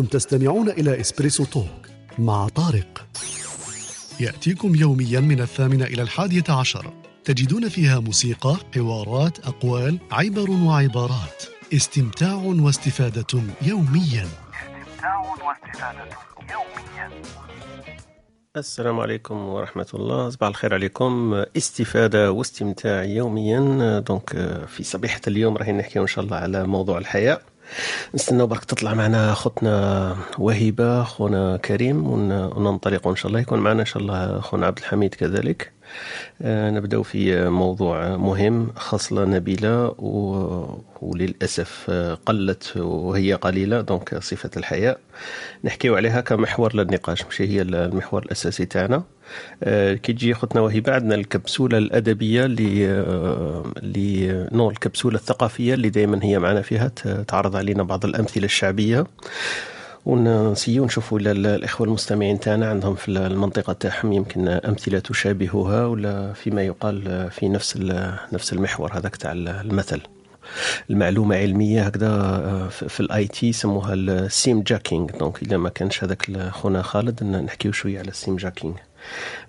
أنتم تستمعون إلى Espresso Talk مع طارق. يأتيكم يوميا من الثامنة إلى الحادية عشر. تجدون فيها موسيقى، حوارات، أقوال، عبر وعبارات. استمتاع واستفادة يوميا. استمتاع واستفادة يوميا السلام عليكم ورحمة الله. صباح الخير عليكم. استفادة واستمتاع يوميا. donc في صبيحة اليوم راح نحكي إن شاء الله على موضوع الحياء. نستناو برك تطلع معنا خوتنا وهبة خونا كريم ون- وننطلق إن شاء الله. يكون معنا إن شاء الله خونا عبد الحميد كذلك. نبدأ في موضوع مهم خصلة نبيلة وللأسف آه، قلت وهي قليلة donc صفة الحياء نحكيو عليها كمحور للنقاش مش هي المحور الأساسي تاعنا. آه، كي تجي خوتنا وهبة عندنا الكبسولة الأدبية اللي آه، اللي نو الكبسولة الثقافية اللي دائما هي معنا فيها تعرض علينا بعض الأمثلة الشعبية. ونسيو نشوفوا إلى ال- الإخوة المستمعين تاعنا عندهم في المنطقة تاعهم يمكن أمثلة تشابهها ولا فيما يقال في نفس نفس المحور هذاك تاع المثل. المعلومة علمية هكذا آه، في ال IT يسموها ال SIM jacking donc اذا ما كانش هذاك خونا خالد نحكيو شوية على ال SIM jacking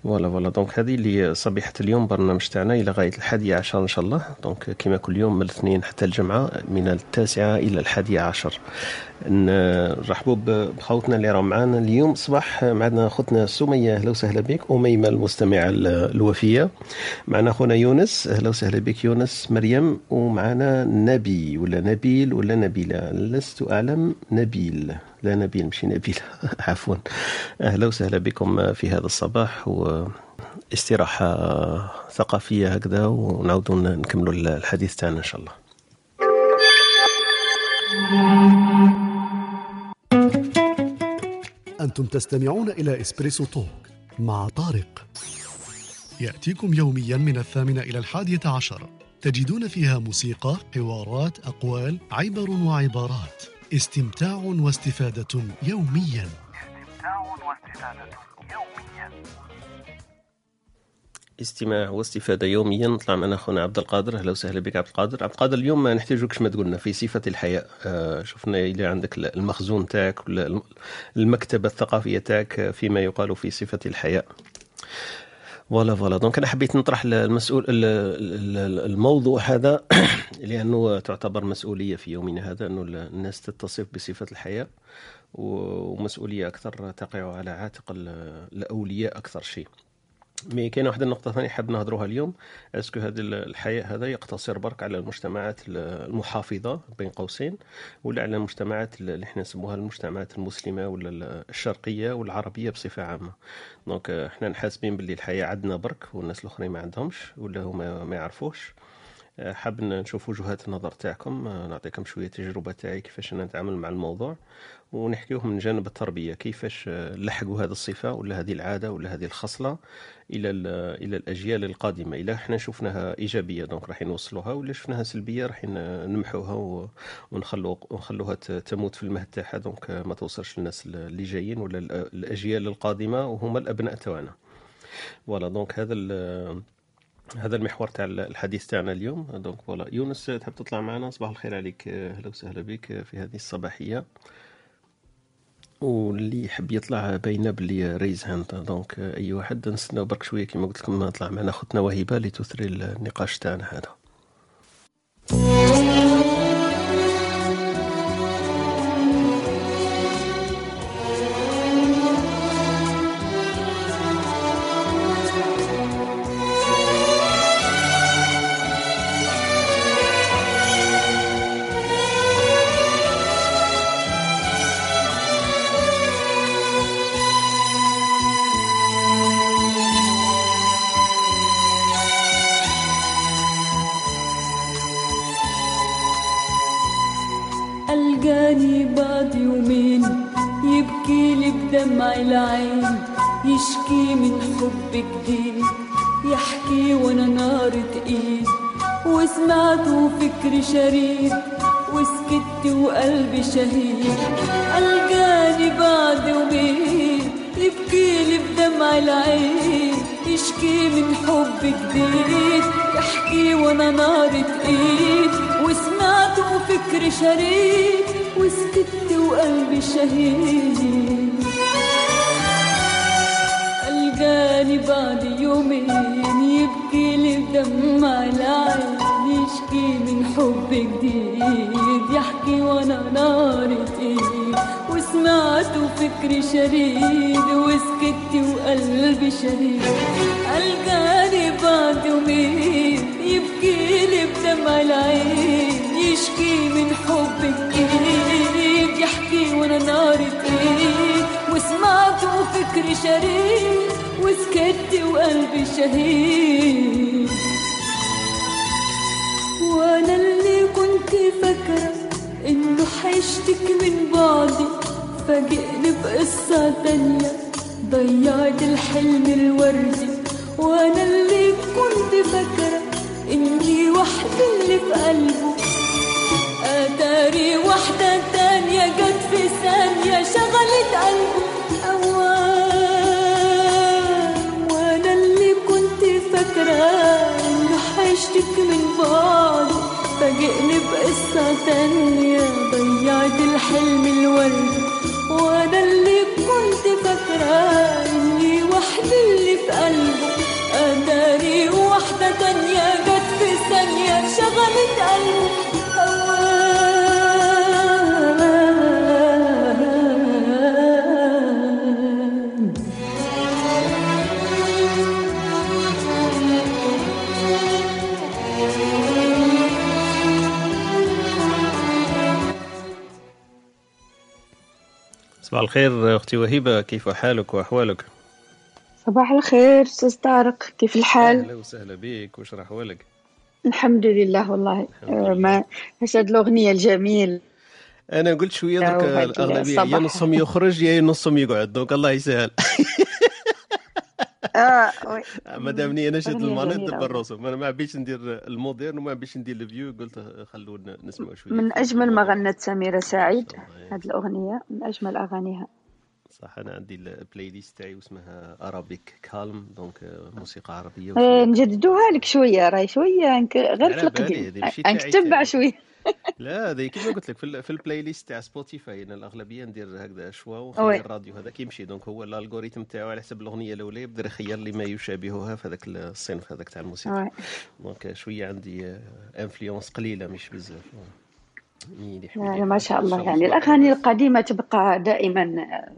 voilà voilà donc هذه اللي صبيحة اليوم برنامج تاعنا إلى غاية الحادية عشر إن شاء الله. donc كما كل يوم من الاثنين حتى الجمعة من التاسعة إلى الحادية عشر. نرحبوا بخوتنا اللي راهم معنا اليوم. صباح معنا خوتنا سمية أهلا وسهلا بك. أميمة المستمعة ال- الوفية. معنا خونا يونس أهلا وسهلا بك يونس. مريم ومعنا نبي ولا نبيل ولا نبيلة. لست أعلم نبيل. لا نبيل مش نبيل. عفوا. أهلا وسهلا بكم في هذا الصباح و استراحة ثقافية هكذا ونعود نكملوا الحديث تاعنا إن شاء الله. أنتم تستمعون إلى إسبريسو توك مع طارق. يأتيكم يوميا من الثامنة إلى الحادية عشر. تجدون فيها موسيقى، حوارات، أقوال، عبر وعبارات. استمتاع واستفادة يوميا. استماع واستفادة يوميا. نطلع معنا أخونا عبد القادر. أهلا وسهلا بك عبد القادر. عبد القادر اليوم ما نحتاجوكش ما تقولنا في صفة الحياة. آه شفنا إلى عندك المخزون تاعك ولا الم- المكتبة الثقافية تاعك فيما يقال في صفة الحياء. voilà voilà. donc أنا حبيت نطرح المسؤول ال- ال- الموضوع هذا لأنه تعتبر مسؤولية في يومنا هذا أنه الناس تتصف بصفة الحياء ومسؤولية أكثر تقع على عاتق ال- الأولياء أكثر شيء. mais كاينة واحدة النقطة ثانية حاب نهضروها اليوم. est-ce que هذا الحياء هذا يقتصر برك على المجتمعات المحافظة بين قوسين ولا على المجتمعات اللي إحنا نسموها المجتمعات المسلمة ولا الشرقية والعربية بصفة عامة. donc إحنا نحاسبين باللي الحياء عندنا برك والناس الأخرين ما عندهمش ولا هما ما يعرفوش. آه، حاب نشوف وجهات النظر تاعكم. آه، نعطيكم شوية تجربة تاعي كيفاش أنا نتعامل مع الموضوع. ونحكيوه من جانب التربية كيفاش لحقوا هذه الصفة ولا هذه العادة ولا هذه الخصلة إلى ال- إلى الأجيال القادمة. إلا إحنا شفناها إيجابية donc راح نوصلوها ولا شفناها سلبية راح نمحوها ونخلو ونخلوها تموت في المهد تاعها. donc ما توصلش للناس اللي جايين ولا ال- الأجيال القادمة وهما الأبناء تاعنا. voilà donc هذا هذا المحور تاع الحديث تاعنا اليوم. donc voilà يونس تحب تطلع معنا؟ صباح الخير عليك. أهلا وسهلا بك في هذه الصباحية. واللي يحب يطلع باينه باللي raise hand donc أي واحد نستناو برك شوية. كما قلت لكم طلع معنا خوتنا وهبه لتثري النقاش تاعنا هذا. العين يشكي من حب جديد. يحكي وأنا نار ايد وسمعته فكري شريد وسكت وقلبي شهيد ألقاني بعد يومين يبكي لي بدمع العين. يشكي من حب جديد. يحكي وأنا نار ايد وسمعته فكري شريد وسكت وقلبي شهيد القاني بعد يومين يبكي لي بدمع العين يشكي من حب جديد يحكي وأنا نار تقيل. وسمعت وفكري شريد وسكت وقلبي شهيد ألقاني بعد يومين يبكي لي بدمع العين يشكي من حب جديد يحكي وأنا نار تقيل. وسمعت وفكري شريد وسكت وقلبي شهيد. وأنا اللي كنت فاكرة إنه حيشتك من بعدي. فاجئني بقصة تانية ضيعت الحلم الوردي. وأنا اللي كنت فاكرة إني وحدة اللي في قلبه. آتاري واحدة تانية جت في ثانية شغلت قلبه. انه حيشتك من بعض فاجئني بقصة تانية. ضيعت الحلم الوردي وأنا اللي كنت فاكرة إني وحدة اللي في قلبه. اتاري واحدة تانية جت في ثانية شغلت قلبه. صباح الخير أختي وهبه كيف حالك وأحوالك؟ صباح الخير أستاذ طارق كيف الحال؟ أهلا وسهلا بك وش راح احوالك الحمد لله والله الحمد آه، لله. ما إيش هاد الأغنية الجميل. أنا قلت شوية درك الأغلبية يا. نصهم يخرج يا نصهم يقعد دونك الله يسهل. آه وي. مادامني أنا أغنية المانيت دبر الرسوم أنا ما عبيتش ندير المودرن وما عبيش ندير الفيو. قلت خلونا نسمع شوية من أجمل ما غنت سميرة سعيد صح هاد الأغنية من أجمل أغانيها. صح أنا عندي ال playlist تاعي واسمها Arabic Calm donc موسيقى عربية آه، وشوية- نجددوها لك شوية راي شوية غير في القديم. هذه نكتبع تاعي. شوية. لا هذه كيما قلت لك في, ال- في ال playlist تاع Spotify أنا الأغلبية ندير هكذا choix. ونخلي الراديو هذاك يمشي. donc هو ال algorithm تاعو على حسب الأغنية الأولى يبدا يخير لي ما يشابهها في هذاك الصنف هذاك تاع الموسيقى. donc شوية عندي influence قليلة مش بزاف. ما شاء الله يعني. الأغاني القديمة تبقى دائما آه،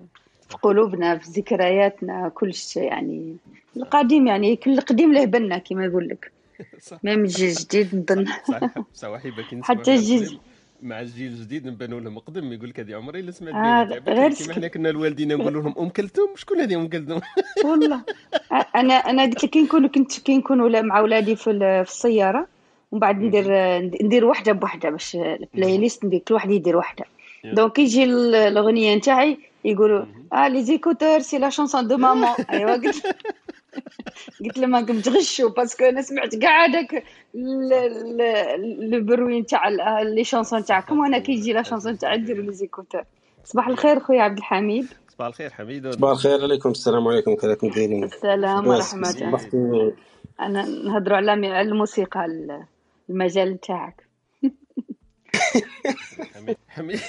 في قلوبنا في ذكرياتنا كل شيء يعني. القديم يعني كل قديم له بنا كما يقول لك. صح. ما من جيل جديد نظن. صح صح. كي نسمع حتى الجيل- مع الجيل الجديد نبانوا لهم قدم يقول لك هذه عمري لا سمعت آه، غير. كيما حنا كنا الوالدين نقولوا لهم أم كلثوم؟ شكون هذه أم كلثوم؟ والله. أنا أنا قلت لك كي نكون كنت كي نكون ولا مع اولادي في ال- في السيارة ومن بعد ندير ندير وحدة بوحدة باش ال playlist ندير كل واحد يدير وحدة. donc يجي ال- الأغنية نتاعي يقولوا آه les écouteurs c'est la chanson de maman ايوا قلت قلت لهم راكم تغشوا parce que أنا سمعت كاع هذاك le bruit نتاع ال- les chansons تاعكم وأنا كي يجي la chanson تاعي ندير les écouteurs صباح الخير خويا عبد الحميد. صباح الخير حميد. صباح الخير عليكم السلام عليكم كيف راكم دايرين. السلام؟ ورحمة الله. أنا نهضروا على على الموسيقى ال- المجال تاعك. حميد.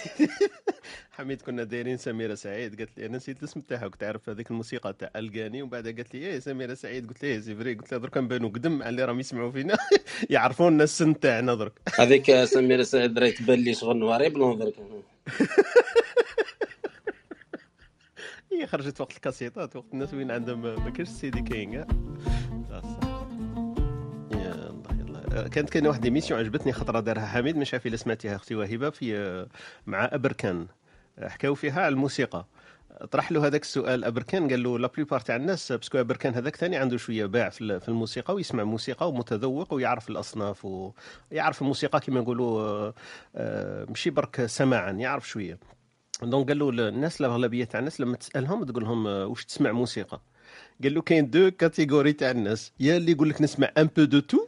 حميد كنا دايرين سميرة سعيد. قالت لي أنا نسيت الاسم تاعها كنت عارف هذيك الموسيقى تاع الجاني ومن بعد قالت لي إيه سميرة سعيد. قلت لها سي فري قلت لها درك نبانو قدم على اللي راهم يسمعوا فينا. يعرفونا السن تاعنا درك. هذيك سميرة سعيد راهي تبان لي شغل نواري بلون درك. هي خرجت وقت الكاسيطات وقت الناس وين عندهم ما كاينش السيدي كاين كانت كاينة واحد émission عجبتني خطرة دارها حميد. مش عارف إلا سمعتيها أختي وهبة في مع أبركان. حكاو فيها على الموسيقى. طرح له هذاك السؤال أبركان قال له la plupart تاع الناس parce que أبركان هذاك ثاني عنده شوية باع في ال- في الموسيقى ويسمع موسيقى ومتذوق ويعرف الأصناف ويعرف الموسيقى كما نقولوا آه، ماشي برك سماعا يعرف شوية. donc قال له الناس الأغلبية تاع الناس لما تسألهم تقول لهم آه، واش تسمع موسيقى؟ قال له كاين deux catégories تاع الناس يا اللي يقول لك نسمع un peu de tout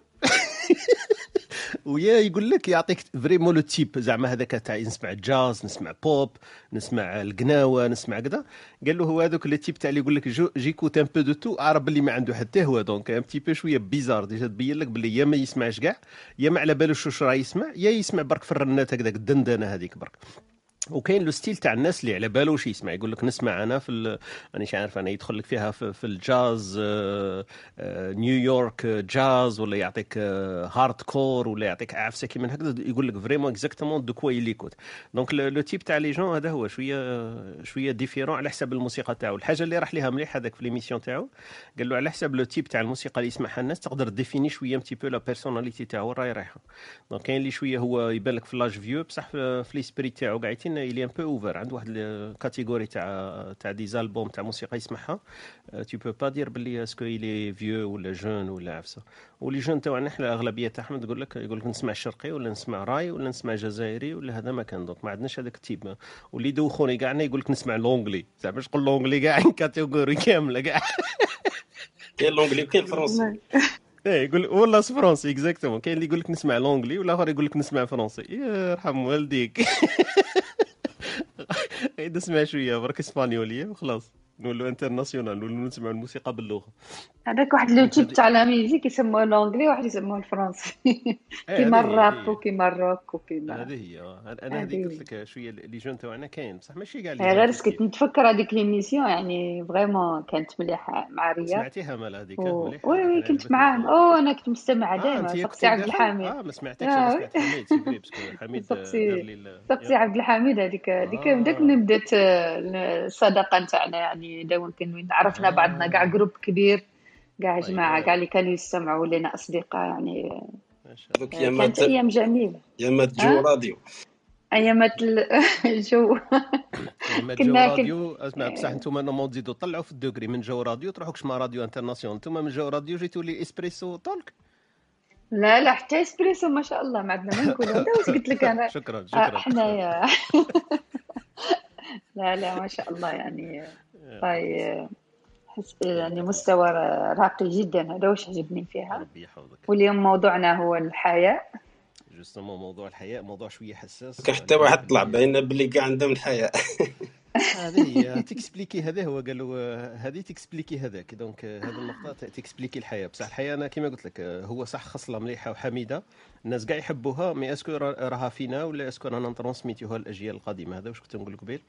ويا يقول لك يعطيك vraiment le type. زعما هذاك تاع نسمع جاز نسمع بوب نسمع القناوة نسمع كذا. قال له هو هذوك le type تاع اللي يقول لك j'écoute un peu de tout اعرف باللي ما عنده حتى هو donc un peu شوية bizarre déjà تبين لك باللي يا ما يسمعش كاع يا ما على بالوش واش راه يسمع يا يسمع برك في الرنات هكذاك الدندنة هذيك برك. وكاين le style تاع الناس اللي على بالوش يسمع يقول لك نسمع أنا في ال- مانيش عارف أنا يدخل لك فيها في, في الجاز آه، آه، نيويورك آه، جاز ولا يعطيك hardcore ولا يعطيك عفسة كيما هكذا يقول لك vraiment exactement de quoi il écoute donc le type تاع les jeunes هذا هو شوية شوية différent على حسب الموسيقى تاعو. الحاجة اللي راح ليها مليح هذاك في l'émission تاعو قال له على حسب le type تاع الموسيقى اللي يسمعها الناس تقدر définir شوية متي peu la personnalité تاعو راهي رايحة. دونك كاين اللي شوية هو يبان لك في لاج فيو بصح في ليسبري تاعو قاعدين يلي ان بو اوفر عنده واحد الكاتيجوري تاع تاع دي زالبوم تاع موسيقى يسمعها تو بو با دير باللي اسكو يلي فيو ولا جون ولا عفسة. ولي جون تاعنا إحنا الأغلبية تاعهم تقول لك يقول لك نسمع شرقي ولا نسمع راي ولا نسمع جزائري ولا هذا ما كان دونك ما عندناش هذاك التيب. واللي يدوخوني كاع يقول لك نسمع لونجلي زعما باش تقول لونجلي كاع كاتيجوري كاملة كاع كاين l'anglais وكاين الفرنسي. إيه يقول ولا français exactement كاين اللي يقول لك نسمع l'anglais والآخر يقول لك نسمع français يرحم والديك. غير نسمع شوية برك espagnol وخلاص نولو international نولو نسمع الموسيقى باللغة. هذاك واحد le type تاع la musique يسموه l'anglais واحد يسموه الفرنسي. كيما هذه هي، الراب. وكيما الروك وكيما هذه هي آه. أنا هذه هذه قلت لك شوية les jeunes تاعنا كاين. بصح ماشي كاع لي غير سكت. نتفكر هذيك ليميسيون يعني فريمون كانت مليحة مع رياض. سمعتيها مال هذيك؟ وي وي أنا كنت معاهم. أوه أنا كنت مستمعة آه دائما. سقسي عبد الحميد. آه ما سمعتكش آه، أنا وي. سمعت حميد حميد آه، سقسي- عبد الحميد هذيك هذيك آه. من بدات آه، الصداقه نتاعنا يعني دائما كنا عرفنا آه. بعضنا كاع جروب كبير كاع جماعة أيوة. كاع اللي كانوا يستمعوا لنا أصدقاء يعني ما آه، كانت أيام جميلة. يامات جو؟ راديو. ايامات ال- الجو جو كنا- راديو. أسمع بصح أنتم نورمال تزيدوا طلعوا في الدوغري من جو راديو تروحوا كشما راديو انترناسيونال أنتم من جو راديو جيتوا لي إسبريسو طولك لا لا حتى إسبريسو ما شاء الله ما عندنا ما نقولوا. هذا واش قلت لك أنا؟ شكرا آه، شكرا. حنايا لا لا ما شاء الله يعني طيب حس- يعني مستوى راقي جدا. هذا واش عجبني فيها؟ ربي يحفظك. واليوم موضوعنا هو الحياة. justement موضوع الحياء موضوع شوية حساس. كان حتى واحد طلع باينه باللي كاع عندهم الحياء. هذه هي t'expliquer هذا هو قالوا هذه t'expliquer هذاك. donc هذه النقطة t'expliquer الحياء. بصح الحياء أنا كما قلت لك هو صح خصلة مليحة وحميدة. الناس كاع يحبوها mais est-ce que را- راها فينا ولا est-ce que رانا نترونسميتيوها للاجيال القادمة؟ هذا واش كنت نقول قبيل.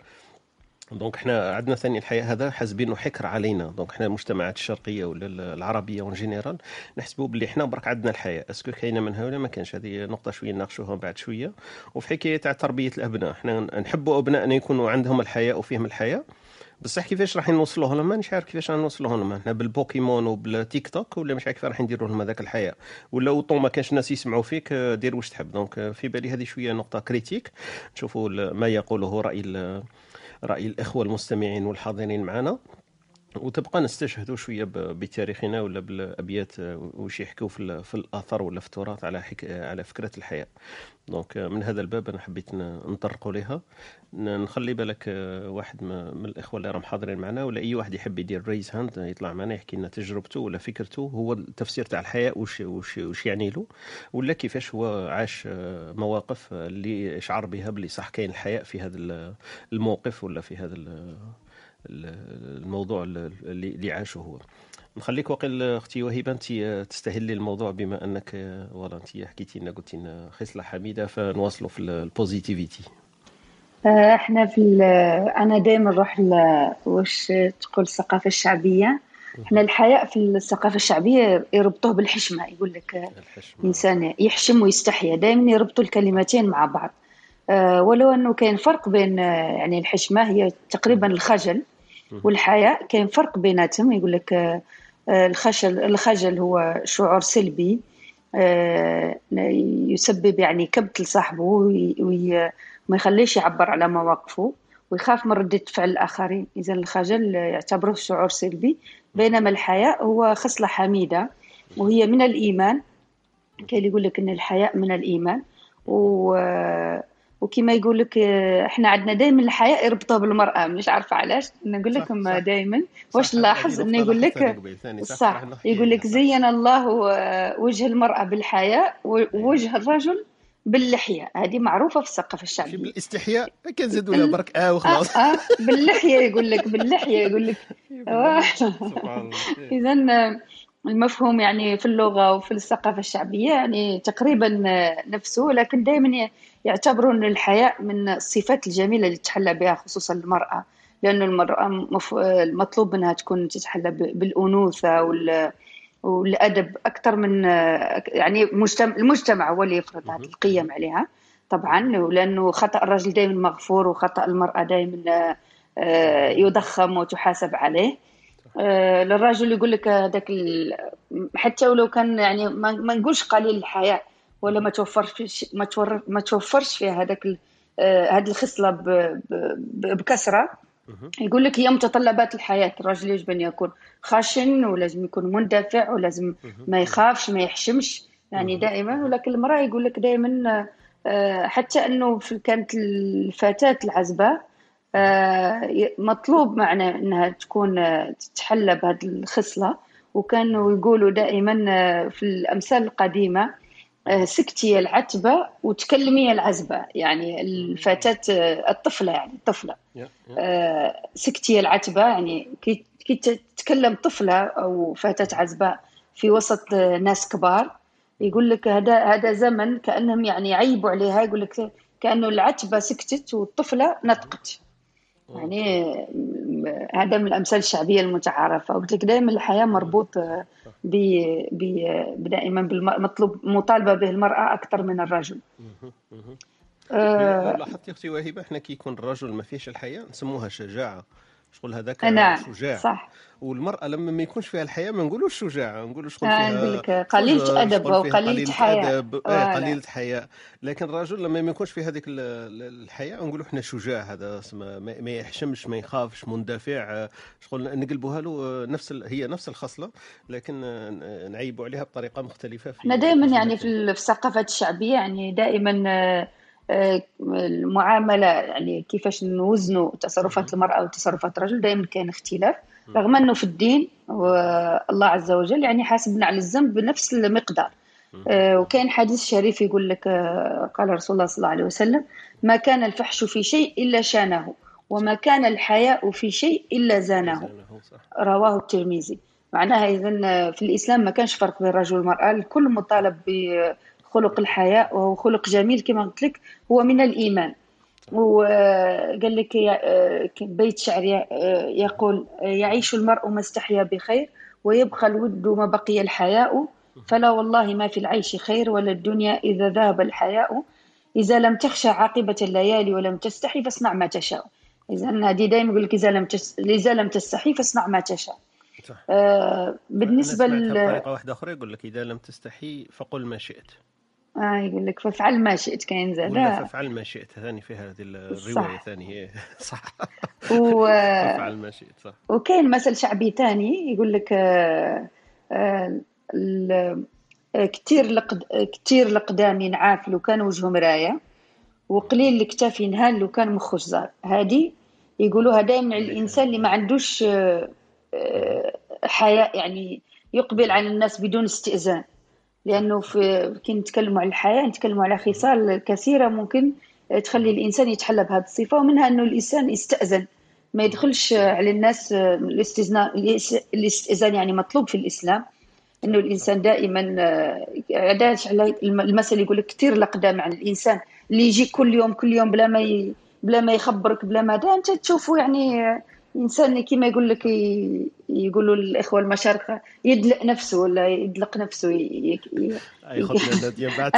donc إحنا عندنا ثاني الحياء هذا حاسبينه حكر علينا. donc إحنا المجتمعات الشرقية ولا ال- العربية en général نحسبوا باللي إحنا برك عندنا الحياء. est-ce que كاينة منها ولا ما كانش هذه نقطة شوية نناقشوها بعد شوية. وفي حكاية تاع تربية الأبناء. إحنا نحبوا ابنائنا يكونوا عندهم الحياء وفيهم الحياء. بصح كيفاش راح نوصلوه لهم؟ مانيش عارف كيفاش راح نوصلوه لهم. إحنا بالبوكيمون وبالتيك توك ولا مش عارف راح نديروا لهم هذاك الحياء. ولا autant ما كانش الناس يسمعوا فيك دير واش تحب. donc في بالي هذه شوية نقطة critique نشوفوا ما يقوله رأي رأي الإخوة المستمعين والحاضرين معنا. وتبقى نستشهدوا شوية بتاريخنا ولا بالأبيات آه، وش يحكوا في, في الأثر ولا في التراث على حك... على فكرة الحياة. donc آه، من هذا الباب أنا حبيت نطرقوا لها نخلي بالك آه، واحد من الإخوة اللي راهم حاضرين معنا ولا أي واحد يحب يدير raise hand يطلع معنا يحكي لنا تجربته ولا فكرته هو التفسير تاع الحياء وش وش, وش يعني له ولا كيفاش هو عاش آه، مواقف آه، اللي شعر بها باللي صح كاين الحياء في هذا ال- الموقف ولا في هذا ال- ال- الموضوع اللي عاشه هو. نخليك واقيل أختي وهبه أنت تستهلي الموضوع بما أنك والله أنت حكيتي لنا قلتي لنا خصلة حميدة فنواصلوا في البوزيتيفيتي آه، إحنا في ال- أنا دائما نروح واش تقول الثقافة الشعبية؟ إحنا الحياء في الثقافة الشعبية يربطوه بالحشمة يقول لك آه، الحشمة. الإنسان يحشم ويستحيا دائما يربطوا الكلمتين مع بعض. آه، ولو أنه كاين فرق بين آه، يعني الحشمة هي تقريبا الخجل والحياء كاين فرق بيناتهم يقول لك آه، آه، الخجل الخجل هو شعور سلبي آه، يسبب يعني كبت لصاحبه وما يخليش يعبر على مواقفه ويخاف من ردة فعل الآخرين. إذا الخجل يعتبره شعور سلبي بينما الحياء هو خصلة حميدة وهي من الإيمان. اللي يقول لك إن الحياء من الإيمان و وكما يقول لك آه، إحنا عندنا دائما الحياء يربطوه بالمرأة مش عارفة علاش؟ نقول لكم. دائما واش نلاحظ؟ انه يقول لك صح, يقول لك عليها. زين الله آه، وجه المرأة بالحياء ووجه الرجل باللحية. هذه معروفة في الثقافة الشعبية. بالاستحياء؟ كنزيدوا لها برك. آه آه وخلاص. آه باللحية يقول لك باللحية يقول لك. آه. سبحان الله. اذا المفهوم يعني في اللغة وفي الثقافة الشعبية يعني تقريبا نفسه لكن دائما يعتبروا أن الحياء من الصفات الجميلة اللي تتحلى بها خصوصا المرأة لأن المرأة مف- المطلوب منها تكون تتحلى بالأنوثة وال والأدب أكثر من يعني مجتمع المجتمع هو اللي يفرض هذه القيم عليها طبعا لأنه خطأ الرجل دائما مغفور وخطأ المرأة دائما آه، يضخم وتحاسب عليه. آه، للرجل يقول لك هذاك حتى ولو كان يعني ما ما نقولش قليل الحياء ولا ما توفرش ما تور- ما توفرش فيه هذاك ال- آه، هذه الخصلة ب- ب- بكثرة يقول لك هي متطلبات الحياة. الرجل يجب أن يكون خشن ولازم يكون مندفع ولازم ما يخافش ما يحشمش. يعني دائما ولكن المرأة يقول لك دائما آه، حتى في- كانت الفتاة العزباء آه، مطلوب معنا أنها تكون تتحلى بهذه الخصلة. وكانوا يقولوا دائما في الأمثال القديمة آه، سكتي العتبة وتكلمي العزبة يعني الفتاة آه، الطفلة يعني الطفلة. آه، سكتي العتبة يعني كي تتكلم طفلة أو فتاة عزباء في وسط آه، ناس كبار يقول لك هذا هذا زمن كأنهم يعني يعيبوا عليها يقول لك كأنه العتبة سكتت والطفلة نطقت. يعني هذا من الأمثال الشعبية المتعارفة. وقلت لك دائما الحياة مربوط آه، دائما بالمطلوب مطالبة به المرأة أكثر من الرجل. آه، لاحظتي أختي وهبه إحنا كي يكون الرجل ما فيهش الحياة نسموها شجاعة. شغل هذاك نعم شجاع. صح. والمرأة لما ما يكونش فيها الحياة ما نقولوش شجاعة نقولوا شغل آه، فيها نقول لك شغل فيها قليلة قليلة حياء أدب. فوالا. آه قليلة حياء لكن الرجل لما ما يكونش في هذيك ال- ال- الحياة نقولوا إحنا شجاع هذا ما يحشمش ما يخافش مندفع. آه، شغل نقلبوها له آه، نفس هي نفس الخصلة لكن نعيبوا عليها بطريقة مختلفة في إحنا دائما يعني في في ال- في الثقافات الشعبية يعني دائما آه، آه، المعاملة يعني كيفاش نوزنوا تصرفات المرأة وتصرفات الرجل دائما كان اختلاف. رغم أنه في الدين والله عز وجل يعني حاسبنا على الذنب بنفس المقدار. آه، وكان حديث شريف يقول لك آه، قال رسول الله صلى الله عليه وسلم ما كان الفحش في شيء إلا شانه وما كان الحياء في شيء إلا زانه. رواه الترمذي. معناها إذا في الإسلام ما كانش فرق بين الرجل والمرأة الكل مطالب بخلق الحياء وهو خلق جميل كما قلت لك هو من الإيمان. وقال لك يا- بيت شعر يقول يعيش المرء ما استحيا بخير ويبقى الود ما بقي الحياء. فلا والله ما في العيش خير ولا الدنيا إذا ذهب الحياء. إذا لم تخشى عاقبة الليالي ولم تستحي فاصنع ما تشاء. إذا هذه دائما يقول لك إذا لم تس... إذا لم تستحي فاصنع ما تشاء. صح. آه بالنسبة ل... بطريقة واحدة أخرى يقول لك إذا لم تستحي فقل ما شئت. آه يقول لك فافعل ما شئت كاين ولا زاد فافعل ما شئت ثاني في هذه الرواية صح. ثاني هي. صح. و... فافعل ما شئت صح. وكاين مثل شعبي تاني يقول لك آه، آه، ال- آه، لقد... آه، كتير القدام ينعاف لو كان وجهه مراية وقليل الكتاف ينهال لو كان مخه جزار. هذه يقولوها دائما على الإنسان اللي ما عندوش حياء يعني يقبل على الناس بدون استئذان. لأنه في كي نتكلموا على الحياة نتكلموا على خصال كثيرة ممكن تخلي الإنسان يتحلى بهذه الصفة ومنها أنه الإنسان يستأذن. ما يدخلش على الناس الاستئذان الاستئذان يعني مطلوب في الإسلام. أنه الإنسان دائما آه، علاش على المثل يقول لك كثير الأقدام عن الإنسان. اللي يجي كل يوم كل يوم بلا ما ي... بلا ما يخبرك بلا ما أنت تشوفه يعني آه، إنسان كما يقول لك. يقولوا الإخوة المشارقة يدلق نفسه ولا يدلق نفسه ي... ي... أي ناديه بعد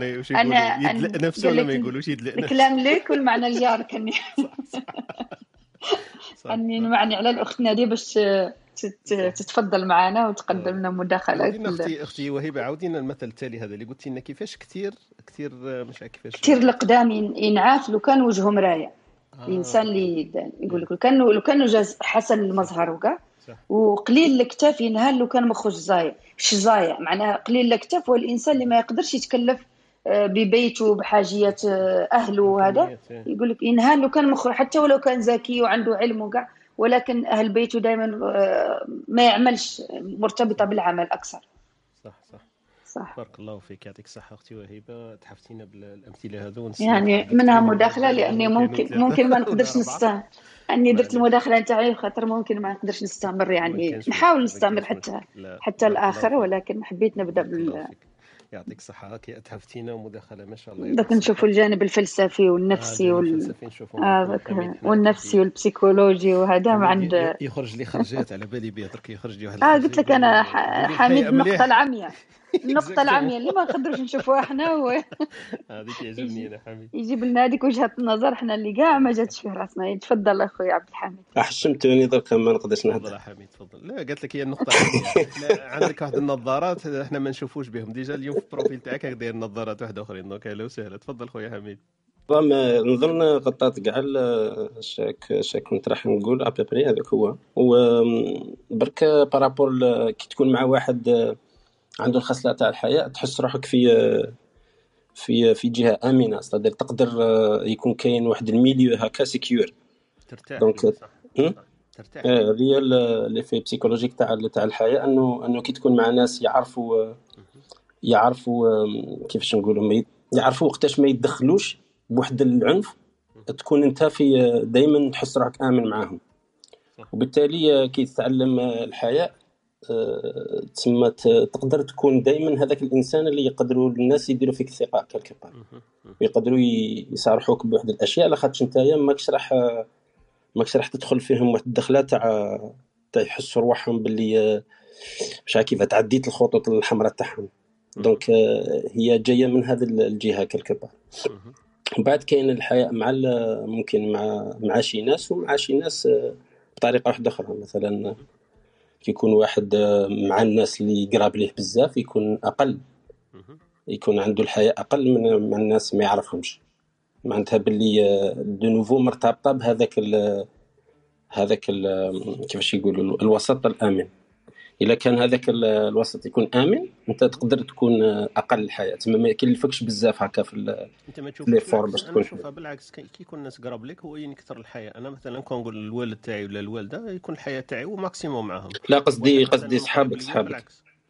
لي وش أنا- يقولوا يدلق نفسه ولا ما يقولوش يدلق نفسه الكلام لك والمعنى الجار كان أني صح. معني على الأخت نادية باش تت... تتفضل معنا وتقدم لنا مداخله أختي أختي وهبه عاودينا المثل التالي هذا اللي قلتي لنا كيفاش كثير كثير مش عارف كيفاش كثير الأقدام ين- ينعاف لو كان وجهه مرايه آه. الإنسان اللي يقول لك لو كان لو كان جاز حسن المظهر وكاع. وقليل الكتاف ينهال لو كان مخه زايع. شزايع معناها قليل الكتاف هو الإنسان اللي ما يقدرش يتكلف آه، ببيته بحاجيات آه، أهله وهذا. إيه. يقول لك ينهال لو كان مخه حتى ولو كان ذكي وعنده علم وكاع ولكن أهل بيته دائما ما يعملش مرتبطة بالعمل أكثر. صح. بارك الله فيك يعطيك الصحة أختي وهبة. تحفتينا بالأمثلة هذو يعني منها مداخلة لأني ممكن ممكن ما نقدرش نستمر أني درت المداخلة نتاعي خاطر ممكن ما نقدرش نستمر يعني. نحاول نستمر حتى حتى الآخر ولكن حبيت نبدأ بال يعطيك الصحة. كي أتحفتينا ومداخلة ما شاء الله دوك نشوفوا الجانب الفلسفي والنفسي وال آه والنفسي وال psychologique وهذا ما عند يخرج لي خرجات على بالي بها درك يخرج لي واحد آه قلت لك أنا حميد النقطة العمياء. النقطة العمياء اللي ما نقدروش نشوفوها إحنا و... هذيك يعجبني أنا حميد يجيب لنا هذيك وجهة النظر إحنا اللي كاع ما جاتش في راسنا. تفضل اخويا عبد الحميد. أحشمتوني درك ما نقدرش تفضل نهضر يا حميد تفضل. لا قالت لك هي النقطة العمياء عندك واحد النظارات إحنا ما نشوفوش بهم. déjà اليوم في ال profil تاعك راك داير نظارات واحد أخرين. donc أهلا وسهلا تفضل خويا حميد ما نظن غطات كاع chaque chaque كنت راح نقول à peu près هذاك هو. وبرك par rapport كي تكون مع واحد عنده الخصله تاع الحياء تحس روحك في في في جهة آمنة. صدر تقدر آه، يكون كاين واحد ال milieu هكا sécure ترتاح. donc-؟ ترتاح. آه، هذه l'effet psychologique تاع تاع الحياء إنه إنه كي تكون مع ناس يعرفوا آه، يعرفوا آه، كيفاش نقولوا يعرفوا وقتاش ما يتدخلوش بواحد العنف تكون أنت في دائما تحس روحك آمن معاهم. وبالتالي كي تتعلم الحياء آه، تسمى تقدر تكون دائما هذاك الإنسان اللي يقدروا الناس يديروا فيك ثقه كالكو بار مهم. مهم. ويقدروا يصارحوك بواحد الأشياء لاخاطش نتايا ماكش راح ماكش راح تدخل فيهم واحد الدخلة تاع تاع يحسوا رواحهم باللي مش عارف كيف تعديت الخطوط الحمراء تاعهم donc آه، هي جاية من هذه الجهة quelque part مهم. بعد كاين الحياء مع ممكن مع مع شي ناس ومع شي ناس آه، بطريقة واحدة أخرى مثلا كي يكون واحد آه، مع الناس اللي قراب ليه بزاف يكون أقل. يكون عنده الحياء أقل من من الناس ما يعرفهمش. معناتها باللي آه، de nouveau مرتبطة بهذاك ال هذاك ال كيفاش يقولوا الوسط الآمن. اذا كان هذاك ال- الوسط يكون آمن أنت تقدر تكون أقل الحياة. تما ما يكلفكش بزاف هكا في أنت ما تشوفش باش تكون. نشوفها بالعكس كي يكون الناس قراب لك هو ينكثر الحياة. أنا مثلا كون نقول الوالد تاعي ولا الوالدة يكون الحياة تاعي هو ماكسيموم معاهم. لا قصدي قصدي صحابك صحابك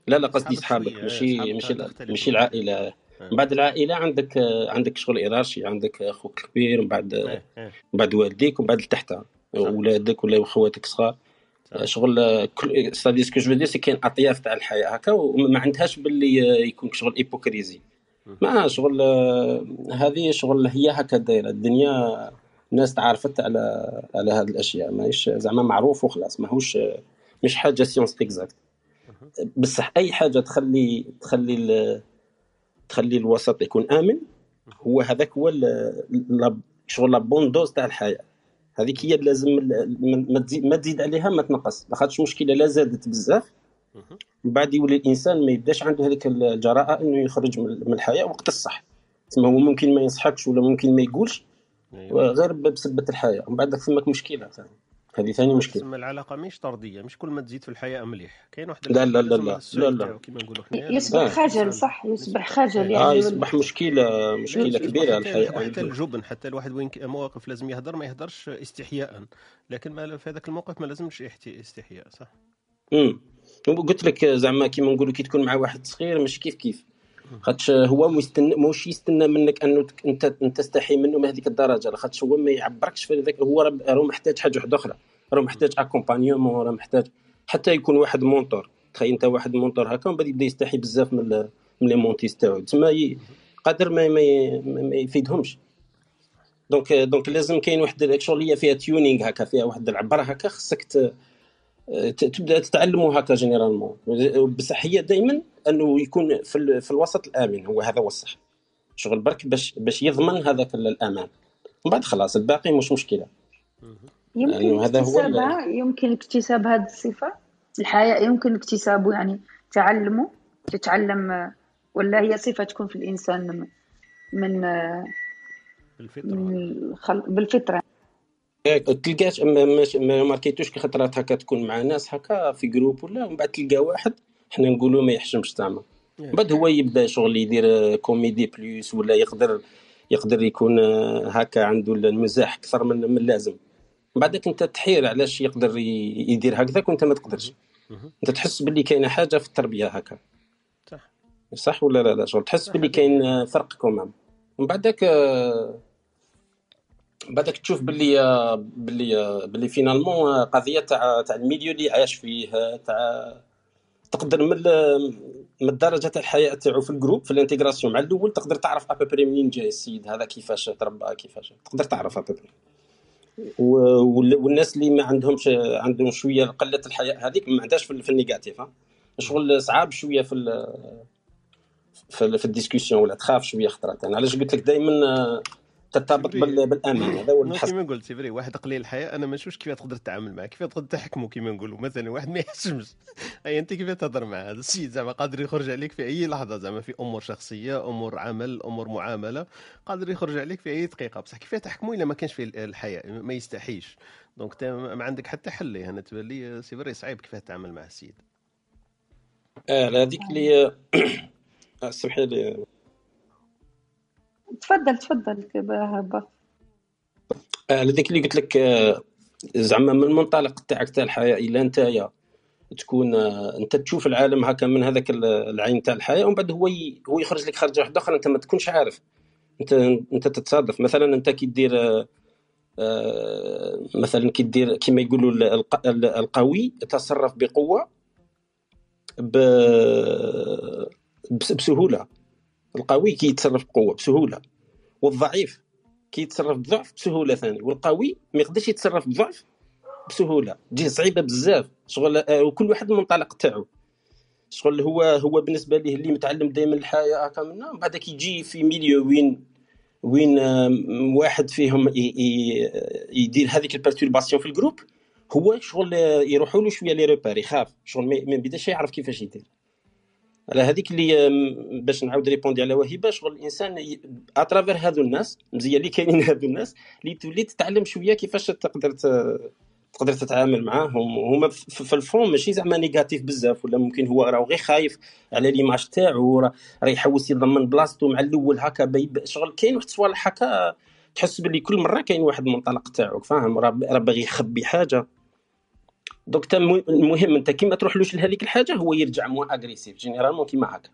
لا لا قصدي صحابك ماشي ماشي ماشي. العائلة. من بعد العائلة عندك عندك شغل ارارشي عندك أخوك الكبير من بعد. من بعد والديك ومن بعد لتحتها. ولادك ولا خواتك صغار. شغل كل stade ce que je veux dire c'est كاين اطياف تاع الحياء هكا وما عندهاش باللي يكون شغل hypocrisie ما شغل هذه شغل هي هكا دايرة. الدنيا الناس تعرفت على على هذه الأشياء. ماهيش زعما معروف وخلاص ماهوش مش حاجة science exacte بصح أي حاجة تخلي تخلي ال- تخلي الوسط يكون آمن هو هذاك هو شغل la bonne dose تاع الحياء. هذيك هي لازم ما- تزيد ما تزيد عليها ما تنقص. لاخاطش مشكلة لا زادت بزاف. من بعد يولي الإنسان ما يبداش عنده هذيك الجراءة إنه يخرج من من الحياء وقت الصح. تسمى هو ممكن ما ينصحكش ولا ممكن ما يقولش أيوة. غير بسبة الحياء. ومن بعد ثمك مشكلة ثاني هذه ثاني مشكلة. تسمى العلاقة مش طردية مش كل ما تزيد في الحياء مليح. كاين واحد لا، لا، لا، لا، لا، لا. كيما نقولوا حنا يصبح آه. خجل صح؟ يصبح خجل آه يعني يصبح مشكلة مشكلة كبيرة حتى, الحياء حتى الجبن حتى الواحد وين مواقف لازم يهدر ما يهدرش استحياء. لكن ما في هذاك الموقف ما لازمش استحياء صح؟ امم قلت لك زعما كيما نقولوا كي تكون مع واحد صغير مش كيف كيف. خاطش هو مستنى موش يستنى منك أنه انت تستحي منه من هذيك الدرجة. خاطش هو ما يعبركش في ذاك هو راه محتاج حاجة واحدة أخرى. راه محتاج accompagnement راه محتاج حتى يكون واحد mentor تخيل أنت واحد mentor هكا ومن بعد يبدأ يستحي بزاف من من les mentees تاعو. ي- قادر ما ما, يفيدهمش. donc donc لازم كاين واحد هي فيها tuning هكا فيها واحد العبرة هكا خصك تبدأ تتعلموا هكا généralement بصح هي دائما أنه يكون في, ال- في الوسط الآمن هو هذا هو الصح. شغل برك باش باش يضمن هذاك الأمان. ومن بعد خلاص الباقي مش مشكلة. يمكن لأنه هذا هو يمكن اكتساب هذه الصفة. الحياء يمكن اكتسابه يعني تعلمه تتعلم ولا هي صفة تكون في الإنسان من من بالفطرة. من الخلق بالفطرة. تلقاش ما, ما, ما ماركيتوش كي خطرات هكا تكون مع ناس هكا في groupe ولا ومن بعد تلقى واحد حنا نقولوا ما يحشمش زعما. من بعد هو يبدا شغل يدير comédie plus ولا يقدر يقدر يكون آه، هكا عنده المزاح أكثر من من اللازم من بعدك أنت تحير علاش يقدر يدير هكذاك وأنت ما تقدرش. أنت تحس باللي كاينة حاجة في التربية هكا. صح. صح ولا لا لا شغل؟ تحس باللي كاين فرق quand même من بعدك آه، بعدك تشوف باللي آه، باللي آه، باللي finalement آه، قضية تاع تاع ال milieu اللي عايش فيه آه، تاع تقدر من من تاع الحياء تاعو في ال groupe في l'intégration مع الأول تقدر تعرف à peu près منين جاي السيد هذا كيفاش تربى كيفاش. تقدر تعرف à peu près والناس اللي ما عندهمش عندهم شوية قلة الحياء هذيك ما عندهاش في ال négatif. شغل صعاب شوية في ال في, في ال discussion ولا تخاف شوية خطرات. أنا علاش قلت لك دائما ترتبط بالأمان هذا هو الحس كيما قلت c'est vrai واحد قليل الحياة أنا ما نشوفش كيف تقدر تتعامل معاه كيف تقدر تحكمه كيما نقولوا. مثلا واحد ما يحشمش أي أنت كيف تهضر معاه هذا السيد؟ زعما قادر يخرج عليك في أي لحظة زعما في أمور شخصية أمور عمل أمور معاملة قادر يخرج عليك في أي دقيقة. بصح كيف تحكمه إلا ما كانش فيه الحياء ما يستحيش. donc انت ما عندك حتى حل ليه أنا تبان لي c'est vrai صعيب كيف تتعامل مع السيد. آه هذيك اللي آه، سمحي لي. تفضل تفضل هبه. آه، هذيك اللي قلت لك آه، زعما من المنطلق تاعك تاع الحياء إلا انت تكون آه، أنت تشوف العالم هكا من هذاك ال- العين تاع الحياء ومن بعد هو هو يخرج لك خرجه واحدة أخرى أنت ما تكونش عارف. أنت أنت تتصادف. مثلا أنت كي دير مثلا كي دير كما يقولوا ال- الق- ال- القوي يتصرف بقوة بسهولة. القوي كي يتصرف بقوة بسهولة والضعيف كي يتصرف بضعف بسهولة ثاني والقوي ما يقدرش يتصرف بضعف بسهولة. تجي صعيبة بزاف شغل آه، وكل واحد المنطلق تاعو. شغل هو هو بالنسبة ليه اللي متعلم دائما الحياء هكا من بعدك يجي في milieu وين وين آم، واحد فيهم يدير هذيك ال perturbation في ال groupe هو شغل آه، يروحوا له شوية les repères يخاف. شغل ما بداش يعرف كيفاش يدير. على هذيك اللي باش نعاود répondi على وهبه شغل الإنسان à travers هذو الناس مزيان اللي كاينين هذو الناس اللي تولي تتعلم شوية كيفاش تقدر تقدر تتعامل معاهم. هما في ال fond ماشي زعما négatif بزاف ولا ممكن هو راه غير خايف على l'image تاعو راه يحوس يضمن بلاصتو مع الأول هكا شغل كاين واحد الصوالح هكا تحس باللي كل مرة كاين واحد المنطلق تاعو فاهم؟ راه باغي يخبي حاجة. مو- المهم أنت كيما تروحلوش لهذيك الحاجة هو يرجع moins agressif généralement كيما هكا.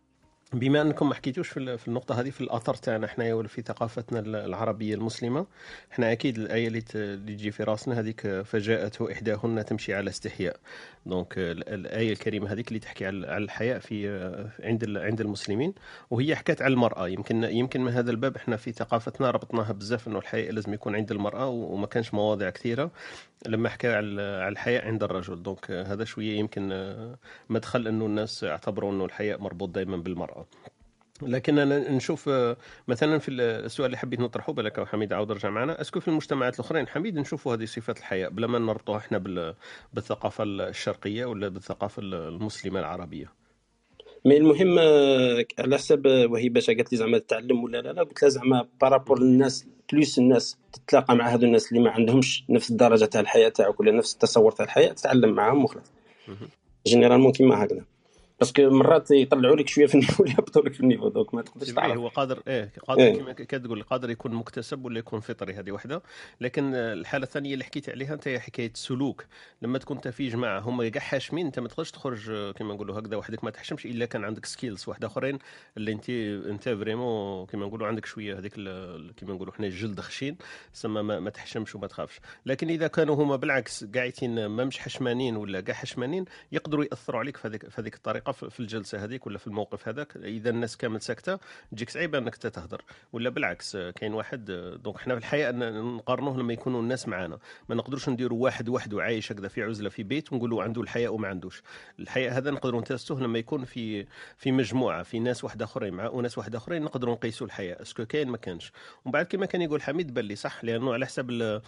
بما أنكم ما حكيتوش في ال- في النقطة هذه في الأثر تاعنا حنايا ولا في ثقافتنا ال- العربية المسلمة إحنا أكيد الآية اللي تجي في راسنا هذيك فجاءته احداهن تمشي على استحياء. donc ال- الآية الكريمة هذيك اللي تحكي على الحياء في عند عند المسلمين وهي حكت على المرأة. يمكن يمكن من هذا الباب إحنا في ثقافتنا ربطناها بزاف إنه الحياء لازم يكون عند المرأة وما كانش مواضيع كثيرة. لما حكى على الحياء عند الرجل. donc هذا شوية يمكن مدخل إنه الناس اعتبروا إنه الحياء مربوط دائما بالمرأة. لكن أنا نشوف آه، مثلا في السؤال اللي حبيت نطرحه بالك حميد عاود رجع معنا. est-ce que في المجتمعات الأخرين حميد نشوفوا هذه صفات الحياء بلا ما نربطوها إحنا بال- بالثقافة الشرقية ولا بالثقافة المسلمة العربية. mais المهم آه، على حسب آه، وهبه قالت لي زعما التعلم ولا لا لا قلت لها زعما par rapport للناس plus الناس تتلاقى مع هذو الناس اللي ما عندهمش نفس الدرجة تاع الحياء تاعك ولا نفس التصور تاع الحياء تتعلم معاهم وخلاص. généralement كيما هكذا. parce que مرات يطلعوا لك شوية في ال niveau يهبطوا لك في ال niveau donc ما تقدرش تعرف. هو قادر إيه قادر إيه. كما كتقول قادر يكون مكتسب ولا يكون فطري هذه وحدة. لكن الحالة الثانية اللي حكيت عليها أنت هي حكاية السلوك لما تكون انت في جماعة هما كاع حاشمين أنت ما تقدرش تخرج كما نقولوا هكذا وحدك ما تحشمش إلا كان عندك skills واحد أخرين اللي أنت أنت vraiment كما نقولوا عندك شوية هذيك كما نقولوا حنا الجلد خشين سما ما, ما تحشمش وما تخافش. لكن إذا كانوا هما بالعكس قاعدين ما مش حشمانين ولا كاع حشمانين يقدروا يأثروا عليك في هذيك الطريقة. في الجلسة هذيك ولا في الموقف هذاك إذا الناس كامل ساكتة تجيك صعيبة إنك تهدر ولا بالعكس كاين واحد donc حنا في الحياء نقارنوه لما يكونوا الناس معانا. ما نقدروش نديروا واحد وحده عايش هكذا في عزلة في بيت ونقولوا عنده الحياء وما عندوش. الحياء هذا نقدروا ن teste وه لما يكون في في مجموعة في ناس واحد آخرين مع وناس واحد آخرين نقدروا نقيسوا الحياء est-ce que كاين ما كانش؟ ومن بعد كما كان يقول حميد بلي صح لأنه على حسب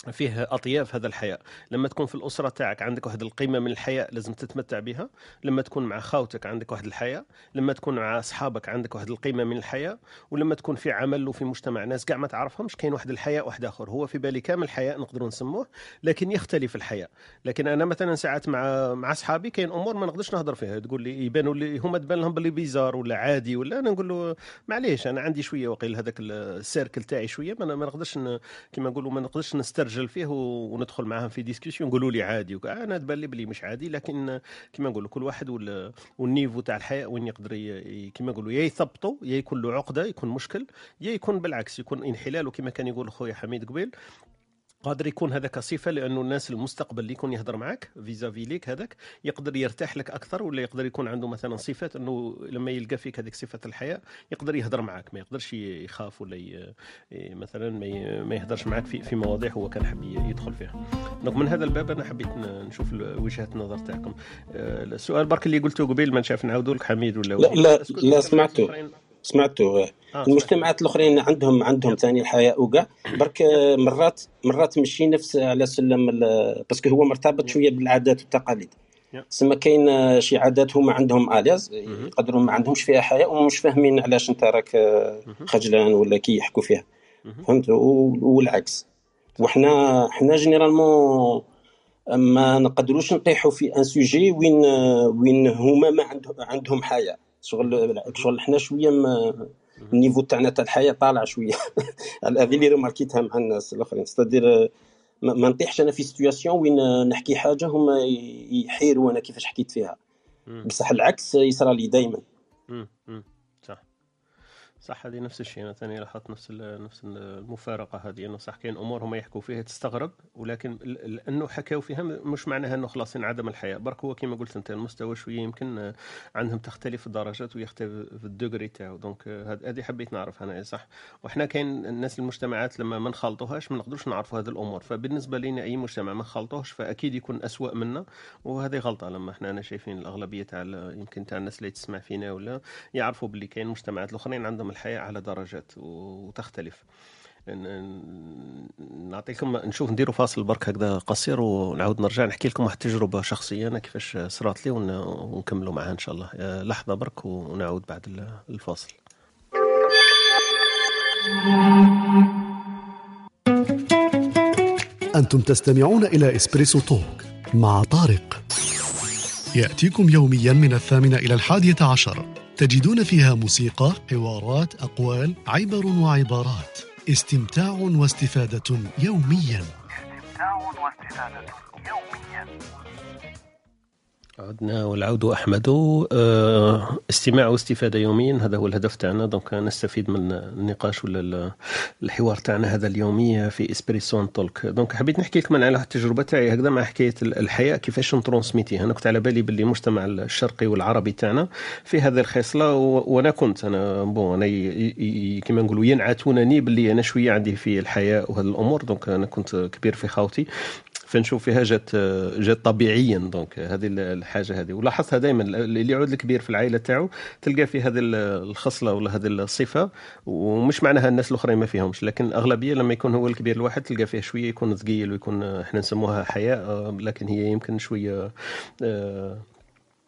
فيه أطياف هذا الحياء. لما تكون في الأسرة تاعك عندك واحد القيمة من الحياء لازم تتمتع بها. لما تكون مع خاوتك عندك واحد الحياء. لما تكون مع أصحابك عندك واحد القيمة من الحياء. ولما تكون في عمل وفي مجتمع ناس كاع ما تعرفهمش كاين واحد الحياء واحد آخر. هو في بالي كامل حياء نقدروا نسموه لكن يختلف الحياء. لكن أنا مثلا ساعات مع مع أصحابي كاين أمور ما نقدرش نهضر فيها. تقول لي يبانوا لي هما تبان لهم باللي بيزار ولا عادي ولا أنا نقول له معليش أنا عندي شوية وقيل هذاك ال cercle تاعي شوية. ما, نقدرش كما نقولوا ما نقدرش نسترجع نرجل فيه وندخل معاهم في discussion يقولوا لي عادي وكاع أنا تبان لي بلي مش عادي لكن كما نقولوا كل واحد وال- وال niveau تاع الحياء وين يقدر كما نقولوا يا يثبطوا يا يكون له عقدة يكون مشكل يا يكون بالعكس يكون انحلال. وكما كان يقول خويا حميد قبيل قادر يكون هذاك صفة لأنه الناس المستقبل اللي يكون يهضر معك vis-à-vis ليك هذاك يقدر يرتاح لك أكثر ولا يقدر يكون عنده مثلا صفات إنه لما يلقى فيك هذيك صفة الحياء يقدر يهضر معك ما يقدرش يخاف ولا ي... مثلا ما, يهضرش معك في... في مواضيع هو كان حاب يدخل فيها donc من هذا الباب أنا حبيت نشوف وجهة النظر تاعكم السؤال برك اللي قلته قبيل ما نشاف نعاودوا لك حميد ولا لا-. لا- لا سمعته. الآخرين- سمعته آه، المجتمعات الأخرين عندهم عندهم ثاني الحياء وكاع برك آه، مرات مرات ماشي نفس على سلم parce que هو مرتبط شوية بالعادات والتقاليد. يا. سما كاين آه، شي عادات هما عندهم à l'aise. يقدروا ما عندهمش فيها حياء ومش فاهمين علاش أنت راك آه،. خجلان ولا كي يحكوا فيها. فهمت؟ والعكس. وحنا حنا généralement ما نقدروش نطيحوا في un sujet وين وين هما ما عندهم عندهم حياء شغل شغل حنا شوية ما ال niveau تاعنا تاع الحياء طالع شوية. هذه اللي remarqué تها مع الناس الآخرين. c'est-à-dire ما نطيحش أنا في situation وين نحكي حاجة هما يحيروا أنا كيفاش حكيت فيها. بصح العكس يصرى لي دائما صح هذه نفس الشيء. أنا ثاني لاحظت نفس نفس المفارقة هذه إنه صح كاين امور هم يحكوا فيها تستغرب ولكن لأنه حكاوا فيها مش معناها إنه خلاص انعدم الحياء. برك هو كما قلت أنت المستوى شوية يمكن عندهم تختلف الدرجات ويختلف ال degré تاعو. donc هذه حبيت نعرف أنا صح؟ وحنا كاين الناس المجتمعات لما ما نخلطوهاش ما نقدروش نعرفوا هذه الأمور. فبالنسبة لنا أي مجتمع ما خلطوهش فأكيد يكون أسوأ منا وهذه غلطة. لما إحنا أنا شايفين الأغلبية تاع يمكن تاع الناس اللي تسمع فينا ولا يعرفوا باللي كاين مجتمعات الأخرين عندهم الحياة على درجات وتختلف. نعطيكم نشوف نديروا فاصل برك هكذا قصير ونعاود نرجع نحكي لكم واحد التجربه شخصية أنا كيفاش صرات لي ون- ونكملوا معها إن شاء الله. آه، لحظة برك ونعود بعد ال- الفاصل. أنتم تستمعون إلى Espresso Talk مع طارق. يأتيكم يوميا من الثامنة إلى الحادية عشر. تجدون فيها موسيقى، حوارات، أقوال، عبر وعبارات. استمتاع واستفادة يوميا. استمتاع واستفادة يوميا. عدنا والعود أحمد. آه، استماع واستفادة يوميا. هذا هو الهدف تاعنا. donc نستفيد من النقاش ولا ال- الحوار تاعنا هذا اليومي في Espresso Talk donc حبيت نحكي لكم على واحد التجربة تاعي هكذا مع حكاية ال- الحياء. كيفاش نترونسميتيها أنا كنت على بالي باللي المجتمع الشرقي والعربي تاعنا في هذه الخصلة و- وأنا كنت. أنا bon أنا ي- كما نقولوا ينعتونني باللي أنا شوية عندي في الحياء وهذه الأمور. donc أنا كنت كبير في خاوتي فنشوف فيها جات جات طبيعيا. donc هذه الحاجة هذه. ولاحظتها دائما اللي يعود الكبير في العائلة تاعو تلقى في هذه الخصلة ولا هذه الصفة ومش معناها الناس الأخرين ما فيهمش لكن الاغلبيه لما يكون هو الكبير الواحد تلقى فيه شوية يكون ثقيل ويكون إحنا نسموها حياء لكن هي يمكن شوية آه،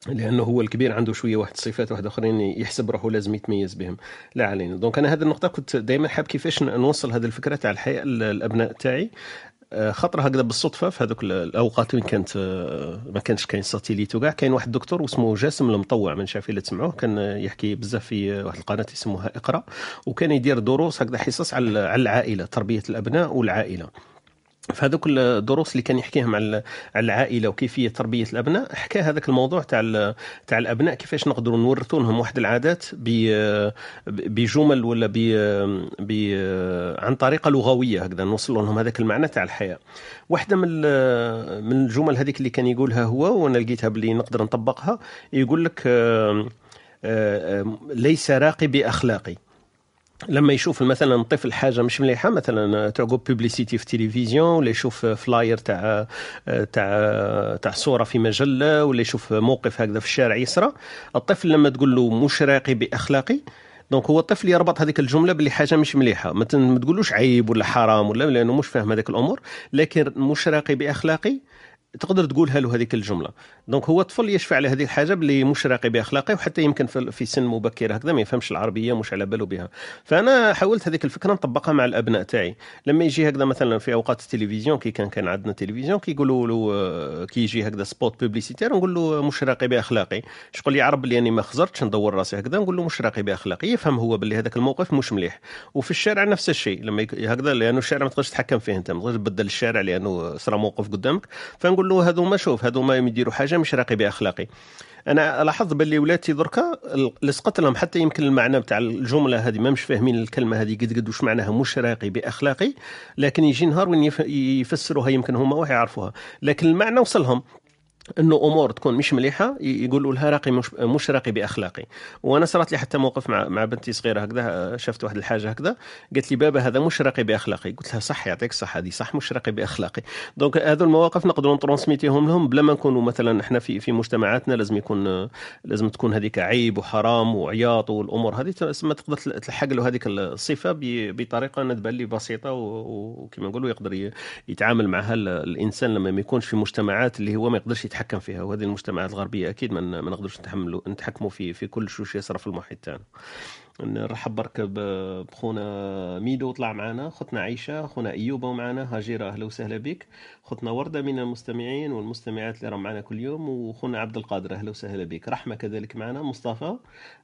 لأنه هو الكبير عنده شوية واحد الصفات واحد آخرين يحسب روحه لازم يتميز بهم. لا علينا. donc أنا هذه النقطة كنت دائما حاب كيفاش نوصل هذه الفكرة تاع الحياء للابناء تاعي. آه، خطره هكذا بالصدفة في هذوك الأوقات وين كانت آه، ما كانش كاين satellite وكاع. كاين واحد دكتور واسمه جاسم المطوع من شافي اللي تسمعوه. كان يحكي بزاف في واحد القناة يسموها اقرأ وكان يدير دروس هكذا حصص على العائلة تربية الأبناء والعائلة. فهذوك الدروس اللي كان يحكيهم على العائلة وكيفية تربية الأبناء حكى هذاك الموضوع تاع تاع الأبناء كيفاش نقدروا نورثوا لهم واحد العادات بجمل ولا ب عن طريقة لغوية هكذا نوصلوا لهم هذاك المعنى تاع الحياة. واحدة من من الجمل هذيك اللي كان يقولها هو وأنا لقيتها باللي نقدر نطبقها يقول لك آه، آه، ليس راقي باخلاقي لما يشوف مثلا الطفل حاجة مش مليحة مثلا تعقب publicité في التلفزيون ولا يشوف flyer تاع تاع تاع صورة في مجلة ولا يشوف موقف هكذا في الشارع يسرى الطفل لما تقول له مش راقي بأخلاقي donc هو الطفل يربط هذيك الجملة باللي حاجة مش مليحة. ما تقولوش عيب ولا حرام ولا لأنه مش فاهم هذيك الأمور لكن مش راقي بأخلاقي تقدر تقولها له هذيك الجملة. donc هو الطفل يشفى على هذه الحاجة باللي مش راقي بأخلاقه وحتى يمكن في سن مبكر هكذا ما يفهمش العربية مش على باله بها. فأنا حاولت هذيك الفكرة نطبقها مع الأبناء تاعي. لما يجي هكذا مثلا في أوقات التلفزيون كي كان كان عندنا تلفزيون كيقولوا له آه، كي يجي هكذا spot publicitaire نقول له مش راقي باخلاقي شغل يعرف باللي أني ما خزرتش ندور راسي هكذا نقول له مش راقي بأخلاقي. يفهم هو باللي هذاك الموقف مش مليح. وفي الشارع نفس الشيء. لما هكذا لأنه الشارع ما تقدرش تتحكم فيه أنت ما تقدرش تبدل الشارع لأنه صرا موقف قدامك. فنقول له هذو ما شوف هذو ما يديروا حاجة مش راقي بأخلاقي. أنا لاحظت باللي ولادي دركا لصقت لهم حتى يمكن المعنى بتاع الجملة هذه ما مش فاهمين الكلمة هذه قد قد وش معناها؟ مش راقي بأخلاقي لكن يجي نهار وين يف- يفسروها يمكن هما واحد يعرفوها. لكن المعنى وصلهم. إنه أمور تكون مش مليحة يقولوا لها راقي مش, مش راقي بأخلاقي. وأنا صارت لي حتى موقف مع مع بنتي صغيرة هكذا شفت واحد الحاجة هكذا قالت لي بابا هذا مش راقي بأخلاقي. قلت لها صح يعطيك الصحه هذه صح مش راقي بأخلاقي. donc هذو المواقف نقدروا نترونسميتيهم لهم بلا ما نكونوا مثلا إحنا في في مجتمعاتنا لازم يكون لازم تكون هذيك عيب وحرام وعياط والأمور هذه. تسمى تقدر تل- تلحق له هذيك الصفة بطريقة تبان لي بسيطة وكما نقولوا يقدر يتعامل معها ال- الإنسان لما ما يكونش في مجتمعات اللي هو ما يقدرش يتحكم فيها وهذه المجتمعات الغربية أكيد ما نقدرش نتحملوا نتحكموا في في كل شيء يصرى في المحيط تاعنا. نرحب برك بخونا ميدو طلع معنا اختنا عيشه اخونا ايوب معنا هاجرة أهلا وسهلا بك. اختنا وردة من المستمعين والمستمعات اللي راهم معنا كل يوم واخونا عبد القادر أهلا وسهلا بك. رحمة كذلك معنا مصطفى.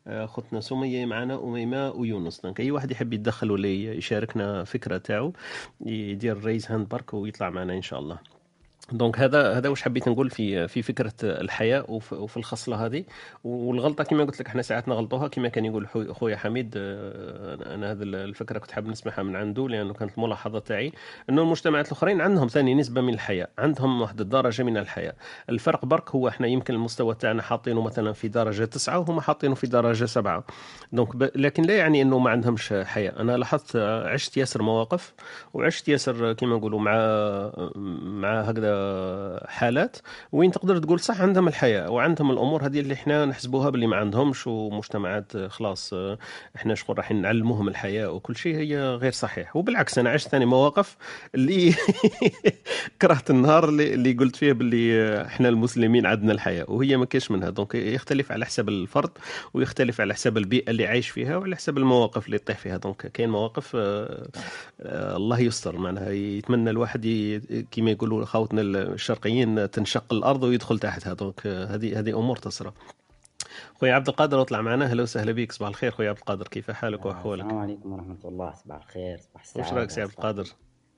آه، اختنا سمية معنا أميمة ويونس. donc أي واحد يحب يتدخل ولا يشاركنا فكرة تاعو يدير raise hand برك ويطلع معنا إن شاء الله. donc هذا هذا واش حبيت نقول في في فكرة الحياء وفي, الخصلة هذه. والغلطة كما قلت لك إحنا ساعات نغلطوها كما كان يقول خويا حميد آه، أنا هذه الفكرة كنت حاب نسمعها من عنده لأنه كانت الملاحظة تاعي. إنه المجتمعات الأخرين عندهم ثاني نسبة من الحياة عندهم واحد الدرجة من الحياة. الفرق برك هو إحنا يمكن المستوى تاعنا حاطينه مثلا في درجة تسعة وهم حاطينه في درجة سبعة. دونك ب... لكن لا يعني إنه ما عندهمش حياة. أنا لاحظت آه، عشت ياسر مواقف وعشت ياسر كما نقولوا مع مع هكذا حالات وين تقدر تقول صح عندهم الحياة وعندهم الأمور هذه اللي إحنا نحسبوها باللي ما عندهمش ومجتمعات آه، خلاص آه، إحنا شغل راح نعلموهم الحياء وكل شيء هي غير صحيح. وبالعكس أنا عشت ثاني مواقف اللي كرهت النهار اللي, اللي قلت فيه باللي آه، إحنا المسلمين عندنا الحياء وهي ما كاش منها. donc يختلف على حسب الفرد ويختلف على حسب البيئة اللي عايش فيها وعلى حسب المواقف اللي يطيح فيها. donc كاين مواقف الله يستر. معناها يتمنى الواحد ي... كما يقولوا خوتنا الشرقيين تنشق الأرض ويدخل تحتها donc آه، هذه هذه أمور تصرى خويا عبد القادر اطلع معنا. أهلا وسهلا بك صباح الخير خويا عبد القادر. كيف حالك وأحوالك؟ السلام عليكم ورحمة الله. صباح الخير صباح وش السعادة رأيك سي عبد القادر؟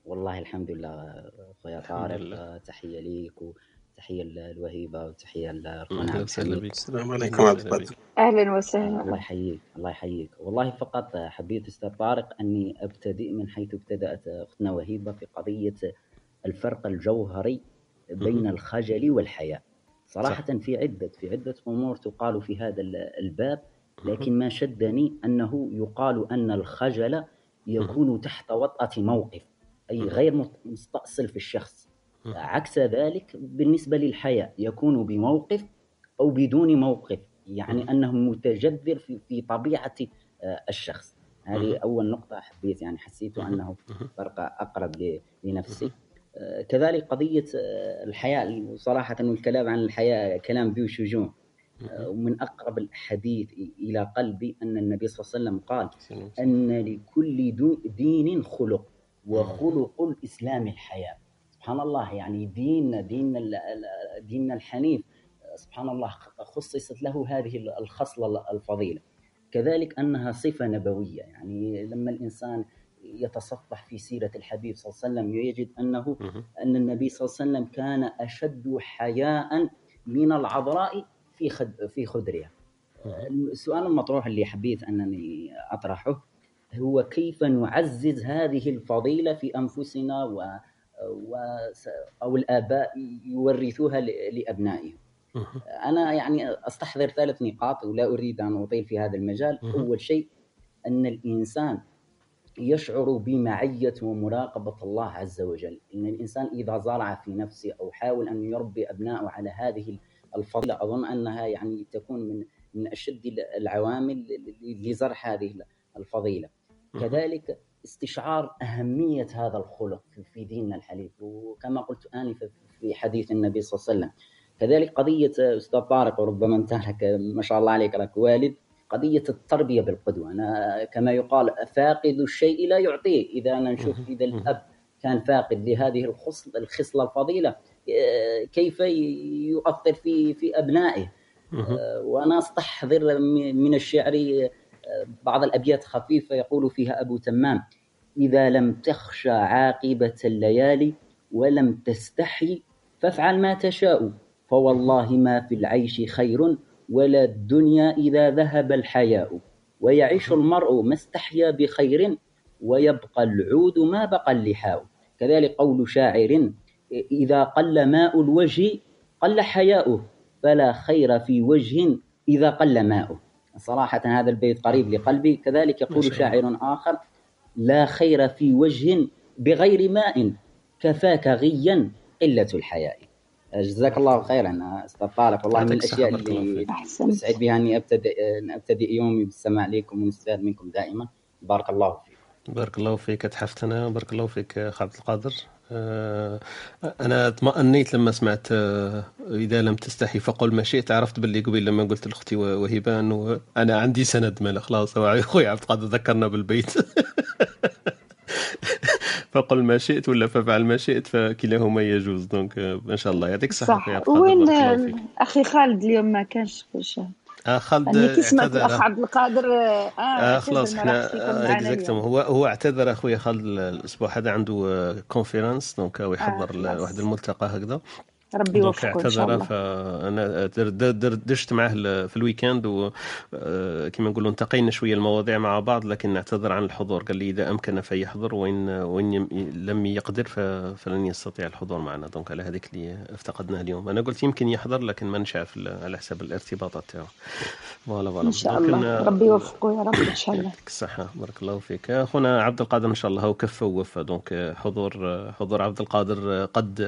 والله الحمد لله خويا طارق. آه، تحية ليك وتحية للوهيبة وتحية لأخونا أهلا وسهلا بك السلام عليكم عبد القادر. أهلا آه، وسهلا. الله يحييك الله يحييك. والله فقط آه، حبيت أستاذ طارق أني أبتدئ من حيث ابتدأت آه، أختنا وهيبة في قضية الفرق الجوهري بين الخجل والحياء. صراحة في عدة في عدة أمور تقال في هذا ال- الباب لكن ما شدني أنه يقال أن الخجل يكون تحت وطأة موقف أي غير مستأصل في الشخص. عكس ذلك بالنسبة للحياء يكون بموقف أو بدون موقف يعني أنه متجذر في, في طبيعة آه، الشخص. هذه أول نقطة حبيت يعني حسيت أنه فرق أقرب لنفسي. كذلك قضية آه، الحياء صراحة الكلام عن الحياء كلام ذو شجون. آه، ومن أقرب الحديث إلى قلبي أن النبي صلى الله عليه وسلم قال أن لكل دين خلق وخلق الإسلام الحياة. سبحان الله يعني دين دين ال- ال- ديننا الحنيف. سبحان الله خصصت له هذه الخصلة الفضيلة. كذلك أنها صفة نبوية. يعني لما الإنسان يتصفح في سيرة الحبيب صلى الله عليه وسلم يجد أنه. أن النبي صلى الله عليه وسلم كان أشد حياء من العذراء في خد في خدرها السؤال المطروح اللي حبيت أنني أطرحه هو كيف نعزز هذه الفضيلة في أنفسنا و, و أو الآباء يورثوها لأبنائهم. أنا يعني أستحضر ثلاث نقاط ولا أريد أن أطيل في هذا المجال. أول شيء أن الإنسان يشعر بمعية ومراقبة الله عز وجل. إن الإنسان إذا زرع في نفسه أو حاول أن يربي أبنائه على هذه الفضيلة أظن أنها يعني تكون من من أشد العوامل لزرع هذه الفضيلة. كذلك استشعار أهمية هذا الخلق في ديننا الحديث وكما قلت آنفا في حديث النبي صلى الله عليه وسلم. كذلك قضية أستاذ طارق وربما أنت لك ما شاء الله عليك لك والد. قضية التربية بالقدوة. أنا كما يقال فاقد الشيء لا يعطيه. إذا أنا نشوف إذا الأب كان فاقد لهذه الخصلة الفضيلة كيف يؤثر في في أبنائه؟ وأنا أستحضر من الشعر بعض الأبيات خفيفة يقول فيها أبو تمام إذا لم تخشى عاقبة الليالي ولم تستحي فافعل ما تشاء فوالله ما في العيش خير ولا الدنيا إذا ذهب الحياء. ويعيش المرء ما استحيا بخير ويبقى العود ما بقى اللحاء. كذلك قول شاعر إذا قل ماء الوجه قل حياؤه فلا خير في وجه إذا قل ماؤه. صراحة هذا البيت قريب لقلبي. كذلك يقول شاعر آخر لا خير في وجه بغير ماء كفاك غيا قلة الحياء. جزاك الله خيرا. أستاذ طارق والله من الأشياء اللي اسعد بها أني ابتدئ أبتدئ يومي بالسماع لكم ونستفاد منكم دائما. بارك الله فيك. بارك الله فيك تحفتنا بارك الله فيك عبد القادر. آه، أنا اطمأنيت لما سمعت آه، إذا لم تستحي فقل ما شئت. عرفت باللي قبيل لما قلت لأختي وهبه انه أنا عندي سند مال خلاص خويا عبد القادر ذكرنا بالبيت. فقل ما شئت ولا ففعل ما شئت فكلاهما يجوز. donc ما شاء الله. يعطيك الصحة صح. وين أخي خالد اليوم ما كانش في الشهر آه خالد يعني سمعت الأخ عبد القادر؟ آه, آه خلاص إحنا exactement هو هو اعتذر أخويا خالد الأسبوع هذا عنده conférence donc هو يحضر آه واحد الملتقى هكذا. ربي يوفقه إن شاء الله. فأنا دردشت معه في ال week-end وكما آه، نقولوا انتقينا شوية المواضيع مع بعض لكن اعتذر عن الحضور. قال لي إذا أمكن فيحضر وان وإن لم يقدر فلن يستطيع الحضور معنا. donc على هذيك اللي افتقدناه اليوم. أنا قلت يمكن يحضر لكن ما نشاف على حساب الارتباطات تاعو. voilà voilà. إن شاء الله. ربي يوفقه يا رب إن شاء الله. يعطيك الصحة. بارك الله فيك. أخونا عبد القادر إن شاء الله هو كفى ووفى. donc حضور حضور عبد القادر قد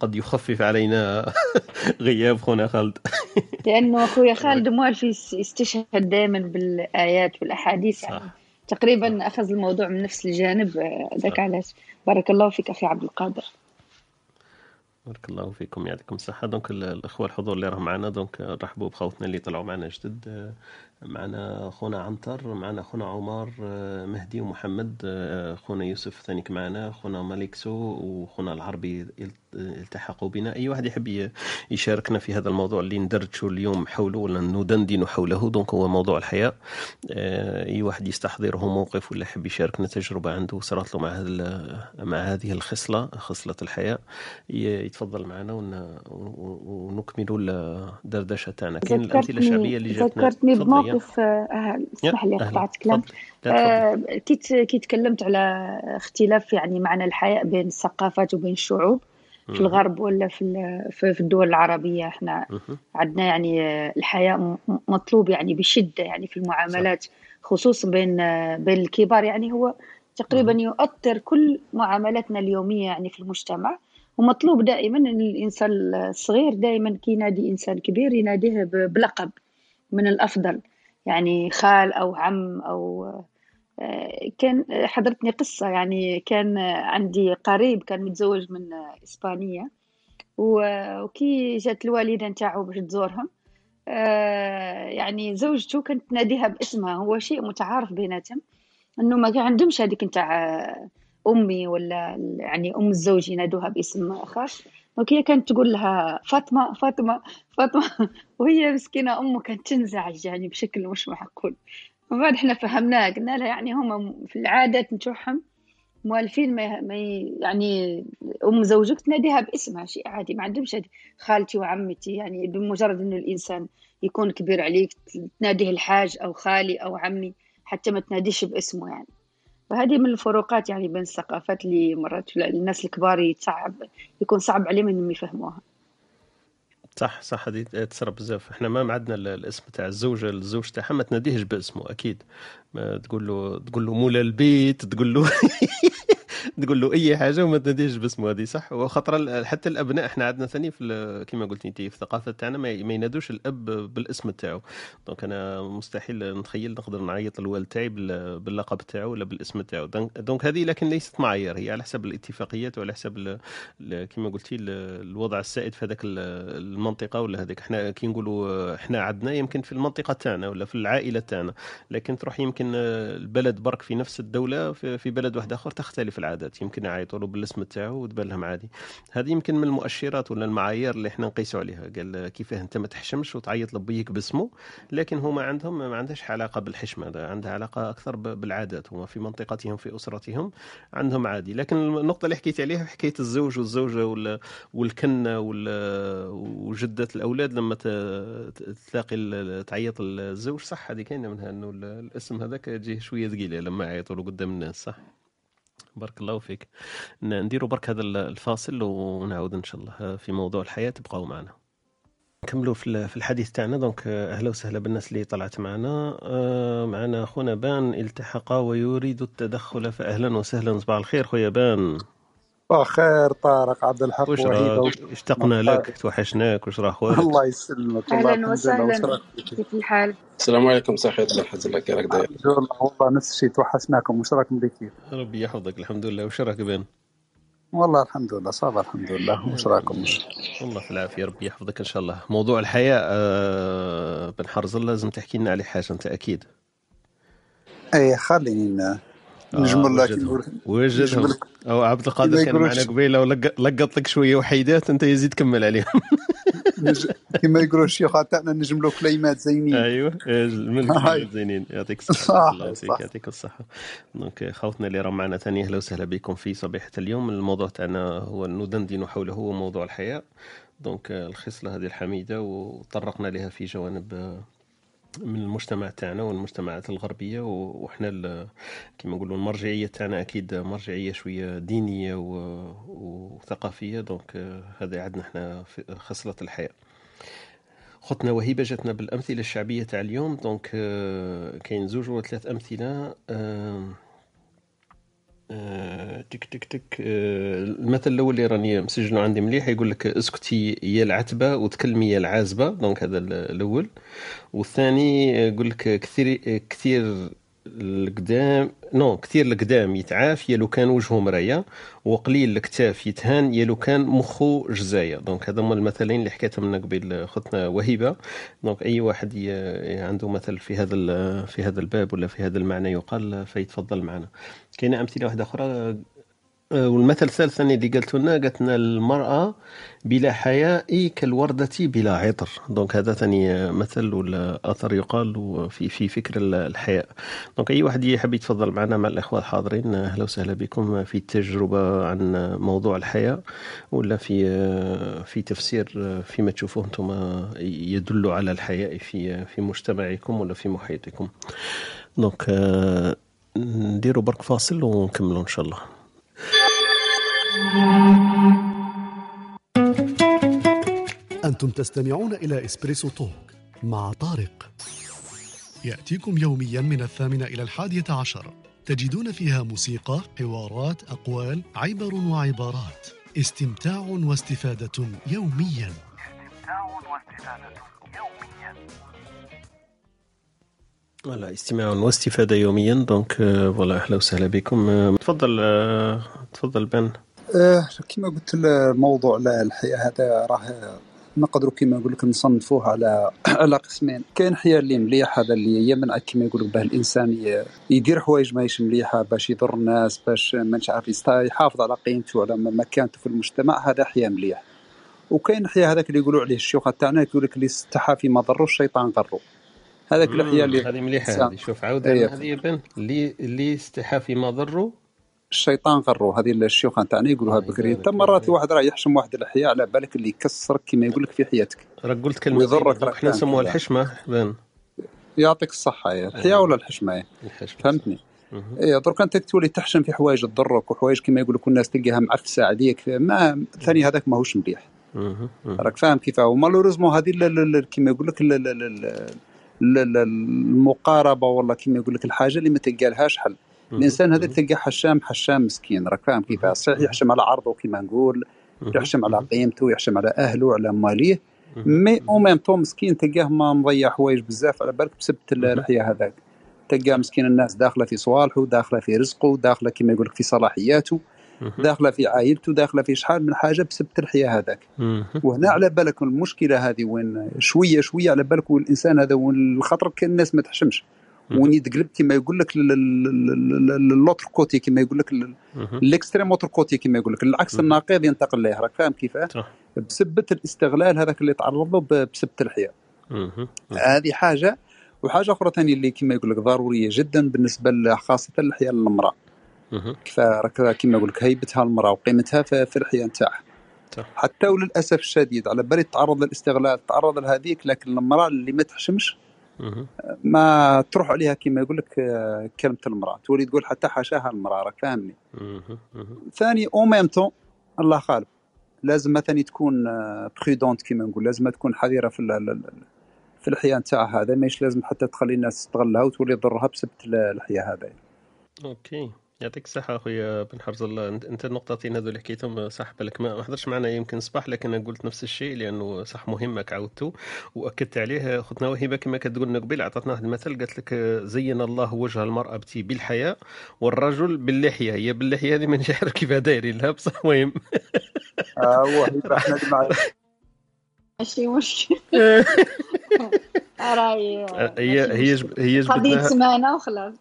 قد يخفف علينا علينا غياب خونا خالد. لأنه أخويا خالد موالف يستشهد دائما بالآيات والأحاديث. يعني تقريبا أخذ الموضوع من نفس الجانب. ذاك علاش. بارك الله فيك أخي عبد القادر. بارك الله فيكم يعطيكم الصحة. donc الأخوة الحضور اللي راهم معنا donc رحبوا بخوتنا اللي طلعوا معنا جدد. معنا خونا عنتر معنا خونا عمر مهدي ومحمد خونا يوسف ثانيك معنا خونا مالكسو وخونا العربي التحقوا بنا. أي واحد يحب يشاركنا في هذا الموضوع اللي ندرجه اليوم حوله ولا ندندن حوله دونك هو موضوع الحياة. أي واحد يستحضره موقف ولا يحب يشاركنا تجربة عنده صارت له مع مع هذه الخصلة خصلة الحياة. يتفضل معنا ونكمل الدردشه تاعنا. كاين الأمثلة الشعبية اللي جاتنا. آه، اسمح لي قطعت كلام. آه كي تكلمت على اختلاف يعني معنى الحياء بين الثقافات وبين الشعوب في الغرب ولا في في الدول العربية. إحنا عندنا يعني الحياء مطلوب يعني بشدة يعني في المعاملات خصوصا بين بين الكبار. يعني هو تقريبا يؤثر كل معاملاتنا اليومية يعني في المجتمع. ومطلوب دائما إن الإنسان الصغير دائما كي ينادي إنسان كبير يناديه بلقب من الأفضل. يعني خال أو عم أو كان حضرتني قصة يعني كان عندي قريب كان متزوج من إسبانية وكي جات الوالدة نتاعو باش تزورهم يعني زوجته كانت تناديها باسمها هو شيء متعارف بيناتهم إنه ما عندهمش هذيك نتاع أمي ولا يعني أم الزوج ينادوها باسم خاص وكي كانت تقول لها فاطمة فاطمة فاطمة. وهي مسكينة أمه كانت تنزعج يعني بشكل مش معقول. ومن بعد إحنا فهمناه قلنا لها يعني هم في العادات نتوعهم مؤلفين ما, ما يعني أم زوجك تناديها باسمها شيء عادي ما عندهمش خالتي وعمتي يعني بمجرد إنه الإنسان يكون كبير عليك تناديه الحاج أو خالي أو عمي حتى ما تناديش باسمه يعني. فهذه من الفروقات يعني بين الثقافات اللي مرات الناس الكبار يتصعب يكون صعب عليهم إنهم يفهموها. صح صح هذه تصرى بزاف. إحنا ما عندنا الاسم تاع الزوجه الزوج تاعها ما تناديهش باسمه أكيد. ما تقول له تقول له مولا البيت تقول له تقول له أي حاجة وما تناديش باسمه هذه صح؟ وخاطر ال- حتى الأبناء إحنا عندنا ثاني في كما قلت انت في الثقافة تاعنا ما ينادوش الأب بالاسم تاعو. donc أنا مستحيل نتخيل نقدر نعيط الوالد تاعي بال- باللقب تاعو ولا بالاسم تاعو. donc- هذه لكن ليست معايير هي على حسب الاتفاقيات وعلى حسب كما قلتي ال- الوضع السائد في هذاك ال- المنطقة ولا هذاك. إحنا كي نقولوا إحنا عندنا يمكن في المنطقة تاعنا ولا في العائلة تاعنا. لكن تروح يمكن البلد برك في نفس الدولة في بلد واحد آخر تختلف العادات يمكن يعيطوا له بالاسم تاعو لهم عادي. هذه يمكن من المؤشرات ولا المعايير اللي إحنا نقيسوا عليها. قال كيفاه أنت ما تحشمش وتعيط لبيك باسمه لكن هما عندهم ما عندهاش علاقة بالحشمة. ده عندها علاقة أكثر بالعادات هما في منطقتهم في أسرتهم عندهم عادي. لكن النقطة اللي حكيت عليها حكاية الزوج والزوجة وال- والكنة وال- وجدة الأولاد لما تلاقي تعيط الزوج صح هذه كاينة منها إنه ال- الاسم هذاك يجيه شوية ثقيله لما يعيطوا له قدام الناس صح؟ بارك الله فيك. نديروا برك هذا ال- الفاصل ونعود إن شاء الله في موضوع الحياة تبقاو معنا. نكملوا في ال- في الحديث تاعنا دونك آه، أهلا وسهلا بالناس اللي طلعت معنا. آه، معنا اخونا بان التحق ويريد التدخل فأهلا وسهلا صباح الخير خويا بان. خير طارق عبد الحق وش راك اشتقنا لك توحشناك وش راه اخوانك الله يسلمك والله أهلا وسهلا. كيف الحال؟ السلام عليكم صحيح الله يحفظ لك راك داير الحمد لله والله نفس الشيء توحشناكم. وش راكم بخير ربي يحفظك الحمد لله. وش راك بان والله الحمد لله صافا الحمد لله. وش راكم والله في العافية ربي يحفظك إن شاء الله. موضوع الحياة آه بن حرزل لازم تحكي لنا عليه حاجة أنت أكيد. اي خليني ن- نجمل لك وجدهم. أو عبد القادر كان معنا قبيلة ولقط لك شوية وحيدات أنت يزيد كمل عليهم. كما يقولوا الشيوخ تاعنا نجملوا كليمات زينين. أيوه من. زينين يعطيك الصحة. صح بارك الله صح. يعطيك الصحة. donc خوتنا اللي راهم معنا ثاني أهلا وسهلا بكم في صبيحه اليوم. الموضوع تاعنا هو ندندن حوله هو موضوع الحياء. donc الخصلة هذه الحميدة وطرقنا لها في جوانب آه، من المجتمع تاعنا والمجتمعات الغربية و- وإحنا ال- كما نقولوا المرجعية تاعنا أكيد مرجعية شوية دينية و- وثقافية. donc آه، هذا عندنا إحنا في خصلة الحياء. ختنا وهيبة جاتنا بالأمثلة الشعبية تاع اليوم. donc آه، كاين زوج ولا ثلاث أمثلة آه، تك تك تك آه، المثل الأول اللي راني مسجله عندي مليح يقول لك اسكتي يا العتبة وتكلمي يا العازبة donc هذا ال- الأول. والثاني يقول لك كثير كثير القدام نو كثير القدام يتعاف يا لو كان وجهه مرايه وقليل الكتاف يتهان يا لو كان مخه جزايه donc هذا هما المثلين اللي حكيتهم لنا قبيل ختنا وهيبة donc أي واحد عنده مثل في هذا في هذا الباب ولا في هذا المعنى يقال فيتفضل معنا. كاينة أمثلة واحدة أخرى؟ والمثل الثالث اللي قالته لنا قالت لنا المرأة بلا حياء كالوردة بلا عطر. donc هذا ثاني آه، مثل ولا أثر يقال في في فكر ال- الحياء. donc أي واحد يحب يتفضل معنا مع الإخوة الحاضرين آه، أهلا وسهلا بكم في تجربة عن آه، موضوع الحياء ولا في آه، في تفسير آه، فيما تشوفوه أنتم آه، يدل على الحياء في آه، في مجتمعكم ولا في محيطكم. donc آه، نديروا برك فاصل ونكملوا إن شاء الله. أنتم تستمعون إلى إسبريسو توك مع طارق. يأتيكم يوميا من الثامنة إلى الحادية عشر. تجدون فيها موسيقى، حوارات، أقوال، عبر وعبارات. استمتاع واستفادة يوميا. استمتاع واستفادة فوالا استماع واستفادة يوميا. donc voilà أهلا وسهلا بكم. آه، تفضل آه، تفضل بن. آه كما قلت الموضوع لا الحياء هذا راه نقدروا كما نقول لك نصنفوه على على قسمين. كاين حياء اللي مليح هذا اللي يمنع كما يقولوا به الإنسان يدير حوايج ماهيش مليحة باش يضر الناس باش ما عارف يحافظ على قيمته على م- مكانته في المجتمع هذا حياء مليح. وكاين حياء هذاك اللي يقولوا عليه الشيوخ تاعنا يقول لك اللي استحى فيما ضره الشيطان غره هذاك الحياة اللي هذه الإنسان- هذه. شوف عاود إيه. هذه يا بن اللي اللي استحى فيما ضره الشيطان غرو هذه الشيوخ تاعنا يقولوها الله بكري انت مرات فيك. واحد راه يحشم واحد الحياة على بالك اللي يكسرك كما يقول لك في حياتك. راك قلت كلمة ويضرك إحنا نسموها كذا. الحشمة بن يعطيك الصحة يا الحياة ولا الحشمة؟ يا. الحشمة فهمتني. اي درك أنت تولي تحشم في حوايج تضرك وحوايج كما يقول لك الناس تلقاها معفسة عليك ما ثاني هذاك ماهوش مليح. راك فاهم كيف؟ هو malheureusement هذه كما يقول لك ال- ال- ال- ال- ال- المقاربة ولا كما يقول لك الحاجة اللي ما تلقالهاش حل. الإنسان هذا تلقاه حشام حشام مسكين. راك فاهم كيفاه صحيح يحشم على عرضه كيما نقول يحشم على قيمته يحشم على أهله على ماليه. مي أو ميم طون مسكين تلقاه ما مضيع حوايج بزاف على بالك بسبة الحياء هذاك. تلقاه مسكين الناس داخلة في صوالحه داخلة في رزقه داخلة كما يقول لك في صلاحياته داخلة في عائلته داخلة في شحال من حاجة بسبة الحياء هذاك. وهنا على بالك المشكلة هذه وين؟ شوية شوية على بالك والإنسان هذا وين الخطر كان الناس ما تحشمش. وين يتقلب كما يقول لك l'autre côté كما يقول لك ال extrême autre côté كما يقول لك العكس النقيض ينتقل له راك فاهم كيفاه؟ بسبة الاستغلال هذاك اللي تعرض له بسبة الحياء. هذه حاجة وحاجة أخرى ثانية اللي كما يقول لك ضرورية جدا بالنسبة خاصة للحياء المرأة مهم. كيف راك كما يقول لك هيبتها المرأة وقيمتها في الحياء نتاعها. حتى وللأسف الشديد على بالي تعرض للاستغلال تعرض لهذيك لكن المرأة اللي ما تحشمش. ما تروح عليها كما يقول لك آه، كلمة المرأة. تولي تقول حتى حاشاها المرأة راك فاهمني. ثاني au même temps الله غالب لازم مثلا تكون prudente كما نقول. لازم تكون حذرة في في الحياء نتاعها هذا. ماهيش لازم حتى تخلي الناس تستغلها وتولي تضرها بسبب ال- الحياء هذا أوكي. يعطيك الصحة أخويا بن حرز الله. انت النقطتين هذو اللي حكيتهم صح بالك. ما ما حضرش معنا يمكن صباح لكن أنا قلت نفس الشيء لأنه صح مهمك عاودته وأكدت عليه. اختنا وهبه كما كتقول لنا قبيل اعطتنا واحد المثل. قالت لك زين الله وجه المرأة بتي بالحياء والرجل باللحية. هي باللحية هذه مانيش عارف كيف دايرين لها بصح؟ مهم آه هو ماشي مشكل راهي هي هي هي قضية جبدناها سمانة وخلاص؟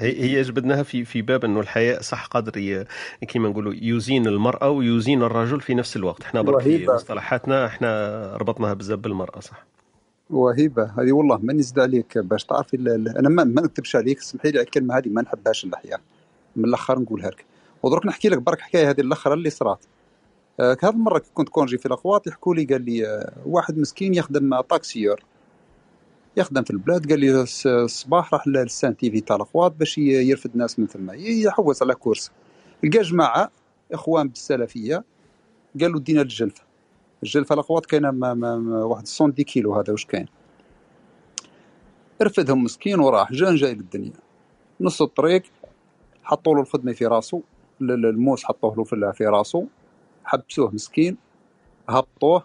هي هي جبدناها في في باب إنه الحياء صح قادر كيما نقولوا يزين المرأة ويزين الرجل في نفس الوقت. إحنا برك في وهيبة. مصطلحاتنا إحنا ربطناها بزاف بالمرأة صح؟ وهيبة هذه والله ما نزيد عليك باش ال- أنا ما, ما نكذبش عليك اسمحي لي على الكلمة هذه ما نحبهاش اللحيه من الأخر نقولها لك. ودرك نحكي لك برك حكاية هذه الأخرى اللي صرات. آه، هذه المره كي كنت congé في الأخوات يحكوا لي قال لي آه، واحد مسكين يخدم taxieur. يخدم في البلاد قال لي الصباح راح للسان تي في تاع الأخوات باش يرفد ناس من ثم يحوس على كورس. لقى جماعة إخوان بالسلفية قالوا دينا الجلفة. الجلفة الأخوات كاينة ما ما واحد 110 كيلو هذا واش كاين؟ رفدهم مسكين وراح جان جاي للدنيا. نص الطريق حطوا له الخدمة في ال- الموس حطوه له في راسه حبسوه مسكين هبطوه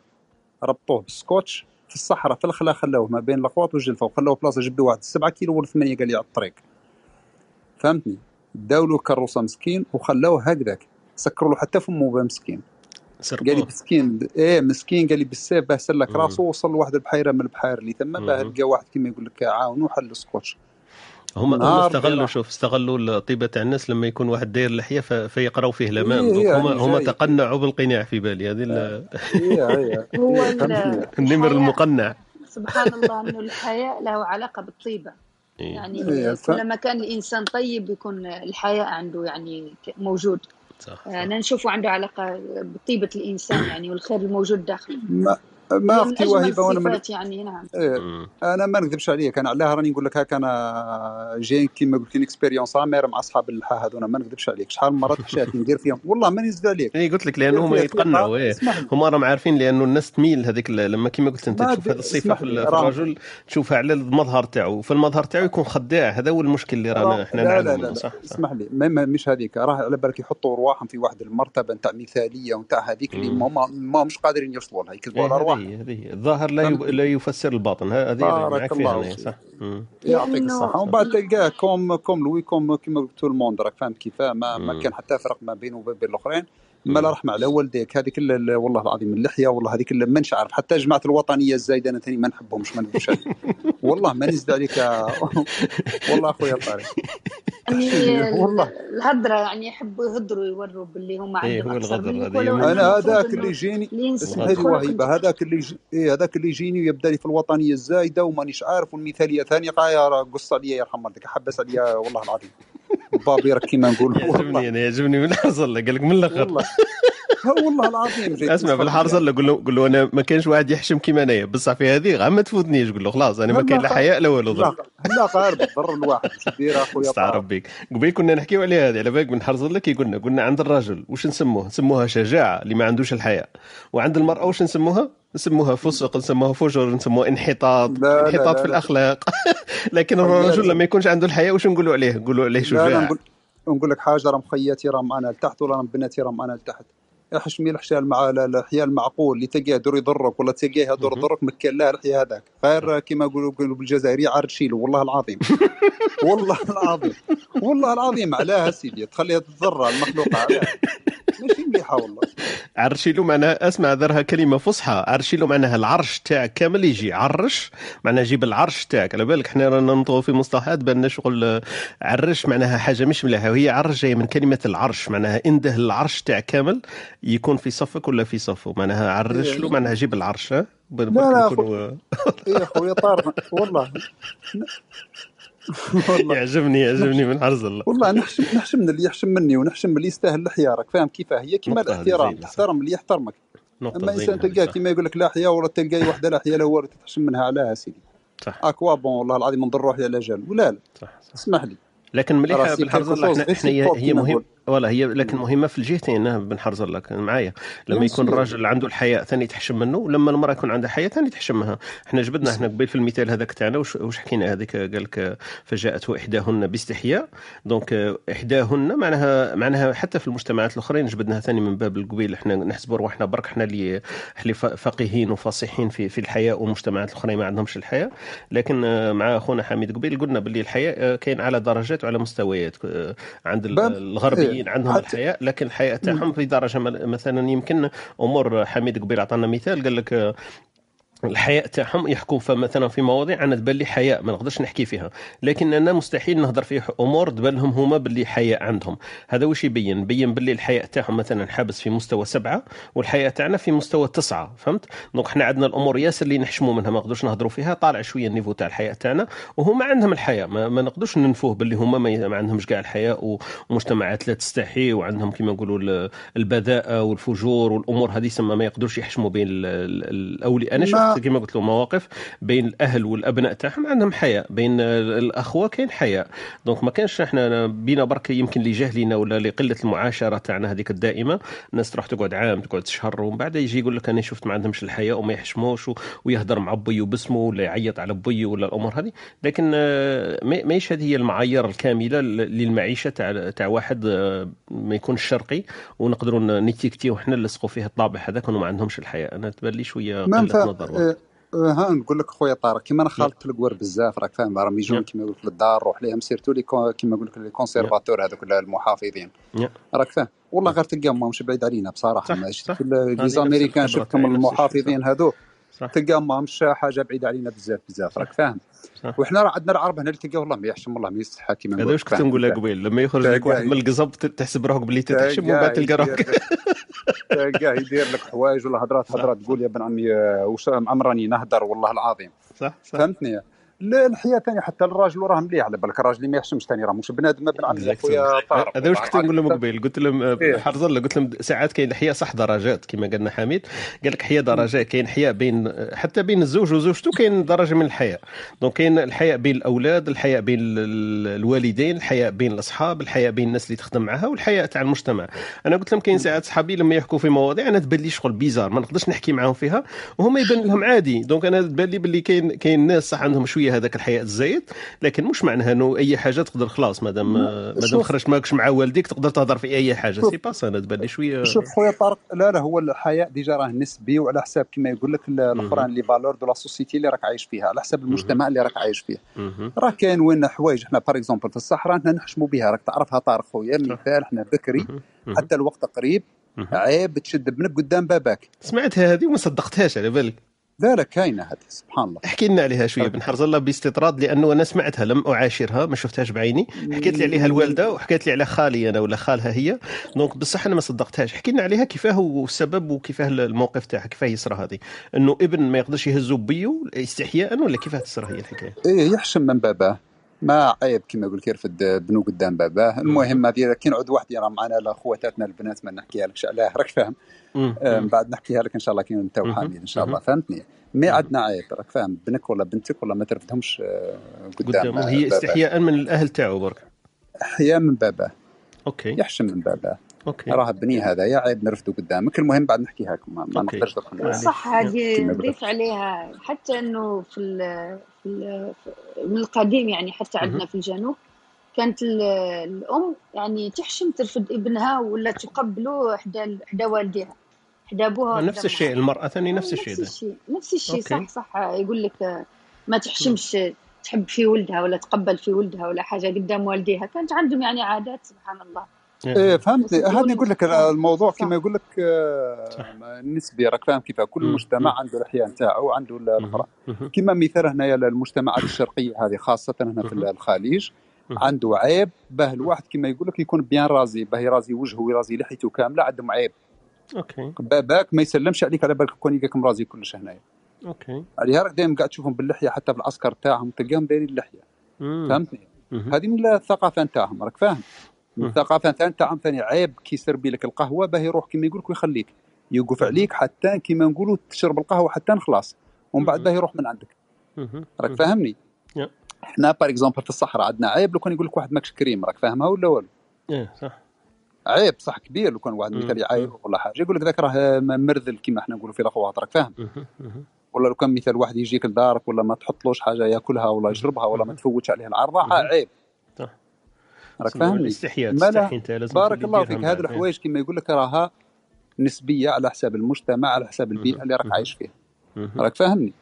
ربطوه بالسكوتش في الصحراء في الخلا خلوه ما بين الاخوات والجلفة وخلوه بلاصة جبدوا واحد. 7 كيلو ولا 8 قال لي على الطريق. فهمتني؟ داولوا كروسه مسكين وخلوه هكذاك. سكروا له حتى فمه مسكين. قال لي مسكين إيه مسكين قال لي بالسيف باه سلك. راسه وصل لواحد البحيرة من البحير اللي ثم باه. لقى واحد كيما يقول لك عاونوا حل السكوتش. هم هم استغلوا. شوف استغلوا الطيبة تاع الناس لما يكون واحد داير لحية ف- فيقراوا فيه الامام إيه، إيه، هم يعني هم. تقنعوا بالقناع في بالي هذه ال- هو إيه، ال- فهمتني النمر المقنع سبحان الله إنه الحياء له علاقة بالطيبة إيه. يعني إيه، كلما كان الإنسان طيب يكون الحياء عنده يعني موجود صح, صح. أنا نشوفه عنده علاقة بطيبة الإنسان يعني والخير الموجود داخله ما من أختي وهيبة وأنا من يعني نعم. إيه. أنا ما نكذبش عليك. أنا علاه راني نقول لك هاك أنا جاي كيما قلت لك expérience عامر مع أصحاب اللحى هذونا ما نكذبش عليك. شحال من مرات حشات ندير فيهم؟ والله ما نزيد عليك. اي قلت لك لأنه هم فيها يتقنعوا. ثقة. إيه اسمح لي. هم راهم عارفين لأنه الناس تميل هذيك لما كما قلت أنت تشوف هذه الصفة في, الرجل تشوفها على المظهر تاعو. في المظهر تاعو يكون خداع. هذا هو المشكل اللي رانا إحنا لا لا لا. صح. اسمح لي. مش هذيك. راه على بالك يحطوا أرواحهم في واحد المرتبة نتاع مثالية ونتاع هذيك اللي. ما ما مش قادرين يوصلوا لها. يكذبوا إيه على هذه. الظاهر لا يب... لا يفسر الباطن هذه بارك معك الله فيها أنا، فيك. صح. يعطيك الصحة ومن بعد تلقاه comme comme lui comme كيما قلت ال monde راك فاهم كيفاه ما, ما. كان حتى فرق ما بينه وبين الأخرين. ما لا رحمة على والديك. ال- والله العظيم اللحية والله هذيك ال- مانيش عارف حتى جماعة الوطنية الزايدة أنا ثاني ما نحبهمش ما عليك والله ما نزيد عليك. والله أخويا طارق يعني والله. الهضره يعني يحبوا يهضروا يوروا باللي هم إيه، عندهم هذه. أنا المفروض هذاك اللي يجيني لي خلق وهيبة هذاك اللي يجي... إيه هذاك اللي يجيني ويبدأ لي في الوطنية الزايدة ومانيش عارف قايا راه قص عليا يرحم والديك حبس عليا والله العظيم. بابي راك كيما نقول. يعجبني أنا يعجبني من الحرص الله قال لك من الأخر. والله. العظيم جيت أسمع الله قول له قول له أنا ما كانش واحد يحشم كيما أنايا. بصح في هذه غير ما تفوتنيش قول له خلاص أنا ما كاين لا حياء لا والو. لا ضر لا غير بالضر الواحد دير أخويا استعرب طارق بك قبيل كنا نحكيو على هذه على بالك بن حرز الله كي قلنا قلنا عند الرجل واش نسموه؟ نسموها شجاعة اللي ما عندوش الحياء. وعند المرأة واش نسموها؟ نسموها فسق نسموها فجر نسموها انحطاط. لا، لا، انحطاط لا، في لا. الأخلاق. لكن لا، الرجل لا. لما يكونش عنده الحياء واش نقولوا عليه؟ نقولوا عليه لا لا شجاع نقول لك حاجة راه مخياتي راه أنا لتحت ولا راه بناتي راه أنا لتحت يا حشمي الحشاء المع الحياء المعقول اللي تلقاه دور يضرك ولا تلقاه دور. يضرك مكان له الحياء هذاك. غير كما يقولوا يقولوا بالجزائري عاد شيله والله العظيم. والله العظيم. والله العظيم علاه سيدي. تخليها تضر المخلوق علاه. ماشي مليحة والله. عرشيلو معناها اسمع ذرها كلمة فصحى. عرشيلو معناها العرش تاعك كامل يجي. عرش معناها جيب العرش تاعك. على بالك إحنا رانا ننطقوا في مصطلحات بان شغل. عرش معناها حاجة مش مليحة. وهي عرش جاية من كلمة العرش. معناها إنده العرش تاعك كامل. يكون في صفك ولا في صفه؟ معناها عرش له معناها جيب العرش ها؟ لا، لا، نكونوا- يا خويا طار. والله. والله. يعجبني يعجبني من عرض الله. والله نحشم نحشم من اللي يحشم مني ونحشم من اللي يستاهل الحياة راك فاهم كيفاه؟ هي كيما الاحترام. تحترم اللي يحترمك. أما إنسان تلقاه. كيما يقول لك لا حياء ولا تلقاي وحدة لا حياء لا تحشم منها. عليها سيدي. صح. à quoi bon والله العظيم نضر روحي على جال ولا لا. صح صح. اسمح لي. لكن مليحة بن حرز الله إحنا هي, مهم. ولا هي لكن مهمة في الجهتين بنحرز لك معايا. لما يكون. الراجل عنده الحياء ثاني تحشم منه ولما المرأة يكون عندها حياء ثاني تحشمها إحنا جبدنا إحنا قبيل في المثال هذاك تاعنا وش, وش حكينا؟ هذيك قال لك فجاءته إحداهن باستحياء. donc آه، إحداهن معناها معناها حتى في المجتمعات الأخرين جبدناها ثاني من باب القبيل. إحنا نحسبوا رواحنا برك إحنا اللي اللي فقيهين وفصيحين في في الحياء والمجتمعات الأخرين ما عندهمش الحياء لكن مع أخونا حميد قبيل قلنا باللي الحياء كاين على درجات وعلى مستويات. عند الغربيين إيه، عندهم حتى- الحياء لكن الحياء تاعهم في درجه مثلا يمكن أمور حميد قبيل عطانا مثال قال لك الحياء تاعهم يحكوا فمثلا في مواضيع أنا تبان لي حياء ما نقدرش نحكي فيها. لكن أنا مستحيل نهضر في أمور تبان لهم هما باللي حياء عندهم. هذا وش يبين؟ بين باللي الحياء تاعهم مثلا حابس في مستوى سبعة والحياء تاعنا في مستوى تسعة فهمت؟ donc إحنا عندنا الأمور ياسر اللي نحشموا منها ما نقدرش نهضروا فيها طالع شوية ال niveau تاع الحياء تاعنا وهما عندهم الحياء. ما, ما نقدرش ننفوه باللي هما ما, ما عندهمش كاع الحياء ومجتمعات لا تستحي وعندهم كما نقولوا ال- البذاءة والفجور والأمور هذه سما ما يقدروش يحشموا بين ال- ال- الأولياء. أنا شفت كما قلت له مواقف بين الأهل والأبناء تاعهم عندهم حياء بين ال- الأخوة كاين حياء donc ما كانش إحنا بينا برك يمكن لجهلنا ولا لقله المعاشرة تاعنا هذيك الدائمة. الناس تروح تقعد عام تقعد شهر ومن بعد يجي يقول لك أنا شفت ما عندهمش الحياء وما يحشموش و- ويهدر مع بيه باسمه ولا يعيط على بيه ولا الأمور هذه. لكن آه، ما- ماهيش هذه هي المعايير الكاملة للمعيشة تاع تاع واحد آه، ما يكون شرقي ونقدروا نتيكتيو إحنا نلصقوا فيه الطابع هذاك وما عندهمش الحياء أنا تبان لي شوية قلة نظر. آه، آه، ها نقول لك خويا طارق كيما أنا خالط القوار بزاف راك فاهم راهم يجون. كيما يقول لك للدار روح ليهم surtout les كيما يقول لك les conservateurs هذوك المحافظين. راك فاهم. والله غير تلقاهم ماهمش بعيد علينا بصراحة ماشي. في les Américains الشيء، المحافظين هذو. صح تلقاهم ماهمش حاجة بعيدة علينا بزاف بزاف راك فاهم؟ صح. وحنا راه عندنا العرب هنا اللي تلقاه والله ما يحشم والله ما يستحى كيما هذا واش كنت؟ نقول لك قبيل؟ لما يخرج لك واحد من القصب تحسب روحك باللي تتحشم ومن بعد تلقى روحك. تلقاه يدير لك حوايج ولا هضرات هضرات تقول يا بن عمي آه، وش عمراني نهدر والله العظيم. صح صح. فهمتني؟ لا الحياء ثاني حتى الراجل راه مليح على بالك الراجل اللي ما يحشمش ثاني راه مش بنادم ابن عمي يا خويا طارق. هذا واش كنت نقول لهم. قبيل؟ قلت لهم إيه. حرز الله قلت لهم ساعات كاين الحياء صح درجات كما قالنا حميد. قال لك حياء درجات كاين حياء بين حتى بين الزوج وزوجته كاين درجة من الحياء donc كاين الحياء بين الأولاد الحياء بين ال- ال- الوالدين الحياء بين الأصحاب الحياء بين الناس اللي تخدم معها والحياء تاع المجتمع. أنا قلت لهم كاين ساعات صحابي لما يحكوا في مواضيع أنا تبان لي شغل bizarre ما نقدرش نحكي معاهم فيها وهما يبان لهم عادي. donc أنا تبان لي باللي كاين كاين ناس صح عندهم شوية هذاك الحياء الزايد لكن مش معناها إنه أي حاجة تقدر خلاص مادام مادام. خرجت ماكش مع والديك تقدر تهضر في أي حاجة. c'est pas أنا تبان لي شوية شوف خويا طارق لا لا هو الحياء déjà راه نسبي وعلى حساب كما يقول لك الاخرين les valeurs de la société اللي راك عايش فيها على حساب المجتمع اللي راك عايش فيه. راه كاين وين حوايج إحنا par exemple في الصحراء إحنا نحشموا بها راك تعرفها طارق خويا مثال إحنا بكري. حتى الوقت قريب. عيب تشد ابنك قدام باباك سمعتها هذه وما صدقتهاش على بالك لا كاينة هذه سبحان الله. احكي لنا عليها شوية بن حرز الله باستطراد لأنه أنا سمعتها لم أعاشرها ما شفتهاش بعيني. حكيت لي عليها الوالدة وحكيت لي على خالي أنا ولا خالها هي. donc بصح أنا ما صدقتهاش. حكي لنا عليها كيفاه والسبب وكيفاه الموقف تاعها كيفاه يصرى هذه. إنه ابن ما يقدرش يهزو بيو استحياء ولا كيفاه تصرى هي الحكاية؟ إيه يحشم من باباه. ما عيب كما يقول لك يرفد بنو قدام باباه. المهم هذه كاين عود واحد راه معنا لاخواتاتنا البنات ما نحكيها لكش علاه راك فاهم؟ مم. آه، من بعد نحكيها لك إن شاء الله كي انت. وحميد إن شاء الله. فهمتني؟ ما عندنا عيب راك فاهم؟ بنك ولا بنتك ولا ما ترفدهمش آه، قدام قدامه هي. استحياء من الأهل تاعو برك. حياء من باباه. OK. يحشم من باباه. OK. راه بني هذا يا عيب نرفدو قدامك. المهم بعد نحكيها لكم ما. نقدرش. صح هذه نضيف عليها. حتى إنه في في, من القديم يعني حتى عندنا في الجنوب. كانت ال- الأم يعني تحشم ترفد ابنها ولا تقبله حدا حدا والديها. حدا أبوها نفس الشيء المرأة ثاني نفس الشيء نفس الشيء نفس الشيء صح صح. يقول لك ما تحشمش تحب في ولدها ولا تقبل في ولدها ولا حاجة قدام والديها. كانت عندهم يعني عادات سبحان الله. إيه إيه. فهمتني بس هذا يقول لك صح الموضوع كما يقول لك آه، نسبي راك فاهم كيف كل. مجتمع. عنده الاحياء نتاعو عنده الأخرى. كما مثال هنايا المجتمعات الشرقية هذه خاصة هنا في. الخليج. عنده عيب باه الواحد كما يقول لك يكون bien rasé باه يرازي وجهه ويرازي لحيته كاملة عندهم عيب OK باباك ما يسلمش عليك على بالك كون يلقاك مرازي كلش هنايا OK عليها راك دائما قاعد تشوفهم باللحية حتى في العسكر تاعهم تلقاهم دايرين اللحية. فهمتني. هذه من الثقافة نتاعهم راك فاهم. الثقافه نتاع نتاعهم ثاني عيب كي يسربي لك القهوة باه يروح كما يقول لك ويخليك يوقف. عليك حتى كما نقولوا تشرب القهوة حتى نخلص ومن بعد. باه يروح من عندك. راك. فاهمني. إحنا par exemple في الصحراء عندنا عيب لو كان يقول لك واحد ماكش كريم راك فاهمها ولا والو إيه صح عيب صح كبير لو كان واحد. مثال مم. يعاير ولا حاجة يقول لك ذاك راه مرذل كما إحنا نقولوا في الأخوات راك فاهم. ولا لو كان مثال واحد يجيك لدارك ولا ما تحطلوش حاجة ياكلها ولا يشربها ولا ما. تفوتش عليه العرضه. عيب راك فاهمني لازم بارك الله فيك. هذه الحوايج كما يقول لك راها نسبية على حساب المجتمع على حساب البيئة. اللي راك. عايش فيها. راك فاهمني.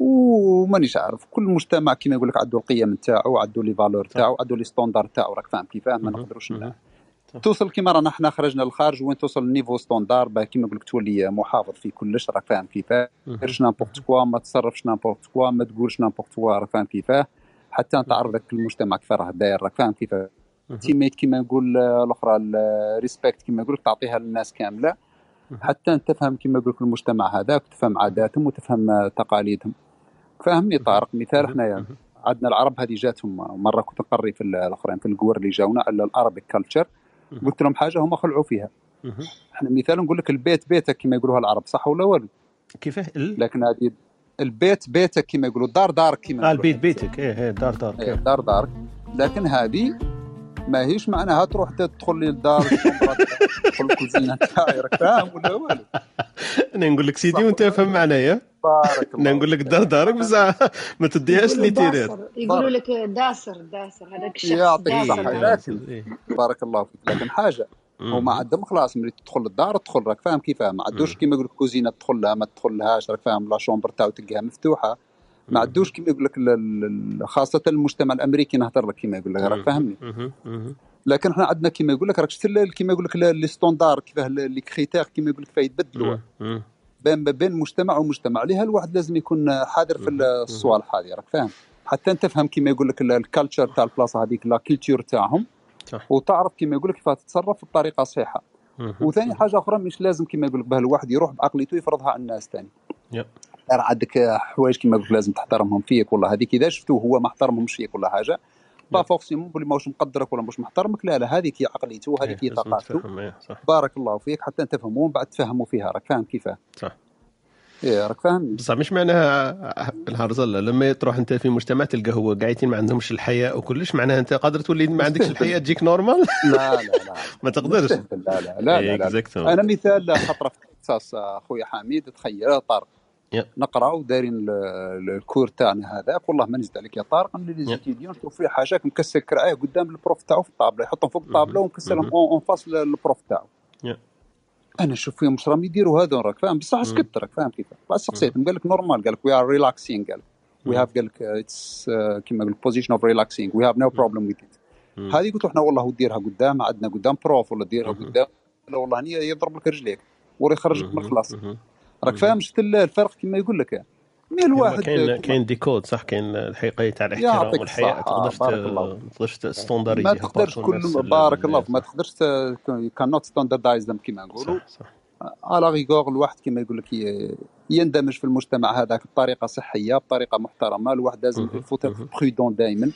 ومانيش عارف. كل مجتمع كما يقول لك عنده القيم نتاعو عنده les valeurs صح. تاعو عنده les standards تاعو راك فاهم كيفاه ما. نقدروش توصل كيما رانا إحنا خرجنا للخارج وين توصل ال niveau standard؟ باه كيما نقول لك تولي محافظ في كلش راك فاهم كيفاه. ديرش n'importe quoi ما تصرفش n'importe quoi ما تقولش n'importe quoi راك فاهم كيفاه حتى ذاك المجتمع كيف راه داير راك فاهم كيفاه مهم. تيميت كيما نقول آه، الأخرى ال respect كيما يقول لك تعطيها للناس كاملة. حتى أنت تفهم كيما يقول لك المجتمع هذاك تفهم عاداتهم وتفهم آه، تقاليدهم فهمني. طارق مثال. حنايا. عندنا العرب هذه جاتهم مرة كنت نقري في الأخرين في القور اللي جاونا على ال Arabic culture. قلت لهم حاجة هم خلعوا فيها. إحنا مثال نقول لك البيت بيتك كما يقولوها العرب صح ولا والو كيفاه ال... لكن هذه البيت بيتك كما يقولوا الدار دارك كما نقولوا البيت بيتك إيه إيه دار دار إيه، الدار دارك لكن هذه ما هيش معناها تروح تدخل الشمبرة، تدخل الكوزينة تاعي راك فاهم؟ ولا والو أنا نقول لك سيدي وأنت فهم معايا بارك أنا الله نقول لك دار دارك بصح ما تديهاش لي تيرات يقولوا بارك لك داسر داسر هذاك الشخص يعطيك الصحة. هذا لكن إيه. بارك الله فيك. لكن حاجة هما. عندهم خلاص ملي تدخل الدار تدخل راك فاهم كيفاه؟ ما عندوش. كيما يقول لك كوزينة تدخل لها ما تدخل لهاش راك فاهم؟ la chambre تاعو تلقاها مفتوحة. ما. عندوش كيما يقول لك خاصة المجتمع الأمريكي نهضر لك كيما يقول لك راك. فاهمني. لكن إحنا عندنا كيما يقول لك راك شفت كيما يقول لك les standards كيفاه les critères كيما يقول لك فايت يتبدلوا. بين بين مجتمع ومجتمع ليها الواحد لازم يكون حاضر في. الصوالح هذه راك فاهم حتى أنت تفهم كيما يقول لك ال culture تاع البلاصة هذيك la culture تاعهم وتعرف كيما يقول لك كيف تتصرف بطريقة صحيحة. وثاني. حاجة أخرى مش لازم كيما يقول لك باه الواحد يروح بعقليته يفرضها على الناس ثاني عندك حوايج كيما يقول لك لازم تحترمهم فيك ولا هذيك إذا شفتوه هو ما احترمهمش فيك ولا حاجة با يا forcément بلي ماهوش مقدرك ولا مش محترمك لا لا هذيك هي عقليته هذيك هي ثقافته إيه صح. بارك الله فيك حتى تفهموا ومن بعد تفهموا فيها. راك فاهم كيفاه؟ صح. إيه راك فاهمني بصح مش معناها الهرزله لما تروح أنت في مجتمع تلقى هو قاعدين ما عندهمش الحياء وكلش معناها أنت قادر تولي ما عندكش الحياء تجيك normal لا لا لا. ما تقدرش. مستحيل لا لا لا لا, لا, لا. exactement أنا مثال خطرة في أخويا حميد تخيل طارق يا نقراو دايرين ال- ال- ال cours تاعنا هذاك والله ما نزيد عليك يا طارق اللي les étudiants تشوف فيه حاجات مكسر كرعيه قدام ال prof تاعو في الطابلة يحطهم فوق الطابلة. ومكسرهم. en face ال prof تاعو أنا نشوف فيهم واش راهم يديروا هذول راك فاهم بصح. سكت راك فاهم كيف بس مهم. سقسيتهم قال لك normal قال لك we are relaxing قال لك we. have قال لك it's كيما يقول position of relaxing we have no. problem with it. هذه قلت له إحنا والله ديرها قدام عندنا قدام prof ولا ديرها. قدام لا والله هني يضرب لك رجليك ولا يخرجك من. الخلاص. راك. فاهم شفت الفرق كما يقول لك mais هو الواحد كاين كاين des codes صح كاين الحقيقة تاع الاحترام والحياء الصحة تقدرش فيك ما تقدرش كل بارك الله ما تقدرش كانوت ستاندردايز كما نقولوا صح صح à la rigueur الواحد كما يقول لك يندمج في المجتمع هذاك بطريقة صحية بطريقة محترمة الواحد لازم. يفوت. prudent دائما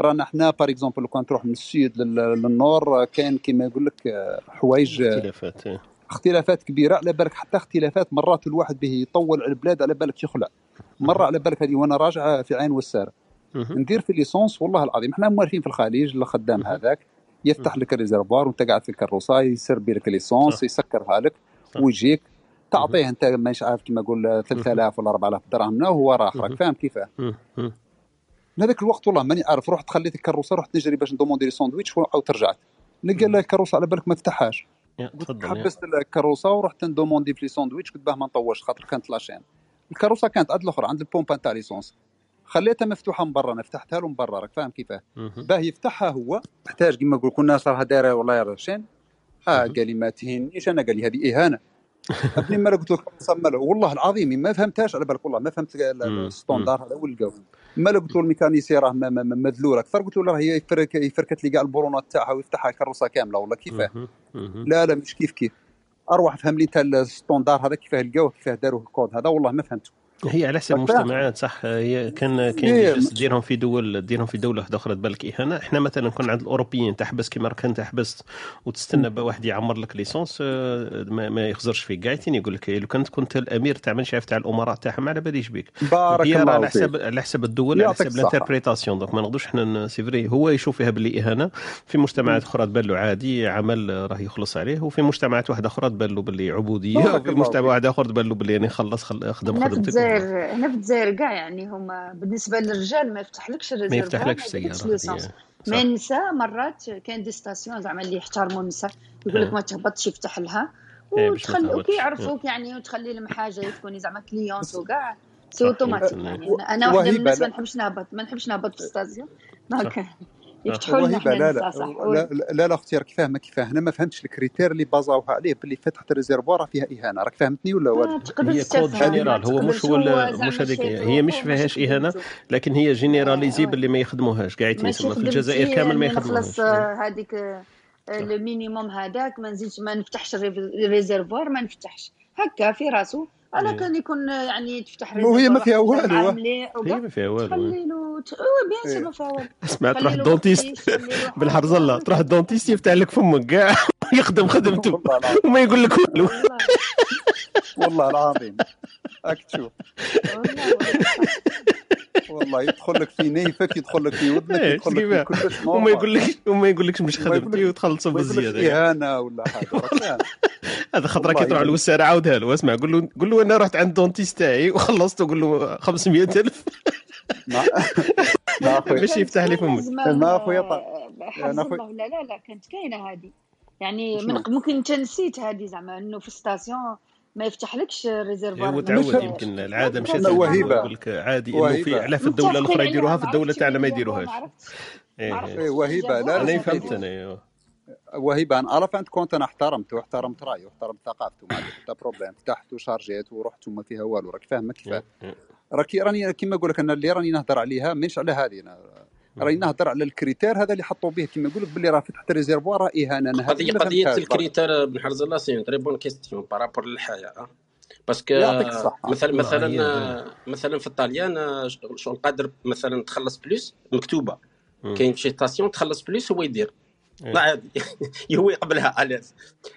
رانا حنا par exemple لو كان تروح من ال sud لل- لل nord كاين كما يقول لك حوايج اختلافات إيه. اختلافات كبيرة على بالك حتى اختلافات مرات الواحد به يطول على البلاد على بالك يخلع مرة. على بالك هذه وأنا راجع في عين مهم. ندير في l'essence والله العظيم إحنا موالفين في الخليج الخدام. هذاك يفتح. لك ال réservoir وانت قاعد في الكروسه يسربي لك l'essence يسكرها لك ويجيك. تعطيه انت مانيش عارف كما نقول مهم. 3000 ولا 4000 درهم وهو راخ راك مهم. فاهم كيفاه. هذاك الوقت والله ماني عارف رحت خليت الكروسه رحت نجري باش ندوموندي les sandwichs وعاود رجعت لقى الكروسه على بالك ما فتحهاش يا، قلت تفضل. حبست الكروسه ورحت ندوموندي في les sandwichs قلت باه ما نطولش خاطر كانت la chaîne الكروسه كانت عند الآخر عند البومبا تاع l'essence خليتها مفتوحة من برا أنا فتحتها له من برا راك فاهم كيفاه. باه يفتحها هو محتاج كيما نقول كل الناس راها دايرة والله يا رشين آه. قال لي ما تهينيش أنا قال لي هذه إهانة أبني ما قلت ماله والله العظيم ما فهمتهاش على بالك والله ما فهمت. ال standard هذا ولقاو ما قلت له ال mécanicien راه مذلول أكثر قلت له راه هي يفرك يفركت لي كاع البرونات تاعها ويفتحها الكروسه كاملة والله كيفاه. لا لا مش كيف كيف. أروح فهم لي انت ال standard هذا كيفاه لقاوه كيفاه داروه الكود هذا؟ والله ما فهمته هي على حسب؟ المجتمعات صح؟ هي كان كاين إيه، ديرهم في دول ديرهم في دولة واحدة أخرى تبان لك اهانه إحنا مثلا كنا عند الأوروبيين تحبس كيما راك انت حبست وتستنى واحد يعمر لك l'essence آه، ما, ما يخزرش فيك. قاعد يقول لك إيه، لو كنت كنت الأمير تاع من شايف تاع الأمراء تاعهم على باليش بيك. بارك الله على حسب على حسب الدول على حسب. ال interprétation. donc ما نقدرش إحنا c'est vrai هو يشوف فيها باللي إهانة. في مجتمعات أخرى تبان له عادي عمل راه يخلص عليه. وفي مجتمعات واحدة أخرى تبان له باللي عبودية. وفي مجتمع. واحد آخر تبان له باللي يعني خلص خل... خدم خدمتك. الجزائر هنا في الجزائر كاع يعني هما بالنسبة للرجال ما يفتحلكش ما ال réservoir يفتحلكش ما السيارة ما النساء مرات كاين des stations زعما اللي يحترموا النساء يقول. لك ما تهبطش يفتح لها. إيه،. وكي يعرفوك يعني وتخلي لهم حاجة تكوني زعما cliente وكاع. c'est automatique. يعني. أنا- أنا واحدة من الناس ما. نحبش نهبط ما نحبش نهبط في station صح. donc يفتحوا لنا لا لا لا لا, لا, لا أختي راك فاهمه كيفاه أنا ما فهمتش ال critère اللي بازاوها عليه باللي فتحت ال réservoir راه فيها إهانة. راك فهمتني ولا ما والو؟ هي code général هو مش هو مش هذيك هي مش فيهاش إهانة. لكن هي généralisée آه. باللي ما يخدموهاش قاعدين ماشي تسمى في الجزائر كامل ما اني نخلص يخدموهاش. آه، هذيك آه، ال minimum هذاك ما نزيدش ما نفتحش ال ré- ال réservoir ما نفتحش. هكا في راسو. على إيه. كان يكون يعني تفتح وهي ما فيها والو. مليح هي ما فيها والو تخلي له bien sûr إيه. ما فيها والو اسمع تروح ال dentiste بطيش، خلي له حاجة. بالحرزله تروح ال dentiste يفتح لك فمك. كاع يخدم خدمته. وما يقول لك والو والله. العظيم. راك تشوف والله يدخل لك في نيفك يدخل لك في ودنك إيه، يدخل لك في؟ كلش وما يقول لك وما يقول لكش مش خدمتي وتخلصوا ما يقول لك بالزياده إهانة ولا حاجة فاهم هذا خطره كي تروح يقول- للوساره عاودها له اسمع قول له قول له أنا رحت عند ال dentiste تاعي وخلصت وقول له 500000 ما ما أخوي. باش يفتح لي فمك. ما الله لا لا لا كانت كاينة هذه. يعني ممكن أنت نسيت هذه زعما إنه في station ما يفتحلكش ال réservoir هو من تعود. يمكن العادة مش مشات. يقول لك عادي إنه في. علاه في الدولة الاخرى يديروها في الدولة تاعنا ما يديروهاش إيه، إيه. إيه، وهيبة، لا، أنا فهمت أنا. وهيبة أنا على فانت كنت أنا احترمته واحترمت رأيه واحترمت ثقافته ما عندي حتى problème فتحت وشارجيت ورحت وما فيها والو راك فاهمه كيفاه إيه. راكي راني كيما نقول لك أنا اللي راني نهضر عليها مش على هذه راني نهضر على ال critère هذا اللي حطوا به كيما يقول لك باللي راه فتحت réservoir راه إهانة. أنا هذه قضيه ما قضية. ال critère بن حرز الله c'est très bonne question par rapport للحياء parce que يعطيك الصحة. مثلا والله مثلا مثلا في الطاليان آه، شغل قادر مثلا تخلص بلوس مكتوبة. كاين في شي station تخلص بلوس هو يدير. إيه. لا عادي هو يقبلها à l'aise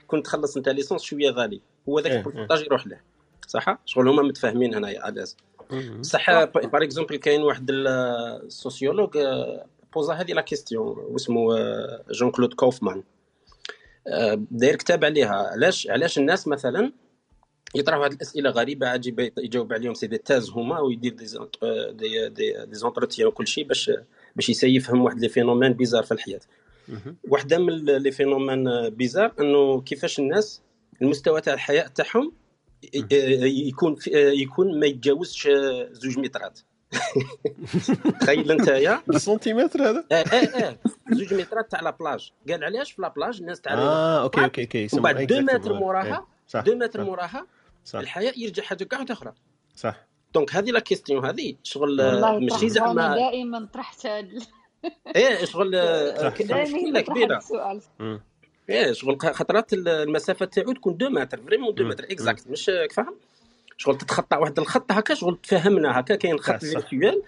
كنت تخلص انت l'essence شوية غالي هو ذاك إيه، البورتاج يروح له. صح؟ شغل هما متفاهمين هنايا à l'aise مم. صح par exemple كاين واحد ال sociologue آه، posa هذه la question واسمه آه، جون كلود كوفمان آه، داير كتاب عليها علاش علاش الناس مثلا يطرحوا هذه الأسئلة غريبة عجيبه يجاوب عليهم c'est des thèses هما ويدير des آه، des des, des entretiens وكل شيء باش باش يسيفهم واحد les phénomènes bizarres في الحياء. واحدة من les phénomènes bizarres إنه كيفاش الناس المستوى تاع الحياء تاعهم يكون يكون ما يتجاوزش آه، زوج مترات. تخيل انت يا. بالسنتيمتر هذا؟ آه آه آه. زوج مترات تاع la plage. قال علاش في la plage الناس تاع آه okay okay okay. ومن بعد 2 exactement. متر موراها إيه. صح 2 متر صح. موراها الحياء يرجع حاجة كاع أخرى. صح. donc هذه la question هذه شغل والله ماشي زعما دائما طرحت هذا إيه شغل آه، كبيرة. إيه شغل خطرات المسافة تاعو تكون 2 متر vraiment 2 مم. متر exact مش فاهم شغل تتخطى واحد الخط هكا شغل تفهمنا هكا كاين خط. virtuel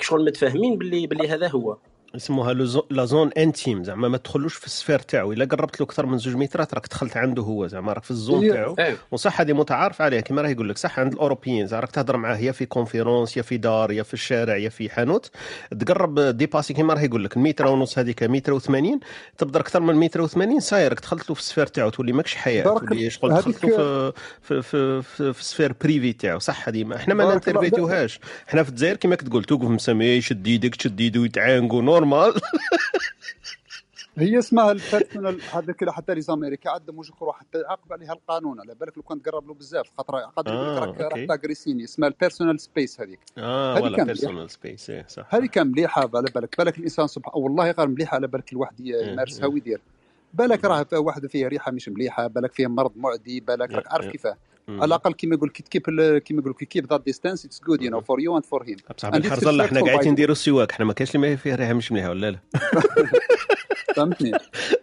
شغل متفاهمين باللي باللي هذا هو يسموها la zone intime زعما ما تدخلوش في ال sphère تاعو. إلا قربت له أكثر من زوج مترات راك دخلت عنده هو زعما راك في ال zone هي- تاعو. إيه. وصح هذه متعارف عليها كما راه يقول لك صح عند الأوروبيين زعما راك تهضر معاه يا في conférence يا في دار يا في الشارع يا في حانوت. تقرب dépasser كما راه يقول لك المتر ونص هذيك متر و80 تبدأ أكثر من متر و80 صاير راك دخلت له في ال sphère تاعو تولي ماكش حياء تولي شغل دخلت له في في في, في, في ال sphère privée تاعو صح هذه ما- إحنا ما. نانتربريتوهاش إحنا في الجزائر كما تقول توقف مسمي شد يدك تشد يدو يتعانقوا normal هي اسمها ال personal هذاك حتى les Américains عندهم وجه روح حتى يعاقب عليها القانون على بالك لو كان تقرب له بزاف خاطر قادر يقول آه، لك راك okay. راح تاغريسيني اسمها ال personal space هذيك. آه ولا personal space إيه صح. هذه كان مليحة على بالك. بالك الإنسان سبحان والله غير مليحة على بالك الواحد ي- يمارسها إيه. ويدير. بالك راه واحد فيها ريحة مش مليحة بالك فيها مرض معدي بالك إيه، راك عارف إيه. كيفاه. على الأقل كيما يقول كيب كيما يقول كيب ذات ديستانس اتس جود يو نو فور يو اند فور هيم بصح And بالحر it's ظل إحنا قاعدين نديروا السواك إحنا ما كاينش اللي ما فيه ريحة مش مليحة ولا لا؟ فهمتني.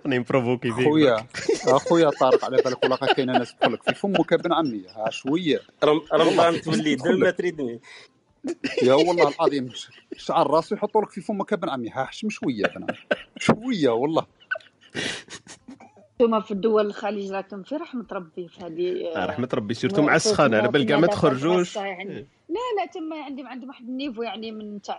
راني مبروفوكي فيك خويا أخويا طارق على بالك والله غير كاينة ناس تدخل لك في فمك ابن عمي ها شوية. رمضان تولي دير ما تريدني. يا والله العظيم شعر راسه يحطوا لك في فمك ابن عمي ها حشم شوية ابن عمي شوية والله. أنتم في الدول الخليج راكم في رحمة ربي في هذه آه، رحمة ربي surtout مع السخانة. على بالك ما تخرجوش. يعني لا لا تم عندي عندهم واحد ال niveau يعني من تاع.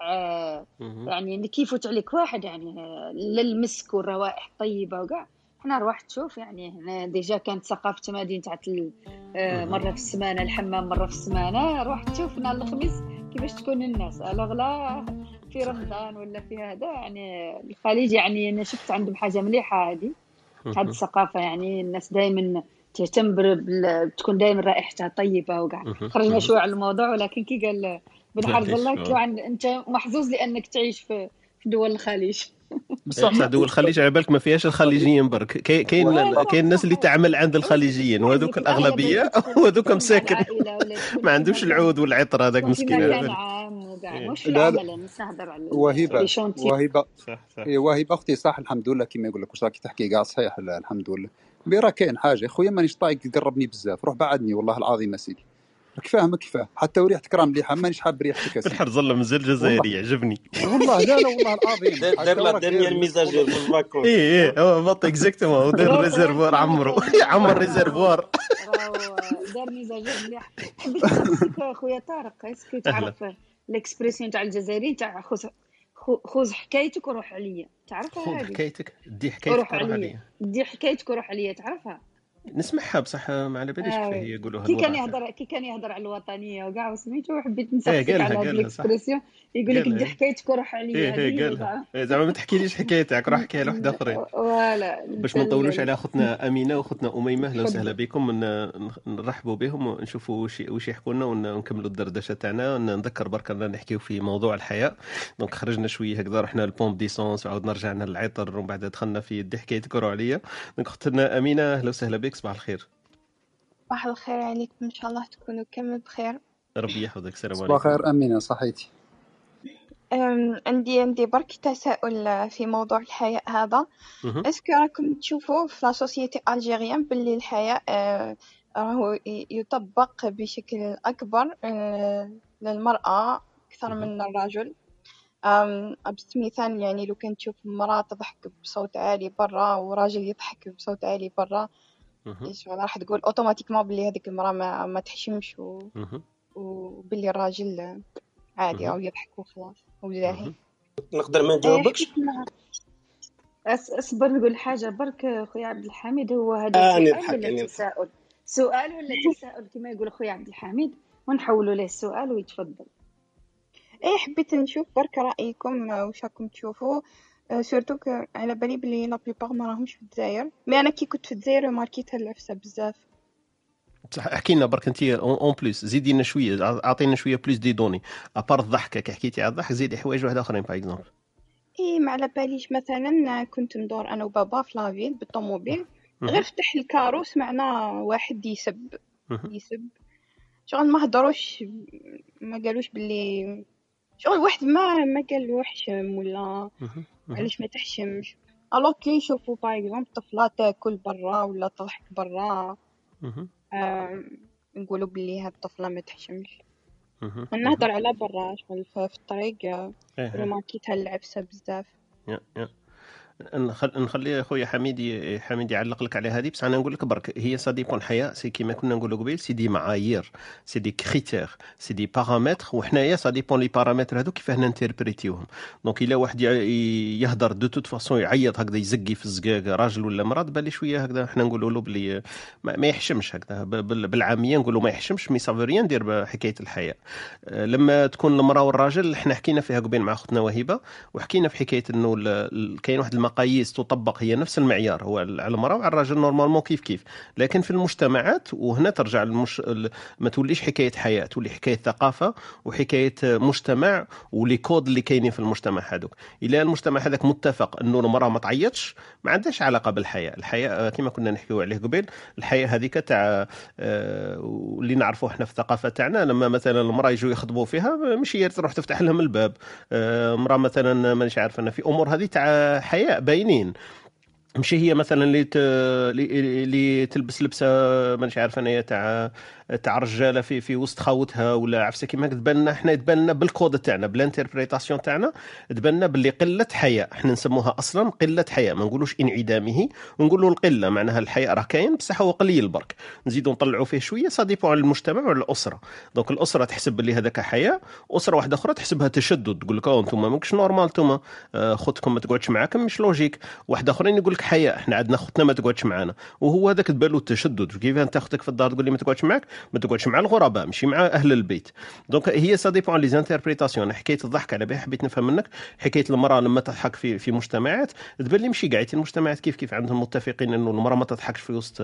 يعني اللي كيف يفوت عليك واحد يعني للمسك والروائح الطيبة وكاع. إحنا روح تشوف يعني هنا déjà كانت ثقافة مدينة تاع آه، مرة في السمانة الحمام مرة في السمانة. روح تشوف نهار الخميس كيفاش تكون الناس. alors là في رمضان ولا في هذا يعني الخليج يعني أنا شفت عندهم حاجة مليحة هذه. هذه الثقافة يعني الناس دائما تهتم تكون دائما رائحتها طيبة وكاع. خرجنا شوي على الموضوع ولكن كي قال بن معليش، الله أنت محظوظ لأنك تعيش في في دول الخليج. بصح دول الخليج على بالك ما فيهاش الخليجيين برك. كاين كاين الناس اللي تعمل عند الخليجيين وهذوك الأغلبية. وهذوك مساكن. ما عندوش العود والعطر هذاك مسكين. إيه. وهبه وهبه إيه، وهبه أختي صح الحمد لله. كيما يقول لك واش راكي تحكي؟ كاع صحيح الحمد لله. مي راه كاين حاجة. خويا مانيش طايق تقربني بزاف. روح بعدني والله العظيم أسيدي. راك فاهم كيفاه حتى وريحتك راه مليحه مانيش حاب ريحتك اسيدي بالحر ظل مازال جزائري يعجبني. والله لا لا والله العظيم. دار لا وراك دار داير- الميزاجير في الباكون اي اي هو بط إكزاكتومون ودار الريزيرفوار عمرو. عمر réservoir راهو دار مزاج مليح. حبيت نسالك أخويا طارق est-ce que تعرف ال expression تاع الجزائريين تاع خذ خذ حكايتك وروح عليا. تعرفها خذ هذه؟ حكايتك دي حكايتك وروح روح عليا. عليا. دي حكايتك وروح عليا تعرفها؟ نسمعها بصح ما على باليش آه. كيف هي يقولوها كي كان. يهضر كي كان يهضر على الوطنية وكاع وسميتو حبيت إيه، قالها- على هذه. ال expression يقول لك. دي حكايتك وروح عليا إيه إيه قالها إيه، زعما ما تحكيليش حكايتك روح احكيها لواحد أخرين voilà باش ما نطولوش على أختنا أمينة وأختنا أميمة أهلا. وسهلا بكم نرحبوا بهم ونشوفوا وش وش يحكوا لنا ون- ونكملوا الدردشة تاعنا نذكر برك أننا نحكيو في موضوع الحياء donc خرجنا شوية هكذا رحنا ال pompe d'essence وعاودنا رجعنا للعطر ومن بعد دخلنا في دي حكايتك وروح عليا donc أختنا أمينة أهلا وسهلا بك صباح الخير. صباح الخير عليكم إن شاء الله تكونوا كامل بخير. ربي يحفظك السلام صباح عليكم. خير أمينة صحيتي؟ أم، عندي عندي برك تساؤل في موضوع الحياء هذا. est-ce que راكم تشوفوا في la société algérienne باللي الحياء آه، راهو يطبق بشكل أكبر آه، للمرأة أكثر من الرجل. أبسط مثال يعني لو كان تشوف امرأة تضحك بصوت عالي برا وراجل يضحك بصوت عالي برا مهم. شغل راح تقول automatiquement بلي هذيك المرأة ما, ما تحشمش و... وباللي الراجل عادي. أو يضحك وخلاص مهم. نقدر ما إيه، نجاوبكش أصبر نقول حاجة برك خويا عبد الحميد هو هذا آه، سؤال نضحك، ولا. تساؤل سؤال ولا تساؤل كما يقول خويا عبد الحميد ونحولوا له السؤال ويتفضل إيه حبيت نشوف برك رأيكم آه، واش راكم تشوفوا آه، surtout ك- على بالي بلي la plupart ما راهمش في الجزائر. mais أنا كي كنت في الجزائر ماركيتها العفسه بزاف. صح أحكي لنا برك انت en plus زيدي لنا شوية أعطينا شوية plus de données à part الضحكة كي حكيتي على الضحك زيدي حوايج واحد آخرين par exemple إيه ما على باليش مثلا كنت ندور أنا وبابا في la ville بالطوموبيل. غير فتح الكارو سمعنا واحد يسب. يسب. شغل ما هضروش ما قالوش باللي شغل واحد ما ما قال له احشم ولا. علاش ما تحشمش alors كي يشوفوا par exemple طفلة تاكل برا ولا تضحك برا. آم، نقولوا باللي هاد الطفلة ما تحشمش. نهضر على برا شغل في الطريق آه، إيه. رماركيتها العفسة بزاف يا يا نخل- نخلي خويا حميد حميد يعلق لك على هذه بس أنا نقول لك برك هي ça dépend الحياء c'est كيما كنا نقولوا قبيل c'est des معايير c'est des critères c'est des paramètres وحنايا ça dépend les paramètres هذو كيفاه نانتربريتيوهم donc إلا واحد يع- ي- يهدر de toute façon يعيط هكذا يزقي في الزقاق راجل ولا مرأة تبان لي شوية هكذا حنا نقولوا له بلي ما, يحشمش هكذا بالعامية نقولوا ما يحشمش mais ça veut rien dire بحكايه الحياء. لما تكون المرأة والراجل إحنا حكينا فيها قبيل مع أختنا وهبه وحكينا في حكاية إنه كاين واحد المقاييس تطبق هي نفس المعيار هو على المرأة وعلى الراجل normalement كيف كيف. لكن في المجتمعات وهنا ترجع المش... ال- ما توليش حكاية حياء تولي حكاية ثقافة وحكاية مجتمع و les codes اللي كاينين في المجتمع هذوك. إلى المجتمع هذاك متفق أنه المرأة ما تعيطش ما عندهاش علاقة بالحياء. الحياء آه، كما كنا نحكيو عليه قبيل الحياء هذيك تاع آه، واللي نعرفوه إحنا في الثقافة تاعنا لما مثلا المرأة يجوا يخطبوا فيها مش هي تروح تفتح لهم الباب. آه، امراه مثلا مانيش عارف أنا في أمور هذه تاع حياء باينين مش هي مثلا اللي تلبس لبسة مانيش عارف أنا تاع تاع رجاله في في وسط خاوتها ولا عفسه كيما تبان لنا إحنا تبان لنا بالكود تاعنا بال interprétation تاعنا تبان لنا باللي قله حياء. إحنا نسموها أصلا قلة حياء ما نقولوش انعدامه ونقولوا القلة معناها الحياء راه كاين بصح هو قليل برك. نزيدوا نطلعوا فيه شوية ça dépend على المجتمع وعلى الأسرة. donc الأسرة تحسب باللي هذاك حياء أسرة واحدة أخرى تحسبها تشدد تقول لك أنتم ماكش normal أنتم خوتكم ما تقعدش معاكم مش logique واحد أخرين يقول لك حياء إحنا عندنا خوتنا ما تقعدش معانا. وهو هذاك تبان له التشدد. كيف أنت أختك في الدار تقول لي ما تقعدش معاك؟ ما تقعدش مع الغرباء ماشي مع أهل البيت. donc هي ça dépend les interprétations حكاية الضحك على بها حبيت نفهم منك. حكاية المرأة لما تضحك في في مجتمعات تبان لي ماشي قاعدين المجتمعات كيف كيف عندهم متفقين إنه المرأة ما تضحكش في وسط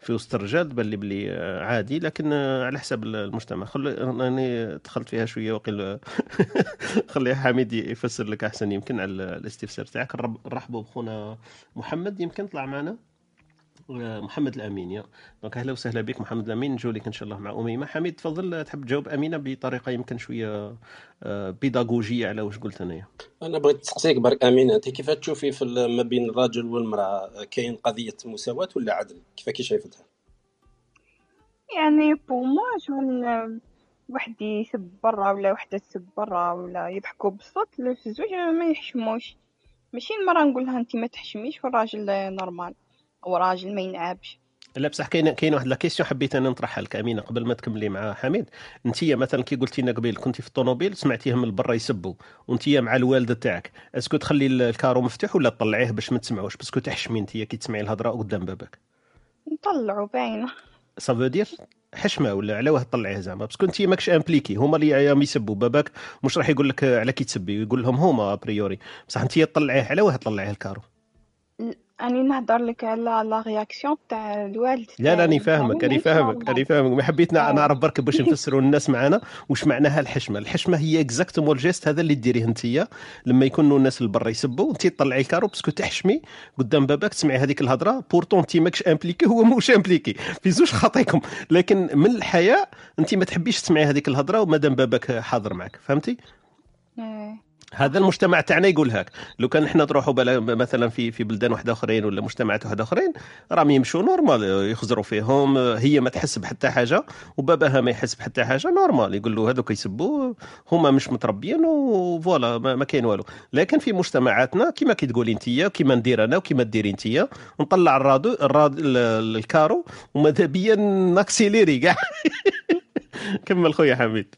في وسط الرجال تبان لي بلي عادي. لكن على حسب المجتمع. خل راني دخلت فيها شوية وقيل خلي حميد يفسر لك أحسن يمكن على الاستفسار تاعك. نرحبوا بخونا محمد. يمكن طلع معنا؟ محمد الامين يا donc أهلا وسهلا بك محمد الامين نجو لك إن شاء الله مع أميمة. حميد تفضل تحب تجاوب أمينة بطريقة يمكن شوية بيداغوجيه على واش قلت أنايا؟ أنا بغيت نسقسيك برك امين أنت كيف تشوفي في ما بين الرجل والمرأة؟ كاين قضية مساواة ولا عدل؟ كيف كي شايفتها يعني pour moi شغل واحد يسب برا ولا وحدة تسب برا ولا يضحكوا بالصوت في الزوج ما يحشموش. ماشي المرأة نقولها أنت ما تحشميش والراجل normal أو راجل ما ينعابش. لا بصح كاين كاين واحد la question حبيت أنا نطرحها لك أمينة قبل ما تكملي مع حميد. أنت مثلا كي قلتي لنا قبيل كنتي في الطوموبيل سمعتيهم من برا يسبوا وأنت مع الوالد تاعك. est-ce que تخلي الكارو مفتوح ولا تطلعيه باش ما تسمعوش؟ parce que تحشمي أنت كي تسمعي الهضرة قدام باباك. نطلعوا باينة ça veut dire حشمة ولا على واه تطلعيه زعما؟ parce que أنت ماكش impliquée هما اللي يسبوا باباك مش راح يقول لك على كي تسبي يقول لهم هما a priori بصح أنت تطلعيه على واه تطلعيه الكارو؟ أني نهضر لك على la réaction تاع الوالد لا لا. راني فاهمك راني فاهمك. راني فاهمك ما حبيت آه. نعرف برك باش نفسروا الناس معنا واش معناها الحشمة الحشمة هي exactement ال geste هذا اللي ديريه أنت لما يكونوا الناس اللي برا يسبوا أنت تطلعي الكارو parce que تحشمي قدام باباك تسمعي هذيك الهضرة pourtant أنت ماكش impliquée هو موش impliqué في زوج خاطيكم لكن من الحياء أنت ما تحبيش تسمعي هذيك الهضرة ومادام باباك حاضر معك فهمتي إيه. هذا المجتمع تاعنا يقول هاك. لو كان إحنا نروحوا بلا مثلا في في بلدان واحدة آخرين ولا مجتمعات واحدة آخرين راهم يمشوا normal يخزروا فيهم. هي ما تحس بحتى حاجة وباباها ما يحس بحتى حاجة normal يقول له هذوك يسبوا هما مش متربيين و voilà ما, ما كاين والو. لكن في مجتمعاتنا كما كي تقولي انت كما ندير أنا وكما ديري انت نطلع الرادو الراد ال- الكارو وماذا بيا ناكسيليري كاع. كمل خويا حميد.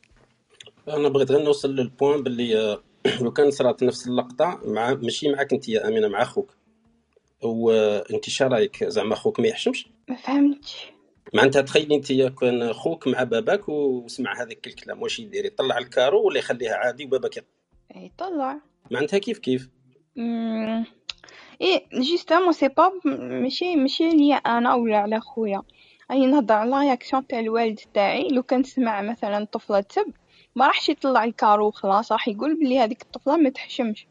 أنا بغيت غير نوصل لل point باللي آه، لو كان صرات نفس اللقطة مع ماشي معك انت يا أمينة مع أخوك. وانت شا رايك زعما أخوك ما يحشمش؟ ما فهمتش. معناتها تخيلي انت كان أخوك مع باباك وسمع هذاك الكلام واش يدير؟ يطلع الكارو ولا يخليها عادي وباباك يطلع. معناتها كيف كيف؟ مم. إيه justement c'est pas ماشي ماشي ليا أنا ولا على خويا. اني نهضر على réaction تاع الوالد تاعي. لو كان سمع مثلا طفلة تسب ما راحش يطلع الكارو خلاص راح يقول بلي هذيك الطفلة ما تحشمش.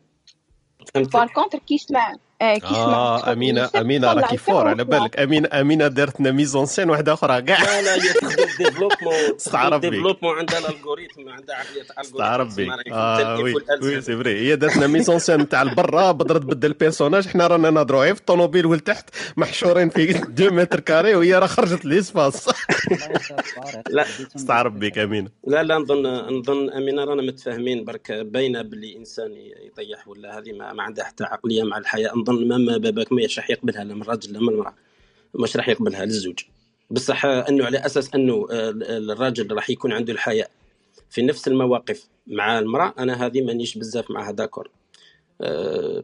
par contre كي يسمع آه، آه امينه النساء أمينة طلع راكي fort على. بالك. امينه أمينة دارت لنا mise en scène واحدة أخرى كاع لا لا développement. استعرف بك. développement عندها ال algorithme عندها عقليه ال algorithme آه oui oui c'est vrai. هي دارت لنا mise en scène تاع البرا بدرت تبدل ال personnage حنا رانا نهضروا غير في الطوموبيل ولتحت محشورين في 2 mètre carré وهي راه خرجت l'espace لا، حديث استعرف بك أمينة. لا لا نظن نظن أمينة رانا متفاهمين برك باينه باللي إنسان يطيح ولا هذه ما, ما عندها حتى عقلية مع الحياء. نظن ما باباك ما راح يقبلها لا من الراجل لا من المراه مش راح يقبلها للزوج. بصح أنه على أساس أنه الراجل راح يكون عنده الحياء في نفس المواقف مع المرأة أنا هذه مانيش بزاف معها d'accord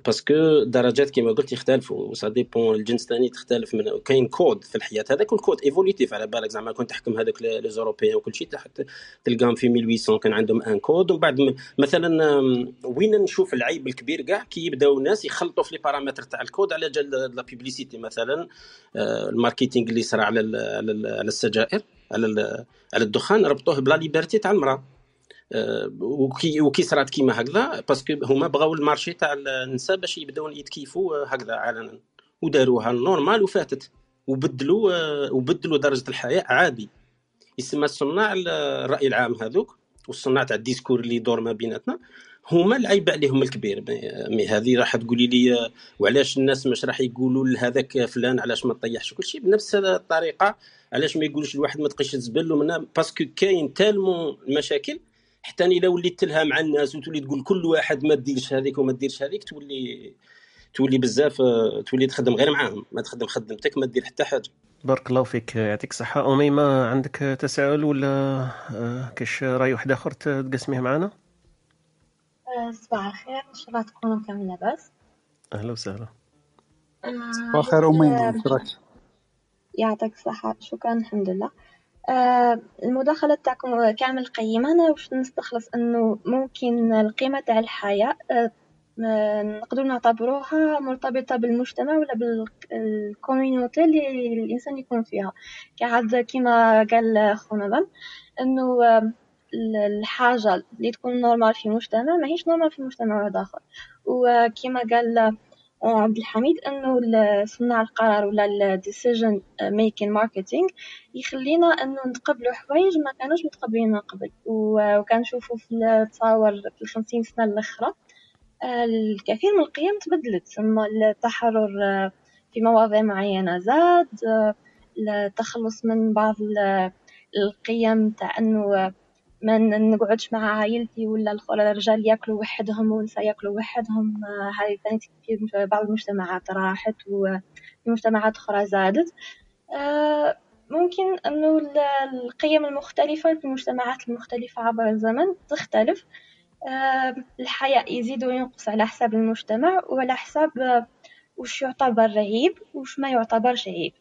parce que درجات كما قلت يختلفوا ça dépend الجنس ثاني تختلف من كاين كود في الحياء. هذاك ال code évolutif على بالك. زعما كنت تحكم هذوك les Européens وكل شيء تحت تلقاهم في 1800 كان عندهم un code ومن بعد مثلا وين نشوف العيب الكبير كاع؟ كي يبداو الناس يخلطوا في les paramètres تاع الكود على جال la publicité مثلا. آه، ال marketing اللي صرا على على, ال على السجائر على على الدخان ربطوه ب la liberté تاع المرأة. وكي وكي صرات كيما هكذا parce que هما بغاو ال marché تاع النساء باش يبداو يتكيفوا آه، هكذا علنا. وداروها normal وفاتت. وبدلوا آه، وبدلوا درجة الحياء عادي. يسمى الصناع ال- الرأي العام هذوك والصناع تاع ال discours اللي يدور ما بيناتنا هما العيب عليهم الكبير. mais- هذه راح تقولي لي آه، وعلاش الناس مش راح يقولوا لهذاك فلان علاش ما تطيحش كل شيء؟ بنفس الطريقة علاش ما يقولوش الواحد ما تقيش الزبل parce que كاين tellement المشاكل حتى الا وليت تتلها مع الناس وتولي تقول كل واحد ما ديرش هذيك وما ديرش هذيك تولي تولي بزاف آه، تولي تخدم غير معاهم. ما تخدم خدمتك ما دير حتى حاجة. بارك الله فيك. يعطيك الصحة. أميمة عندك تساؤل ولا آه، كاش رأي واحد آخر ت- تقسميه معنا؟ آه، صباح الخير. إن شاء الله تكونوا كامل لاباس. أهلا وسهلا. آه، كيف راك؟ يعطيك الصحة. شكرا الحمد لله. المداخلة تاعكم كامل قيمة. أنا واش نستخلص أنه ممكن القيمة تاع الحياء آه، آه، نقدر نعتبروها مرتبطة بالمجتمع ولا بال community اللي الإنسان يكون فيها. كعاد كما قال خونا بن أنه آه، الحاجة اللي تكون normal في مجتمع ماهيش normal في مجتمع واحد آخر وكما قال آه، عبد الحميد أنه صناع القرار ولا ال decision making marketing يخلينا أنه نتقبلوا حوايج ما كانوش متقبلين من قبل. وكنشوفوا في التصاور في الخمسين سنة الأخرى آه، الكثير من القيم تبدلت. ثم التحرر آه، في مواضيع معينة زاد آه، التخلص من بعض ال- القيم تاع أنه آه، ما نقعدش مع عائلتي ولا الخ- الرجال ياكلوا وحدهم والنساء ياكلوا وحدهم. آه، هذه ثاني في بعض المجتمعات راحت وفي مجتمعات أخرى زادت. آه، ممكن ال- القيم المختلفة في المجتمعات المختلفة عبر الزمن تختلف. آه، الحياء يزيد وينقص على حساب المجتمع وعلى حساب آه، وش يعتبر عيب وش ما يعتبرش عيب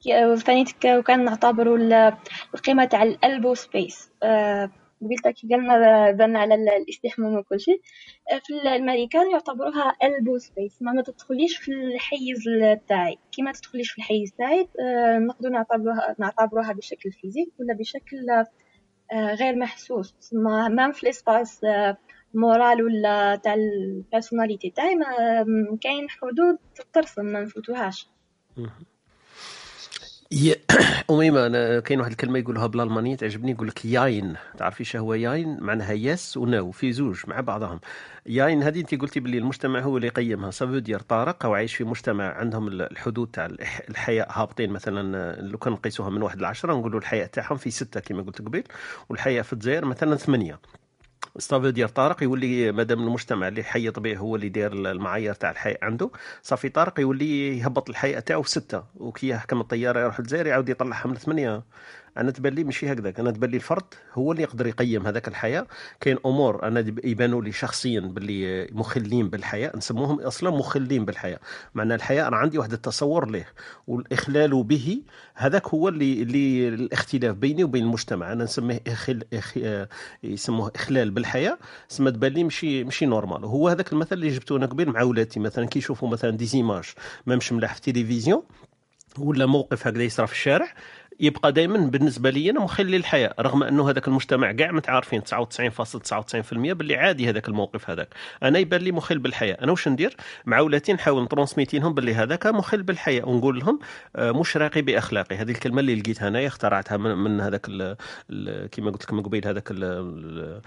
كي- ثاني تك- كان نعتبروا ال- القيمة تاع ال elbow space. آه، قلت كي قلنا بان على ال- الاستحمام وكل شيء. آه، في الأمريكان يعتبروها elbow space. ما ما تدخليش في الحيز ال- تاعي. كي ما تدخليش في الحيز تاعي آه، نقدر نعتبروها نعتبروها بشكل physique ولا بشكل غير محسوس. تسمى même في ال espace moral ولا تاع ال personnalité تاعي ما كاين حدود ترسم ما نفوتوهاش. أميمة أنا كاين واحد الكلمة يقولها بالألمانية تعجبني يقول لك jein. تعرفي شو هو jein؟ معناها yes و no في زوج مع بعضهم. ياين هذه أنت قلتي باللي المجتمع هو اللي يقيمها. سافو دير طارق أو عايش في مجتمع عندهم ال- الحدود تاع الحياء هابطين مثلا آه، لو كان نقيسوها من واحد لعشرة نقولوا الحياء تاعهم في ستة كما قلت قبيل والحياء في الجزائر مثلا ثمانية. ستافو ديال طارق يولي مادام المجتمع اللي حيط به هو اللي داير المعايير تاع الحياة عنده. صافي طارق يولي يهبط الحياة تاعو في ستة وكي يحكم الطيارة يروح للجزائر يعاود يطلعها من ثمانية أنا تبان لي ماشي هكذاك. أنا تبان لي الفرد هو اللي يقدر يقيم هذاك الحياء. كاين أمور أنا يبانوا لي شخصيا باللي مخلين بالحياء. نسموهم أصلا مخلين بالحياء. معنى الحياء أنا عندي واحد التصور له والإخلال به هذاك هو اللي اللي الاختلاف بيني وبين المجتمع. أنا نسميه إخل... إخ... آه، يسموه إخلال بالحياء. سما تبان لي ماشي ماشي normal. وهو هذاك المثل اللي جبتو أنا قبيل مع ولادي مثلا كي يشوفوا مثلا des images ما مش ملاح في التلفزيون ولا موقف هكذا يصرى في الشارع يبقى دائما بالنسبة لي أنا مخل للحياه رغم أنه هذاك المجتمع كاع متعارفين 99.99% باللي عادي هذاك الموقف هذاك. أنا يبان لي مخل بالحياة. أنا واش ندير؟ مع ولاتي نحاول نترونسميتي لهم باللي هذاك مخل بالحياة ونقول لهم آه، مش راقي بأخلاقي. هذه الكلمة اللي لقيتها أنايا اخترعتها من, من هذاك كما قلت لكم قبيل هذاك ال- ال-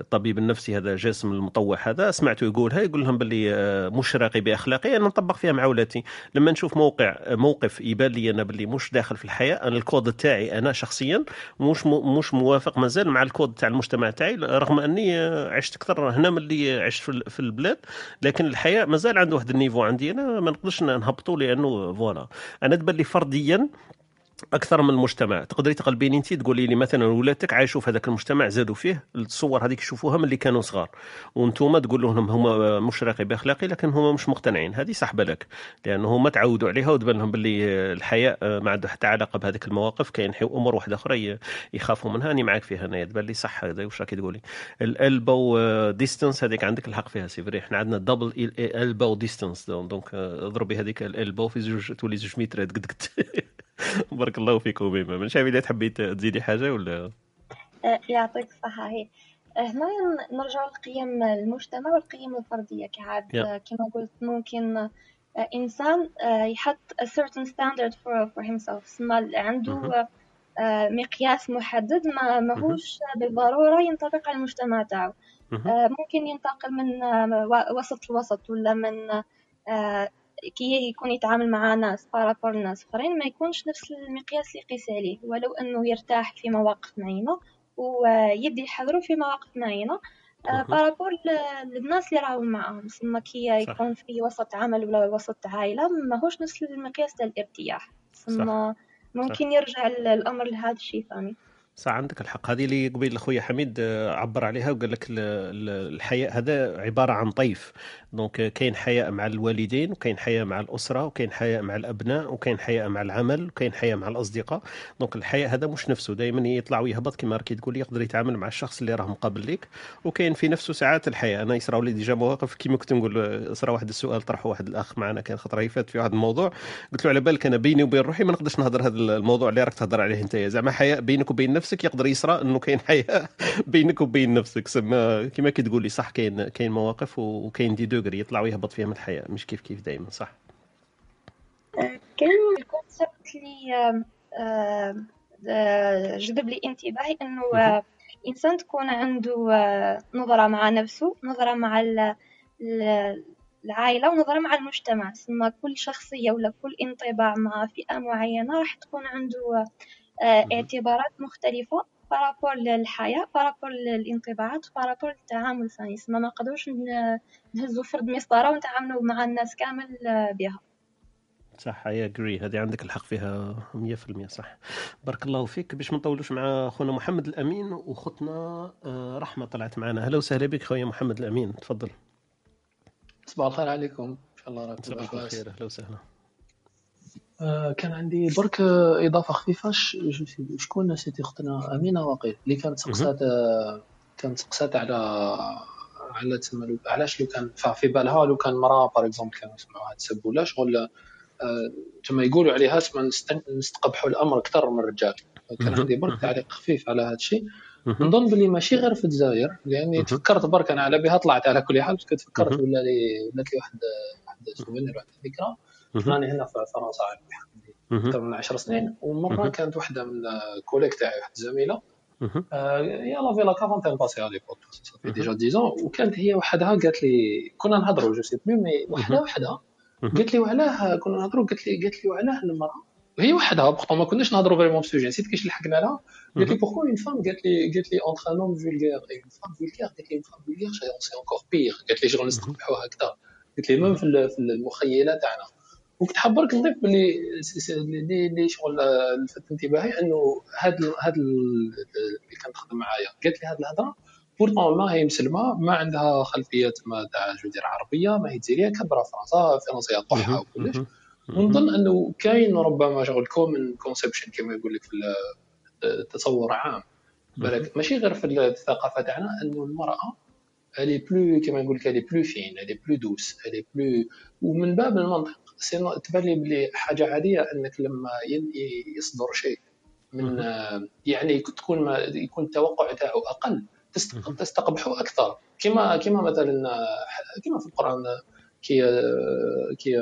الطبيب النفسي هذا جاسم المطوع هذا سمعته يقولها يقول لهم باللي آه، مش راقي بأخلاقي أنا نطبق فيها مع ولاتي. لما نشوف موقع موقف يبان لي أنا باللي مش داخل في الحياء أنا الكود تاعي أنا شخصيا مش مش موافق مازال مع الكود تاع المجتمع تاعي رغم أني عشت أكثر هنا من اللي عشت في ال- في البلاد لكن الحياء مازال عنده واحد ال niveau عندي. أنا ما نقدرش نهبطوا لأنه voilà. أنا تبان لي فرديا أكثر من المجتمع تقدري تقلبيني انت تقولي لي مثلا ولادك عايشوا في هذاك المجتمع زادوا فيه الصور هذيك يشوفوها من اللي كانوا صغار. وأنتم تقول لهم هما مش راقي بأخلاقي لكن هما مش مقتنعين. هذه صح بالك لأنه هما تعودوا عليها وتبان لهم باللي الحياء ما عنده حتى علاقة بهذيك المواقف. كاين أمور واحدة أخرى يخافوا منها. اني معك فيها أنا تبان لي صح هذا. واش راكي تقولي؟ ال elbow distance هذيك عندك الحق فيها c'est vrai. إحنا عندنا double elbow distance donc اضربي هذيك ال elbow في زوج تولي زوج مترات قد قد بارك الله فيك وبيما من شايف إذا تحبي تزيدي حاجة ولا؟ آه، يعطيك الصحة. هي آه، هنا نرجع لقيم المجتمع والقيم الفردية. كعاد. آه، كما قلت ممكن إنسان آه، يحط a certain standard for, for himself. سما عنده مقياس محدد ما ماهوش بالضرورة ينطبق على المجتمع تاعو. ممكن ينتقل من وسط لوسط ولا من كي يكون يتعامل مع ناس par rapport ناس اخرين ما يكونش نفس المقياس اللي يقيس عليه ولو انه يرتاح في مواقف معينة ويدي حذره في مواقف معينة. آه،. par rapport ل- للناس اللي راهم معاهم. ثم كي صح. يكون في وسط عمل ولا وسط عائلة ماهوش نفس المقياس تاع الارتياح. ثم ممكن يرجع ال- الأمر لهذا الشيء ثاني صح عندك الحق. هذه اللي قبيل خويا حميد آه، عبر عليها وقال لك ال- ال- الحياء هذا عبارة عن طيف. donc كاين حياء مع الوالدين وكاين حياء مع الأسرة وكاين حياء مع الأبناء وكاين حياء مع العمل وكاين حياء مع الأصدقاء. donc الحياء هذا مش نفسه. دائما يطلع ويهبط كما راكي تقول يقدر يتعامل مع الشخص اللي راه مقابل ليك. وكاين في نفسه ساعات الحياء. أنا يصراو لي déjà مواقف كيما كنت نقول صرا واحد السؤال طرحه واحد الأخ معنا كان خطره فات في واحد الموضوع. قلت له على بالك أنا بيني وبين روحي ما نقدرش نهضر هذا الموضوع اللي راك تهضر عليه أنت زعما. حياء بينك وبين نفسك يقدر يصرى إنه كاين حياء بينك وبين نفسك. سما كي تقول لي صح كاين كاين مواقف وكاين des degrés يطلع ويهبط فيهم الحياء مش كيف كيف دائما صح؟ كاين ال concept اللي آه، جذب لي انتباهي إنه آه، إنسان تكون عنده آه، نظرة مع نفسه نظرة مع ال- ال- العائلة ونظرة مع المجتمع. ثم كل شخصية ولا كل انطباع مع فئة معينة راح تكون عنده آه، اعتبارات مختلفة. par rapport للحياة par rapport للانطباعات par rapport للتعامل ثاني ما نقدروش نهزو فرد مسطرة ونتعاملوا مع الناس كامل بها صح اي اجري هذه عندك الحق فيها 100% صح. بارك الله فيك. باش ما نطولوش مع خونا محمد الأمين وخطنا آه، رحمة طلعت معنا. أهلا وسهلا بك خويا محمد الأمين. تفضل. صباح الخير عليكم. إن شاء الله راكم الخير. أهلا وسهلا. كان عندي برك آه، إضافة خفيفة شكون نسيتي اختنا أمينة وقيل اللي كانت سقسات آه، كانت سقسات على على تسمى لو- علاش لو كان في بالها لو كان مراه par exemple كانوا يسمعوها تسب ولا شغل آه، تما يقولوا عليها نست- نستقبحوا الأمر أكثر من الرجال كان. عندي برك تعليق خفيف على هذا الشيء. نظن باللي ماشي غير في الجزائر لاني مهم. تفكرت برك أنا على بها طلعت على كل حال تفكرت مهم. ولا لي ولات لي واحد واحد souvenir واحد الذكرى. راني هنا في فرنسا. أكثر من 10 سنين. ومرة. كانت واحدة من collègue تاعي واحد الزميله مهم. آه، elle avait la quarantaine passée à l'époque ça fait déjà 10 ans. وكانت هي وحدها قالت لي كنا نهضروا je sais plus mais. وحدها مهم. قالت لي وعلاه كنا نهضروا قالت لي قالت لي وعلاه المرأة. وهي وحدها pourtant ما كناش نهضروا vraiment ب sujet نسيت كيش لحقنا لها. قالت لي. pourquoi une femme قالت لي قالت لي entre un homme vulgaire et une femme vulgaire قالت لي une femme vulgaire c'est encore pire قالت لي شغل نستقبحوها أكثر قالت لي même في ال- في المخيلة تاعنا. وكنت حاب برك نضيف باللي اللي اللي شغل آه، لفت انتباهي انه هاد هاد ال- اللي كانت تخدم معايا قالت لي هاد الهضرة pourtant ما هي مسلمة ما عندها خلفيه ما تهدر عربية ما هي جزائريه كبرة فرنسا فرنسا طحها. وكلش. ونظن أنه كاين ربما شغل common conception كما يقول لك في ال- تصور عام بالك ماشي غير في الثقافة تاعنا أنه المرأة elle est plus كما نقول لك elle est plus fine elle est plus douce elle est plus ومن باب المنطق تبان لي بلي حاجة عادية أنك لما يصدر شيء من يعني تكون ما يكون التوقع تاعو أقل تست- تستقبحه أكثر. كما كما مثلا كما في القرآن كي كي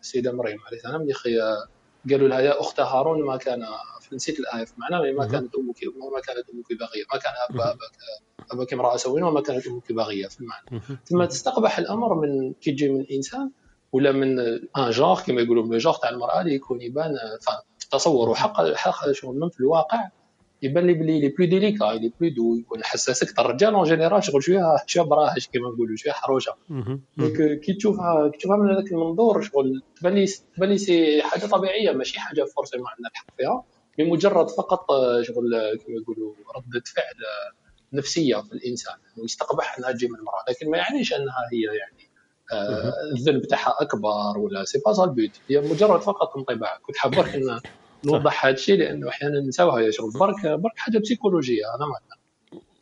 السيده مريم عليه السلام اللي قالوا لها يا أخت هارون ما كان نسيت الآية في معناه ما كانت أمك وما كانت أمك باغيه ما كان اب اباك أباك امرأة سوء وما كانت أمك باغيه في المعنى ثم تستقبح الأمر من كي تجي من انسان ولا من un genre كما يقولوا من جونغ تاع المرأة اللي يكون يبان التصور وحق حق شغل في الواقع يبان لي بلي elle est plus délicate elle est plus douce يكون حساس أكثر. الرجال en général شغل شوية شوية براهش كما نقولوا شوية حروشه donc كي تشوفها كي تشوفها من هذاك المنظور شغل تبان لي تبان لي c'est حاجة طبيعية ماشي حاجة forcément عندنا الحق فيها. بمجرد فقط شغل كما يقولوا ردة فعل نفسية في الإنسان انه يستقبح انها تجي من المرأة. لكن ما يعنيش أنها هي يعني الذنب تاعها أكبر ولا c'est pas ça le but هي مجرد فقط انطباع. كنت حاب برك نوضح هذا الشيء لأنه أحيانا نساوها يا شغل برك برك حاجة بسيكولوجية. أنا ما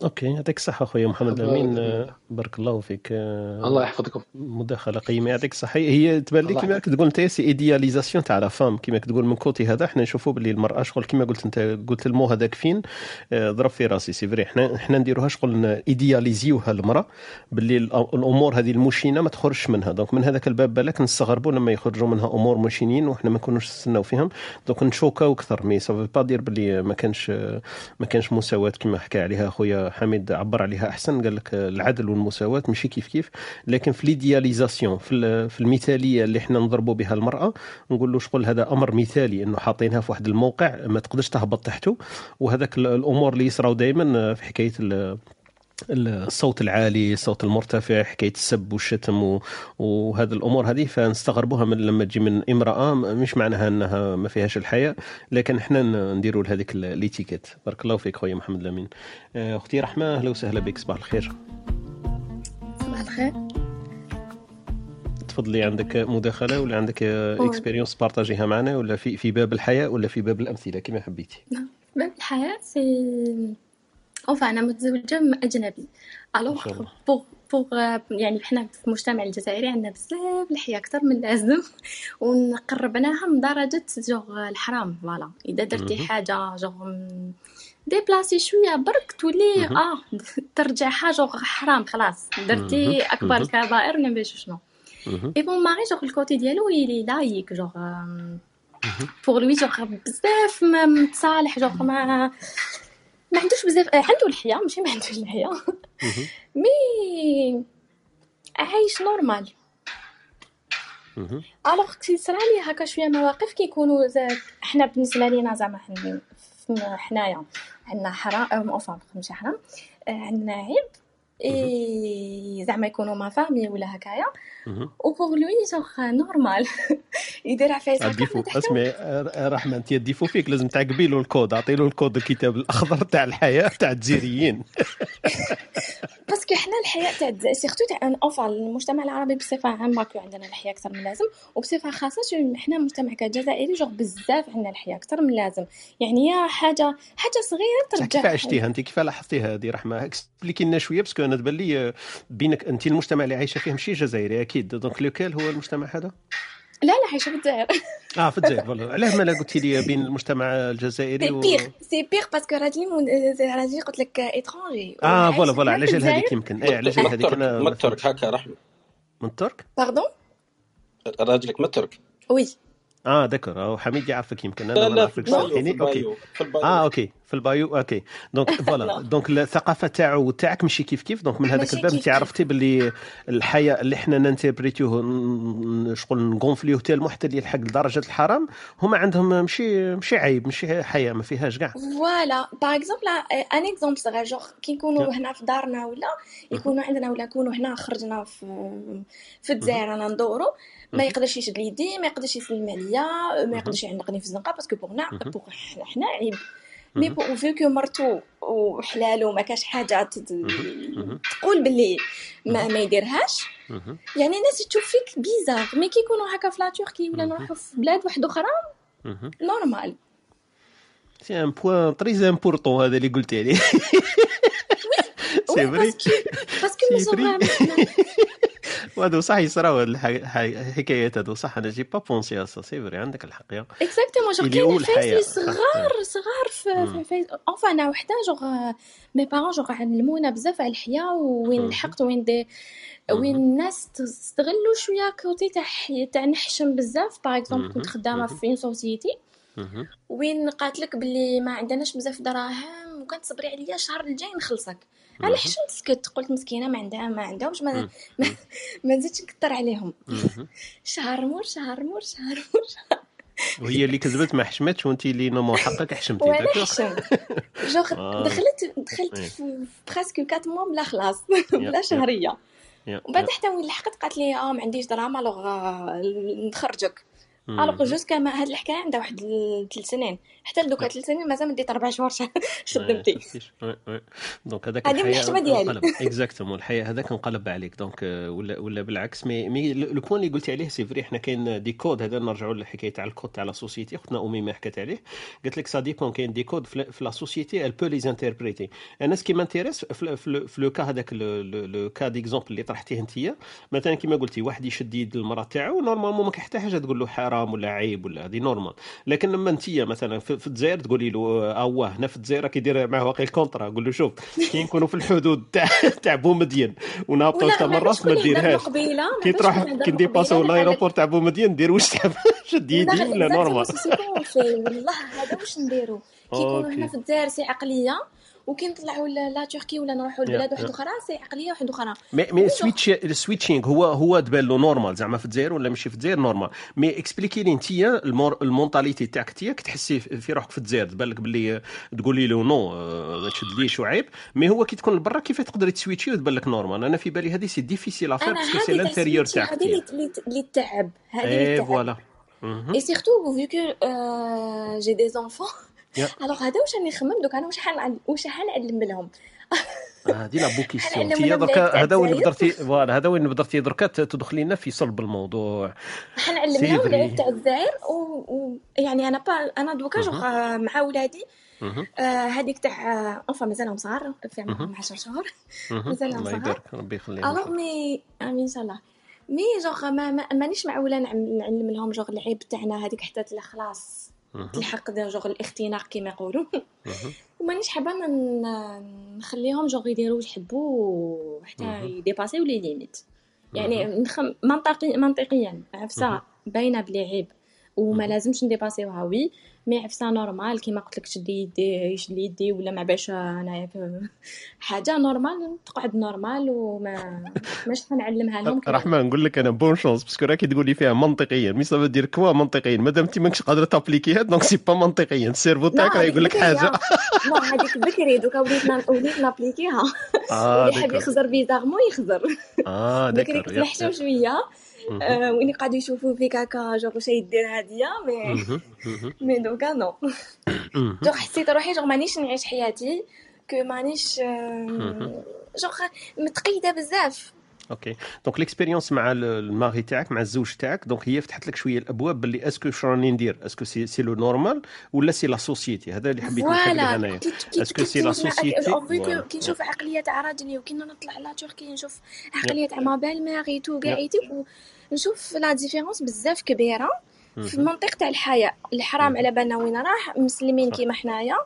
OK يعطيك الصحة أخويا محمد. آه، بارك الله فيك. الله يحفظكم. مداخلة قيمة يعطيك الصحة. هي تبان لي كما تقول أنت c'est idéalisation تاع la femme كما تقول من côté هذا إحنا نشوفوا باللي المرأة شغل كما قلت أنت قلت ال mot هذاك fine؟ آه، ضرب في راسي c'est vrai إحنا إحنا نديروها شغل ايدياليزيوها المرأة باللي الأمور هذه المشينة ما تخرجش منها. donc من هذاك الباب بالك نستغربوا لما يخرجوا منها أمور مشينين وحنا ما نكونوش نستناو فيهم. donc نشوكاو أكثر mais ça veut pas dire باللي ما كانش ما كانش مساواة كما حكى عليها خويا حميد عبر عليها أحسن قال لك العدل والمساواة ماشي كيف كيف لكن في ليدياليزاسيون في ال- في المثالية اللي إحنا نضربوا بها المرأة نقول له شغل هذا أمر مثالي إنه حاطينها في واحد الموقع ما تقدرش تهبط تحته وهذاك ال- الأمور اللي يصراو دائما في حكاية الصوت العالي الصوت المرتفع حكاية السب والشتم وهذه الأمور هذه فنستغربوها من لما تجي من امرأة مش معناها إنها ما فيهاش الحياء لكن إحنا نديروا لهذيك ال- l'étiquette بارك الله فيك خويا محمد الأمين. آه، أختي رحمة أهلا وسهلا بك صباح الخير. صباح الخير. تفضلي عندك مداخلة ولا عندك expérience بارطاجيها معنا ولا في في باب الحياء ولا في باب الأمثلة كما حبيتي؟ باب الحياة c'est en fait أنا متزوجة من أجنبي alors الله. pour pour يعني حنا في المجتمع الجزائري عندنا بزاف الحياة أكثر من اللازم ونقربناها من درجة genre الحرام voilà إذا درتي. حاجة genre déplacée شوية برك تولي. آه ترجعها جوغ حرام خلاص درتي. أكبر مهم. الكبائر ولا باش شنو et mon mari genre ال côté ديالو يلي لايك جوغ بوغ لوي جوغ بزاف متصالح جوغ ما ما عندوش بزاف آه، عنده الحياة ماشي ما عندوش الحياة. mais عايش normal alors كي صرا لي هكا شوية مواقف كيكونوا زاد حنا بالنسبة لينا زعما حنايا. عندنا حرام اوفا ماشي حرام آه، عندنا عيب. زعما يكونوا ma famille ولا هكايا. و pour lui genre normal. يدير عفايس ال défaut اسمعي آه، رحمه انت ال défaut فيك لازم تعقبي له الكود اعطي له الكود الكتاب الأخضر تاع الحياء تاع الجزائريين. parce que حنا الحياء تاع surtout تاع اوفا المجتمع العربي بصفة عامة que عندنا الحياء أكثر من اللازم. وبصفة خاصة chez حنا مجتمع كجزائري جوغ بزاف عندنا الحياء أكثر من اللازم. يعني يا حاجة صغيرة بصح ترجع كيف عشتيها أنت؟ كيف لاحظتيها هذه؟ رحمه expliquer لنا شوية parce que أنا تبان لي آه، بينك أنت المجتمع اللي عايشة فيه ماشي جزائري أكيد. donc lequel هو المجتمع هذا؟ لا لا عايشة في الجزائر. آه في الجزائر. voilà. علاه ما لا قلتي لي بين المجتمع الجزائري c'est و... pire c'est pire parce que راجلي من- راجلي قلت لك étranger آه voilà voilà. على جال هذيك يمكن؟ اي على جال هذيك أنا من الترك هكا رحمة. من الترك؟ pardon راجلك من الترك. oui آه آه، حميد يعرفك يمكن. أنا لا ما نعرفكش. صحيني OK ال bio في ال bio. آه OK. في ال bio. OK. donc voilà donc الثقافه تاعو وتاعك ماشي كيف كيف. donc من هذاك الباب انت عرفتي باللي الحياء اللي إحنا ن interpréter وه ن- شغل ن gonfler وه حتى اللي يلحق لدرجه الحرام هما عندهم ماشي ماشي عيب ماشي حياء ما فيهاش كاع. voilà par exemple un exemple صغير جوغ كي نكونوا هنا في دارنا ولا يكونوا عندنا ولا نكونوا هنا خرجنا في في الجزائر أنا ندورو ما يقدرش يشد ليدي ما يقدرش يسلم عليا ما يقدرش يعنقني في الزنقة parce que pour نا pour حنا حنا عيب. mais bon vu مرتو وحلالو ما كاش حاجة تقول باللي ما, ما يديرهاش. يعني الناس تشوف فيك bizarre mais كي يكونوا هكا في la Turquie ولا نروحوا في بلاد واحدة أخرى normal c'est un point très important هذا اللي قلتي عليه. c'est vrai parce que c'est وهذو صح يصراو هاد الحكايات هذو صح أنا j'ai pas pensé ça c'est vrai عندك الحق يا exactement اللي كاين صح صغار صغار في في عفايس enfin أنا وحدة جوغ mes parents genre علمونا بزاف على الحياء وين مهم. الحقت وين دي وين. الناس تستغلوا شوية côté تاع تاع نحشم بزاف par exemple. كنت خدامة. في société. وين قالت لك باللي ما عندناش بزاف دراهم وكانت تصبري عليا الشهر الجاي نخلصك أنا مهم. حشمت سكت قلت مسكينة ما عندها ما عندهمش ما. ما, ما نزيدش نكثر عليهم. شهر مور شهر مور شهر مور شهر وهي اللي كذبت ما حشمتش وانت اللي نمو حقك حشمتي وأنا حشمت جوغ آه. دخلت دخلت إيه. في presque 4 mois بلا خلاص بلا. شهرية ومن بعد. حتى وين لحقت قالت لي آه ما عنديش دراهم alors آه، نخرجك. alors jusqu'à ما هاد الحكاية عندها واحد ثلاث سنين. حتى لدوكا ثلاث سنين مازال مديت أربع شهور خدمتي؟ donc هذاك هذه الحشمه ديالي. exactement الحياء هذاك انقلب عليك. donc آه، ولا ولا بالعكس. mais mais le point اللي قلتي عليه c'est vrai حنا كاين des codes هذا نرجعوا للحكايه تاع الكود تاع la société اختنا أمي ما حكت عليه. قالت لك ça dépend كاين des codes في la société elle peut les interpréter أنا ce qui m'intéresse في le cas هذاك le cas d'exemple اللي طرحتيه أنت مثلا كما قلتي واحد يشد يد المرأة تاعو normalement ما كاين حتى حاجة تقول له حرام ولا عيب ولا هذه normal لكن لما انت مثلا في, الجزائر تقولي له اواه هنا في الجزائر كيدير معاه واقع ال contrat قول له شوف كي نكونوا في الحدود تاع تاع بومدين ونهبطوا حتى مره عرفتش ما ديرهاش كي تروح كي ولا l'aéroport تاع بومدين دير واش تحب شد يدي ولا normal والله هذا واش نديرو كي يكونوا هنا في الجزائر c'est عقليه وكي نطلعوا la Turquie ولا نروحوا لبلاد واحدة يا أخرى c'est عقلية واحدة أخرى mais mais switch ال switching هو هو تبان له normal زعما في الجزائر ولا ماشي في الجزائر؟ normal mais expliquer لي انت ال mentalité تاعك انت كتحسي في روحك في الجزائر. تبان لك باللي تقولي له non آه، ما تشدليش وعيب mais هو كي تكون لبرا كيف تقدري ت switcher وتبان لك normal أنا في بالي هذه c'est difficile à faire parce que c'est l'intérieur تاعك هذه اللي اللي تعب هذه اللي اي تعب فوالا. اي سيرتو فيو كو جي دي زونفون الوغ هذا واش راني نخمم؟ دوك أنا واش حنعلم واش حنعلم لهم؟ هذه لا بو دركا العيب تاع هذا وين بدرتي فوالا هذا وين بدرتي دركا؟ تدخلي لنا في صلب الموضوع. حنعلم سي لهم فري العيب تاع الجزائر و... و... يعني أنا با أنا دوكا جوغ مهم. مع ولادي. آه، هذيك تاع اونفا مازالهم صغار في. عمرهم 10 شهور. مازالهم الله صغار يبارك ربي يخليهم. alors mais إن شاء الله. mais genre ما ما- مانيش معوله نعم- نعلم لهم جوغ العيب تاعنا هذيك حتى خلاص تلحق دا جوغ الاختناق كما يقولوا. ومانيش حابة نخليهم جوغ يديروا واش يحبوا حتى. ي dépasser و les limites. يعني منطقي منطقيا. عفسه. باينة بلي عيب. وما. لازمش ن dépasser وها oui. mais عفسه normal كيما قلت لك شدي يدي يشد لي يدي ولا ما باش انايا ك- حاجة normal تقعد normal وما ماش حنعلمها لهم رحمة نقول لك أنا bonne chance parce que راكي تقولي فيها منطقيا. mais ça veut dire quoi منطقيا؟ مادام انت ماكش قادرة ت appliquer ها donc c'est pas منطقيا. ال cerveau تاعك راه يقول لك بكري حاجة. non هذيك بكري دوكا وليت وليت ن appliquer ها. واللي حاب d'accord يخزر bizarrement يخزر. آه بكري d'accord يا شوية. آه، وين يقعدوا يشوفوا فيك هكا جوغ واش يدير هاديه mais مهم. مهم. mais دوكا non. جوغ حسيت روحي جوغ مانيش نعيش حياتي que مانيش. آم، جوغ متقيدة بزاف. OK donc l'expérience مع ال- ال mari تاعك مع الزوج تاعك donc هي فتحت لك شوية الابواب باللي est-ce que شو راني ندير est-ce que c'est c'est le normal ولا c'est la société هذا اللي حبيت نحكي كي est-ce que c'est la société كي نشوف عقليه تاع راجلي وكي نطلع la Turquie نشوف عقليه تاع ma belle-mère et tout كاع نشوف la différence بزاف كبيرة في مهم. المنطق تاع الحياة. الحرام. على بالنا وين راح مسلمين كيما حنايا.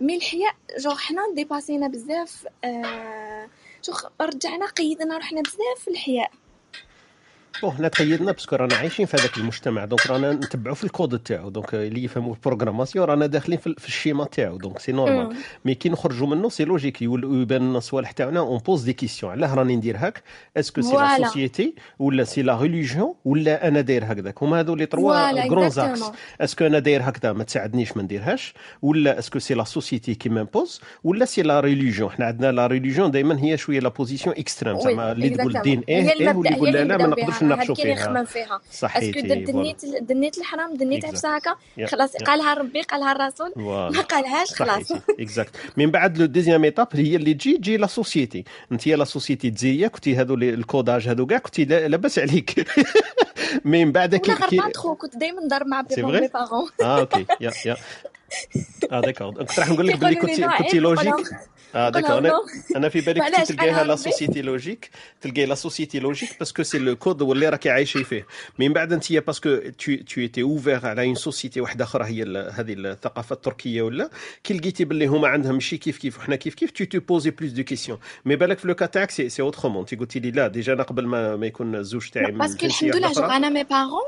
mais الحياة genre حنا dépass ينا بزاف آه جوغ رجعنا قيدنا روحنا بزاف في الحياة. bon حنا تقيدنا parce que رانا عايشين في هذاك المجتمع. donc رانا نتبعوا في الكود تاعو. donc اللي يفهموا ال programmation رانا داخلين في, ال schéma تاعو. donc c'est normal. mais كي نخرجوا منه c'est logique يبان لنا الصوالح تاعنا on pose des questions علاه راني ندير هاك. est-ce que c'est la société ولا c'est la religion ولا أنا داير هكذاك؟ هما هذو les trois grands axes est-ce que أنا داير هكذا؟ ما تساعدنيش ما نديرهاش. ولا est-ce que c'est la société qui m'impose ولا c'est la religion حنا عندنا la religion دائما هي شوية la position extrême زعما اللي تقول الدين إيه إيه واللي يقول لا لا ما نقدرش نناقشوا فيها. نخمم فيها. est-ce que دنيت دنيت الحرام دنيت عفسه هكا خلاص قالها ربي قالها الرسول ما قالهاش خلاص. exact من بعد le deuxième étape هي اللي تجي تجي la société. أنت la société تزيا كنتي هذو ال codage هذو كاع كنتي لا- لاباس عليك. من بعد كي كنت دايما نضرب مع mes parents آه OK يا يا آه d'accord كنت راح نقول لك باللي كنتي كنتي logique آه لهم أنا. أنا في كنتي معليش، تلقايها أنا la. société logique تلقاي la société logique parce que c'est le code واللي راكي عايشي فيه. من بعد أنت parce que tu tu étais ouverte على une société واحدة أخرى هي هذه الثقافة التركية ولا؟ كي لقيتي باللي هما عندهم ماشي كيف كيف وحنا كيف كيف tu te posais plus de questions mais بالك في le cas تاعك c'est c'est autrement أنت قلتي لي لا déjà أنا قبل ما ما يكون الزوج تاعي من parce que الحمد لله أنا mes parents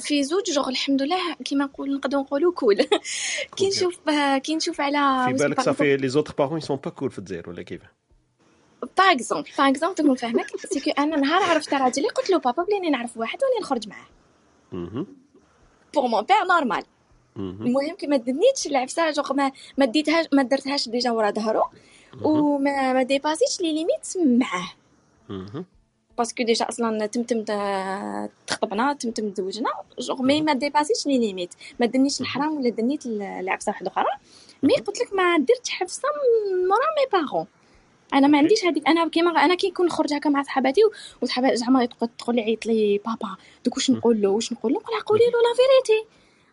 في زوج جوغ الحمد لله كيما نقول نقدروا نقولوا cool. كي نشوف كي نشوف على في بالك صافي les autres parents sont pas cool في الجزائر ولا كيف par exemple par exemple تكون فاهمك c'est que أنا نهار عرفت راجلي قلت له بابا بلي نعرف واحد وني نخرج معاه. pour mon père normal مهم. المهم كي ما دنيتش العفسه جوغ ما ما ديتهاش ما درتهاش déjà ورا ظهرو وما ما dépass يتش les limites معاه. parce que déjà أصلا تمتم تخطبنا تمتم تزوجنا جوغ مي ما dépass يش les limites ما دنيش الحرام ولا دنيت العفسه واحدة أخرى mais قلت لك ما درتش عفسه من مورا mes parents أنا ما عنديش هذيك أنا كيما أنا كي نكون نخرج هكا مع صحاباتي وصحاباتي زعما تقول لي عيط لي بابا دوك واش نقول له واش نقول له نقول قولي له la vérité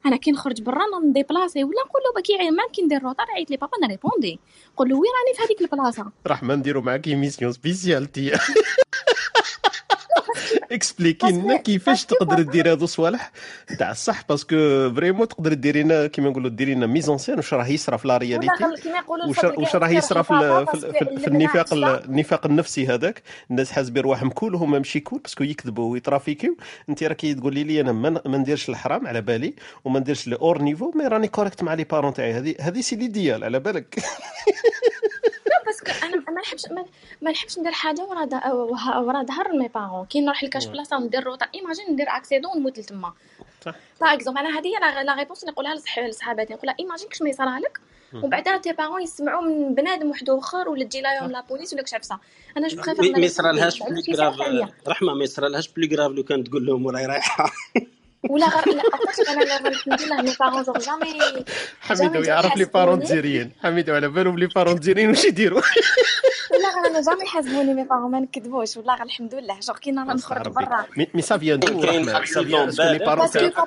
أنا كي نخرج برا ن déplacer ولا نقول له باكي ما كي ندير retard عيط لي بابا ن répond ي نقول له وين راني في هذيك البلاصه رحمة نديرو معاك émission spéciale expliqu ي لنا كيفاش تقدر دير هادو الصوالح تاع الصح parce que vraiment تقدر ديري لنا كيما نقولوا ديري لنا mise en scène واش راه يصرى في la réalité كاع راه يصرى في, النفاق. النفاق النفسي هذاك الناس حاسبين رواحهم cool وهما ماشي cool parce que يكذبوا وي trafiqu يو انت راكي تقولي لي أنا ما, نديرش الحرام على بالي وما نديرش les hors niveau mais راني correct مع les parents تاعي هذه هذه c'est l'idéal على بالك parce que أنا ما نحبش ما, نحبش ندير حاجة ورا ورا ظهر mes parents كي نروح لكاش. بلاصة وندير route imagine ندير accident ونموت لتما. صح. par exemple أنا هذه هي la- réponse اللي نقولها لصح- لصحاباتي. نقول لها imagine كش ما يصرى لك؟ ومن بعد tes parents يسمعوا من بنادم واحد آخر ولا تجي لهم la police ولا كش عفسة. أنا je préfère ما يصرى لهاش plus grave رحمة ما يصرى لهاش plus grave لو كان تقول لهم وراي رايحة. ولا غير لا قلت لك أنا mes parents genre jamais حميدو يعرف les parents algériens. حميدو على بالهم les parents algériens واش يديروا؟ ولا غير أنا jamais يحاسبوني mes parents ما نكذبوش. ولا غير الحمد لله. جوغ كي نهار نخرج برا. mais ça vient de كاين parce que بابا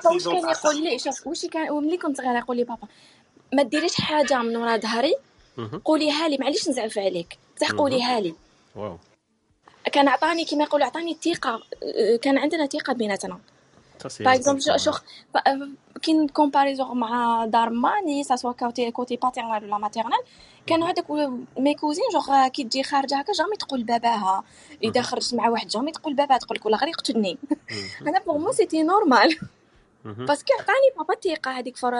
واش كان يقول لي شوف واش كان وملي كنت صغيره يقول لي بابا ما ديريش حاجة من ورا ظهري. قوليها لي معليش نزعف عليك. بصح. قوليها لي. واو. كان عطاني كيما يقولوا عطاني الثقة. كان عندنا ثقة بيناتنا. par exemple. شوف كي en comparaison مع دار ماني ça soit côté côté paternel ولا maternel كانوا هذاك mes cousines genre كي تجي خارجه هكا jamais تقول لباباها اذا خرجت مع واحد jamais تقول لباباها تقول لك ولا غير يقتلني أنا pour moi c'était normal. parce que عطاني بابا الثقه هذيك فر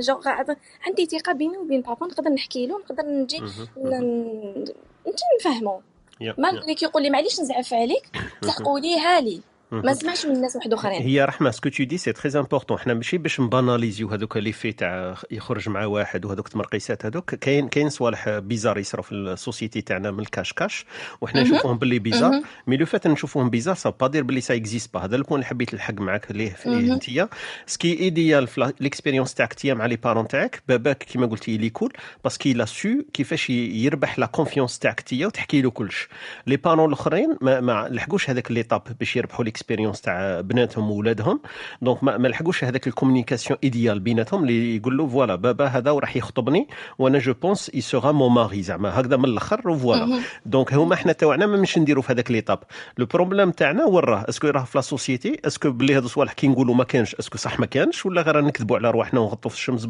جوغ عط- عندي ثقه بيني وبين بابا نقدر نحكي له نقدر نجي مهم. ن- نجي نفهمو يا- ما يا. نقول لك يقول لي معليش نزعف عليك بصح قوليها لي. ما. نسمعش من الناس واحد آخرين هي رحمة ce que tu dis c'est très important حنا ماشي باش ن banalis يو هذوك les filles تاع يخرج مع واحد وهذوك تمرقيسات هذوك كاين كاين صوالح bizarre يصروا في ال société تاعنا من ال cache cache وحنا. نشوفوهم باللي bizarre. mais le fait نشوفوهم bizarre ça veut pas dire باللي ça existe pas هذا ال point اللي حبيت نلحق معاك ليه فيه مهم. انتيا ce qui est idéal في l'expérience تاعك تيا مع les parents تاعك باباك كيما قلتي لي cool parce que لا سو كيفاش يربح la confiance تاعك تيا وتحكي له كلش les parents الأخرين ما, ما لحقوش هذاك l'étape باش يربحوا l'expérience تاع بناتهم وولادهم. donc ما, لحقوش هذاك ال communication idéale بيناتهم اللي يقول له voilà بابا هذا وراح يخطبني وأنا je pense il sera mon mari زعما. هكذا من الأخر و voilà. donc هما حنا تاعنا ما مش نديروا في هذاك l'étape le problème تاعنا وين راه est-ce que راه في la société est-ce que بلي هذو الصوالح كي نقولوا ما كانش؟ est-ce que صح ما كانش؟ ولا غير نكذبوا على رواحنا ونغطوا في الشمس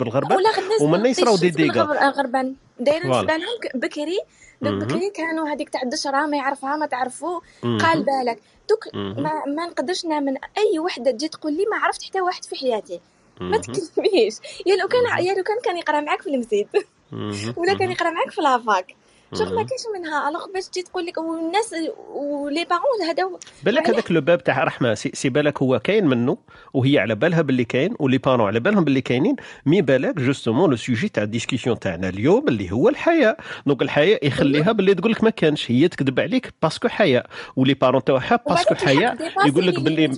الناس ومنا يصراو دي ديغا. بالغربان دايرين. بالهم بكري دوك. بكري كانوا هذيك تاع الدشره ما يعرفها ما تعرفوا مهم. قال بالك دوك. ما, ما نقدرش نامن أي وحدة تجي تقول لي ما عرفت حتى واحد في حياتي ما. تكذبيش يا لو كان يا لو كان كان يقرأ معاك في مهم. ولا كان يقرأ معاك في la fac شوف ما. كاينش منها؟ alors باش تجي تقول لك والناس و les parents هذا هو- بالك وعلاه هذاك le but تاع رحمة. سي, سي بالك هو كاين منه وهي على بالها باللي كاين و les parents على بالهم باللي كاينين. mais بالك justement le sujet تاع ال discussion تاعنا اليوم اللي هو الحياء. donc الحياء يخليها باللي تقول لك ما كانش. هي تكذب عليك parce que حياء. و les parents تاعها parce que حياء. يقول لك باللي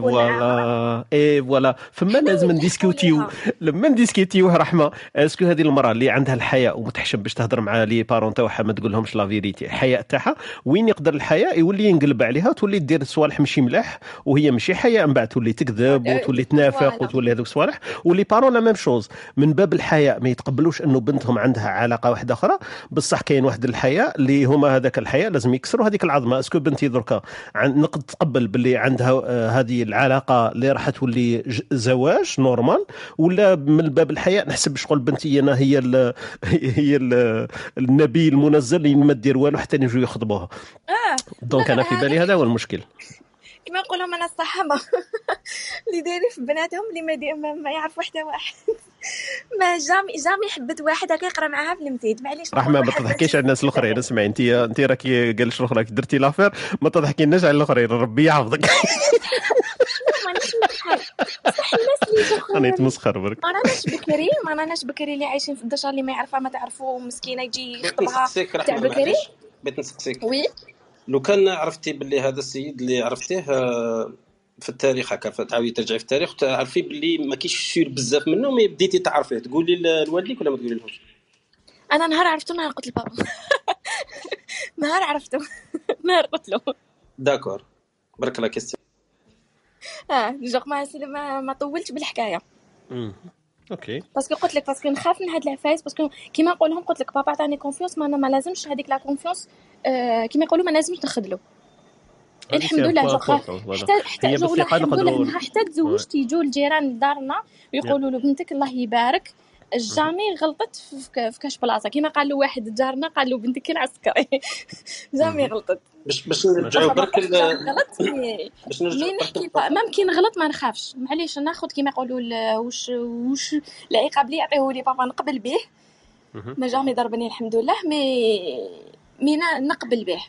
voilà et voilà فما لازم نديسكوتيو. لما نديسكوتيو رحمة est-ce que هذه المرأة اللي عندها الحياء ومتحشم باش تهضر مع les les parents تاعها ما تقولهمش la vérité. الحياء تاعها. وين يقدر الحياء يولي ينقلب عليها وتولي دير صوالح ماشي ملاح وهي ماشي حياء من بعد تولي تكذب وتولي تنافق. وتولي هذوك الصوالح و les parents la même chose. من باب الحياء ما يتقبلوش أنه بنتهم عندها علاقة واحدة أخرى. بصح كاين واحد الحياء اللي هما هذاك الحياء لازم يكسروا هذيك العظمة. est-ce que بنتي دركا نقد تقبل باللي عندها آه، هذه العلاقة اللي راح تولي زواج normal. ولا من باب الحياء نحسب شغل بنتي أنا هي ال هي ال النبي المنزل اللي ما دير والو حتى يجوا يخطبوها آه donc أنا في بالي هذا هو المشكل. كما نقولهم أنا الصحابة. اللي دايرين في بناتهم اللي ما, دي ما, يعرفوا حتى واحد. ما jamais jamais حبت واحد هكا يقرأ معاها في المزيد. معليش رحمة ما تضحكيش على الناس الأخرين. اسمعي انت انت راكي قال شنو راك درتي l'affaire؟ ما تضحكيناش على الأخرين. ربي يحفظك مانيش الناس اللي أنا يتمسخر برك. ما راناش بكري ما راناش بكري اللي عايشين في الدشار اللي ما يعرفها ما تعرفوا مسكينة يجي يخطبها. تاع بكري؟ بغيت نسقسيك. Oui؟ لو كان عرفتي باللي هذا السيد اللي عرفتيه آه، في التاريخ هكا تعاودي ترجعي في التاريخ وتعرفي باللي ما كاينش سير بزاف منه mais بديتي تعرفيه. تقولي لوالديك ولا ما تقولي لهمش أنا نهار عرفته نهار قلت لبابا. نهار عرفته. نهار قلت له. D'accord. برك la question آه جوغ ما ما, ما طولتش بالحكاية. OK. parce que قلت لك parce que نخاف من هاد العفايس parce que كيما نقول لهم قلت لك بابا عطاني confiance ما أنا ما لازمش هذيك la confiance آه كيما يقولوا ما لازمش نخدلو. الحمد لله voilà. حتى حتى بالثقة الحمد لله حتى تزوجت يجوا الجيران لدارنا ويقولوا له بنتك الله يبارك. jamais غلطت في كاش بلاصه كيما قال له واحد جارنا قال له بنتك كاين عسكري jamais غلطت. باش باش نرجعوا برك غلط mais باش نرجعوا mais برك نحكي با- ممكن نغلط ما نخافش. معليش ناخذ كيما يقولوا وش وش العقاب اللي يعطيه لي بابا نقبل به. ما jamais ضربني الحمد لله mais مي نقبل به.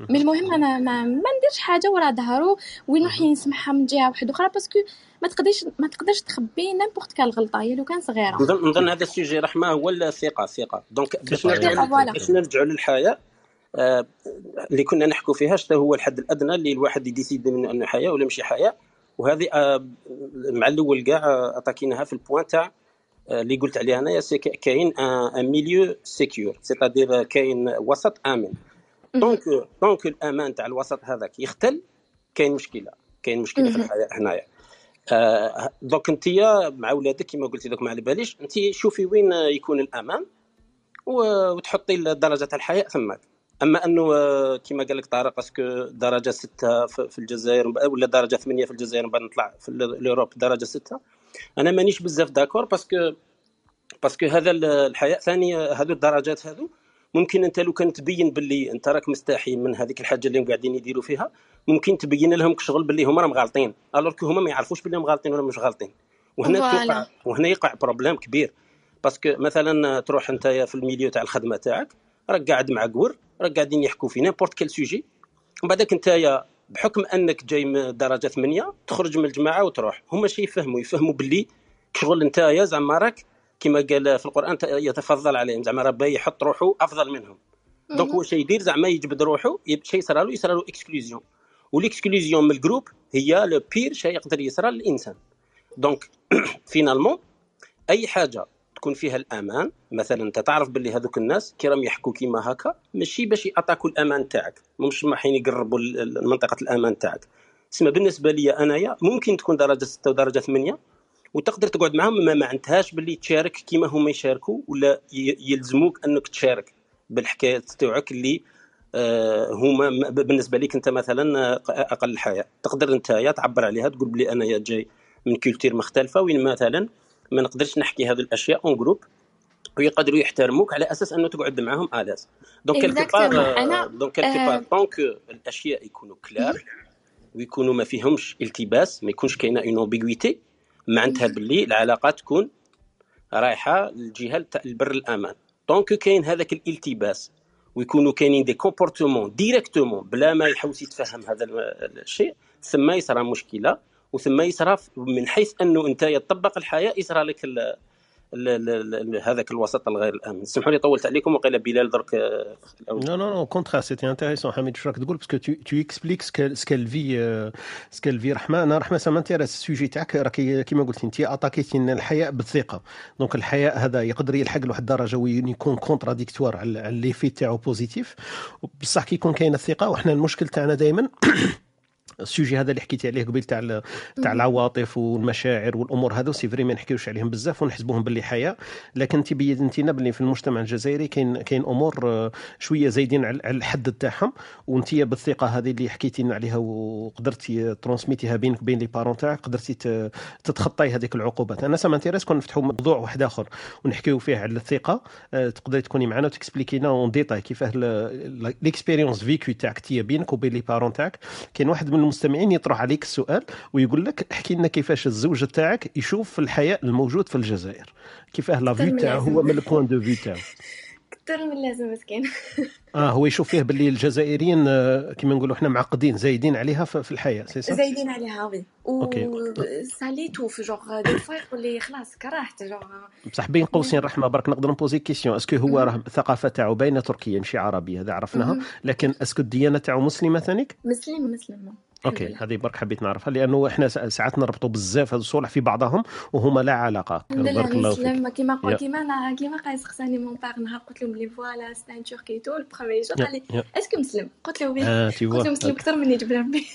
مي المهم أنا ما, ما نديرش حاجة ورا ظهرو وين نروح نسمعها من جهة واحدة أخرى parce que ما تقدرش ما تقدرش تخبي n'importe quelle غلطه هي لو كان صغيرة. نظن نظن هذا ال sujet رحمه هو الثقه الثقة. donc باش نرجعوا. باش نرجعوا للحياء آه، اللي كنا نحكوا فيها شنو هو الحد الأدنى اللي الواحد يديسيد منه أنه حياء ولا ماشي حياء. وهذه آه، مع الأول كاع آه، عطاكيناها في ال point تاع آه، اللي قلت عليها انايا كاين un milieu sécure c'est-à-dire كاين وسط آمن. donc donc الأمان تاع الوسط هذاك يختل. كاين مشكلة كاين مشكلة في. الحياء هنايا. آه، دوك انت مع ولادك كما قلتي دوك ما على باليش انت شوفي وين يكون الأمان وتحطي درجه الحياء ثمك أما أنه آه، كما قال لك طارق est-ce que درجة ستة في الجزائر ولا درجة ثمانية في الجزائر بعد نطلع في ال- l'Europe درجة ستة. أنا مانيش بزاف d'accord parce que parce que هذا ال- الحياء ثاني هذو الدرجات هذو ممكن أنت لو كان تبين باللي أنت راك مستحي من هذيك الحاجة اللي هم قاعدين يديروا فيها ممكن تبين لهم شغل باللي هما راهم غالطين. alors que هما ما يعرفوش باللي هم غالطين ولا مش غالطين. وهنا. توقع وهنا يقع problème كبير. parce que مثلا تروح أنت في ال milieu تاع الخدمة تاعك راك قاعد مع groupe راك قاعدين يحكوا في n'importe quel sujet ومن بعدك أنت بحكم أنك جاي من درجة ثمانية تخرج من الجماعة وتروح. هما شي يفهموا يفهموا باللي شغل أنت زعما راك كما قال في القرآن يتفضل عليهم. زعما ربي يحط روحه أفضل منهم. donc هو شي يدير زعما يجبد روحه شي يصرى له يصرى له exclusion و l'exclusion من ال groupe هي le pire شيء يقدر يصرى للإنسان. donc finalement أي حاجة تكون فيها الأمان مثلا أنت تعرف باللي هذوك الناس كي راهم يحكوا كيما هكا ماشي باش يأتاكوا الأمان تاعك. مش رايحين يقربوا منطقة الأمان تاعك. تسمى بالنسبة لي أنايا ممكن تكون درجة 6 ودرجة 8 وتقدر تقعد معاهم ما معناتهاش باللي تشارك كيما هما يشاركوا ولا يلزموك أنك تشارك بالحكايات تاعك اللي آه، هما بالنسبة لك أنت مثلا آه، أقل الحياء تقدر أنت يا تعبر عليها تقول بلي أنا يا جاي من culture مختلفة وين مثلا ما نقدرش نحكي هذه الأشياء en groupe ويقدروا يحترموك على أساس أنه تقعد معاهم à l'aise donc quelque. part donc quelque part donc الأشياء يكونوا clairs ويكونوا ما فيهمش التباس ما يكونش كاينة une ambiguïté معناتها باللي العلاقة تكون رايحة للجهة البر الأمان. donc كاين هذاك الالتباس ويكونوا كاينين des comportements directement بلا ما يحوس يتفهم هذا ال- الشيء ثم يصرى مشكلة وثم يصرى من حيث أنه أنت تطبق الحياء يصرى لك هذاك الوسط الغير الآمن. اسمحوا لي طولت عليكم وقيل بلال درك Chourak de Gaulle, parce que tu, tu expliques ce qu'elle, ce qu'elle vit, euh, ce qu'elle vit Rahma. أنا رحمة ça m'intéresse ال sujet تاعك راكي كيما قلت انت attaqui تي الحياء بالثقه donc الحياء هذا يقدر يلحق لواحد الدرجه وين يكون contradictoire على les effets تاعو positifs بصح كي يكون كاين الثقه وحنا المشكل تاعنا دائما ال sujet هذا اللي حكيتي عليه قبيل تاع تاع العواطف والمشاعر والأمور هذو c'est vrai ما نحكيوش عليهم بزاف ونحسبوهم باللي حياه لكن انت بينتي لنا باللي في المجتمع الجزائري كاين كاين أمور آه، شوية زايدين على الحد تاعهم. وانت بالثقة هذه اللي حكيتي لنا عليها وقدرتي transmett يها بينك وبين les parents تاعك قدرتي ت- تتخطاي هذيك العقوبات. أنا ça m'intéresse كون نفتحوا موضوع واحد آخر ونحكيو فيه على الثقة. آه، تقدري تكوني معنا وت expliquer لنا en détail كيفاه l'expérience vécue تاعك تي بينك وبين les parents تاعك. كاين واحد من المستمعين يطرح عليك السؤال ويقول لك احكي لنا كيفاش الزوج تاعك يشوف الحياء الموجود في الجزائر. كيفاه la vue تاعو. هو من ال point de vue تاعو كثر من لازم مسكين. آه هو يشوف فيه باللي الجزائريين آه، كيما نقولوا إحنا معقدين زايدين عليها في الحياء c'est زايدين عليها oui. OK. و ساليتو في جوغ دي فوا يقول لي خلاص كرهت جوغ بصح بين قوسين رحمة برك نقدر ن poser question est-ce que هو راه الثقافه تاعو باينة تركيه ماشي عربيه هذا عرفناها. لكن est-ce que الديانة تاعو مسلمة ثانيك؟ مسلم مسلم. OK. هذه برك حبيت نعرفها لأنه إحنا سا- ساعات نربطوا بزاف هذو الصوالح في بعضهم وهما لا علاقة بارك لله الله فيك كيما. قلت كيما كيما قايس خصاني مون بار نهار قلت لهم بلي فوالا سي ان تركي تو البخومي جور يا. قال لي. اسكو مسلم قلت له آه تي قلت له مسلم أكثر مني جبر ربي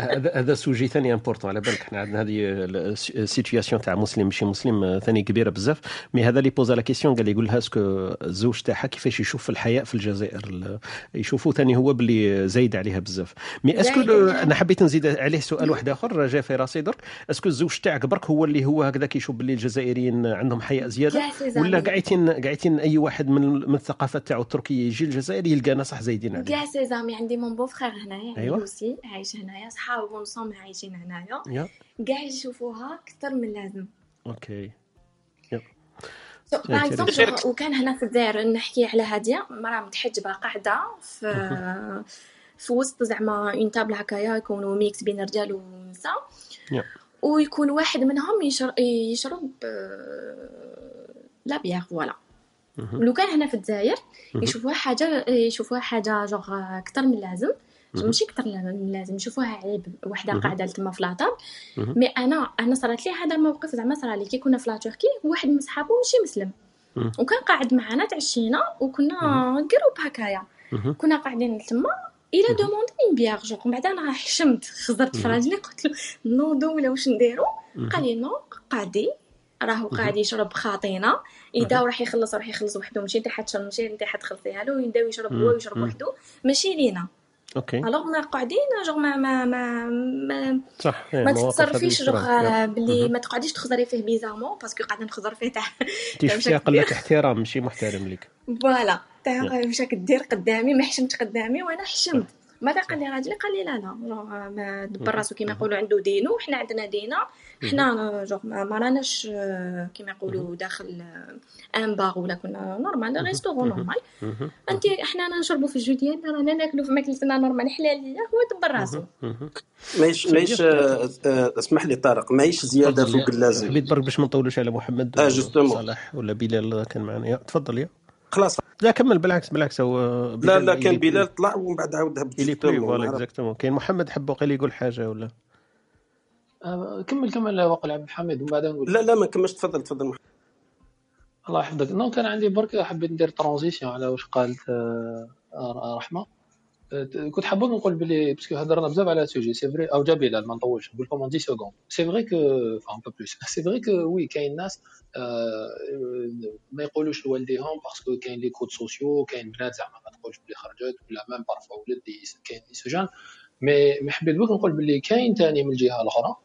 هذا هذا سوجي ثاني امبورطون على بالك إحنا عندنا هذه السيتياسيون تاع مسلم ماشي مسلم آه، ثاني كبيرة بزاف مي هذا اللي بوزا لا كيسيون قال لي يقول لها اسكو الزوج تاعها كيفاش يشوف الحياء في الجزائر ال- يشوفوا ثاني هو باللي زايد عليها بزاف مي اسكو. أنا حبيت نزيد عليه سؤال واحد آخر جا في راسي درك est-ce que الزوج تاعك برك هو اللي هو هكذا كيشوف باللي الجزائريين عندهم حياء زيادة؟ ولا قاعدين قاعدين أي واحد من من الثقافه تاعو التركية يجي الجزائر يلقانا صح زايدين عليه؟ كاع ses amis عندي mon beau-frère هنايا أيوة. lui aussi عايش هنايا صحابو نصوم عايشين هنايا. يا. كاع يشوفوها أكثر من لازم. OK. وكان هنا في الجزائر نحكي على هادية مراه متحجبة قاعدة في في وسط زعما une table هكايا يكونوا ميكس بين رجال ونساء. ويكون واحد منهم يشرب, يشرب la bière voilà. لو كان هنا في الجزائر. يشوفوها حاجة يشوفوها حاجة جوغ أكثر من لازم مهم. ماشي أكثر من لازم يشوفوها عيب وحدة. قاعدة تما في la table. mais أنا أنا صارت لي هذا الموقف زعما صرا لي كي كنا في la Turquie واحد من صحابو ماشي مسلم. وكان قاعد معنا تعشينا وكنا groupe هكايا. كنا قاعدين تما il a demandé une bière genre بعدا أنا حشمت خزرت في. راجلي قلت له نوضو ولا واش نديرو. قال لي non قعدي راهو قاعد يشرب خاطينا إذا راح يخلص راح يخلص وحده ماشي انت حتشرب ماشي انت حتخلصيها له يبدا يشرب هو. يشرب. وحده ماشي لينا OK. alors ما قاعدين جوغ ما ما ما, ما صح ما تتصرفيش جوغ. باللي. ما تقعديش تخزري فيه bizarrement parce que قاعدة نخزر فيه تاع لك دير احترام ماشي محترم لك. voilà تاع يا. مشاك دير قدامي ما حشمتش قدامي وأنا حشمت. بعدا قال لي راجلي قال لي لا لا. جوغ ما دبر راسو كيما يقولوا عنده دينو وحنا عندنا دينا. حنا جوغ ما راناش آه، كيما يقولوا داخل آه، un bar ولا كنا normal restaurant normal. انت إحنا أنا نشربوا في الجو ديالنا رانا ناكلوا في ماكلتنا normal. حلاليه هو دبر راسو. ماهيش ماهيش آه، آه، اسمح لي طارق ماهيش زيادة فوق. اللازم حبيت برك باش ما نطولوش على محمد آه justement. صالح ولا بلال كان معنا. تفضل يا. خلاص. لا كمل بالعكس بالعكس هو لا لا كان بلال طلع ومن بعد عاود هبط بلي voilà. exactement كاين محمد حب وقيل يقول حاجة ولا؟ آه، كمل كمل وقل عبد الحميد ومن بعد نقول لا لا ما كملش تفضل تفضل محمد. الله يحفظك non كان عندي برك حبيت ندير transition على واش قالت آه، آه، رحمه آه، كنت حابب نقول بلي parce que هضرنا بزاف على sujet c'est vrai أو جا بلال ما نطولش نقول لكم 10 secondes c'est vrai que فان با بلوس c'est vrai que oui كاين ناس آه، ما يقولوش لوالديهم parce que كاين les codes sociaux كاين بنات زعما ما تقولش بلي خرجت ولا même parfois ولد كاين des gens mais حبيت بك نقول بلي كاين تاني من الجهه الاخرى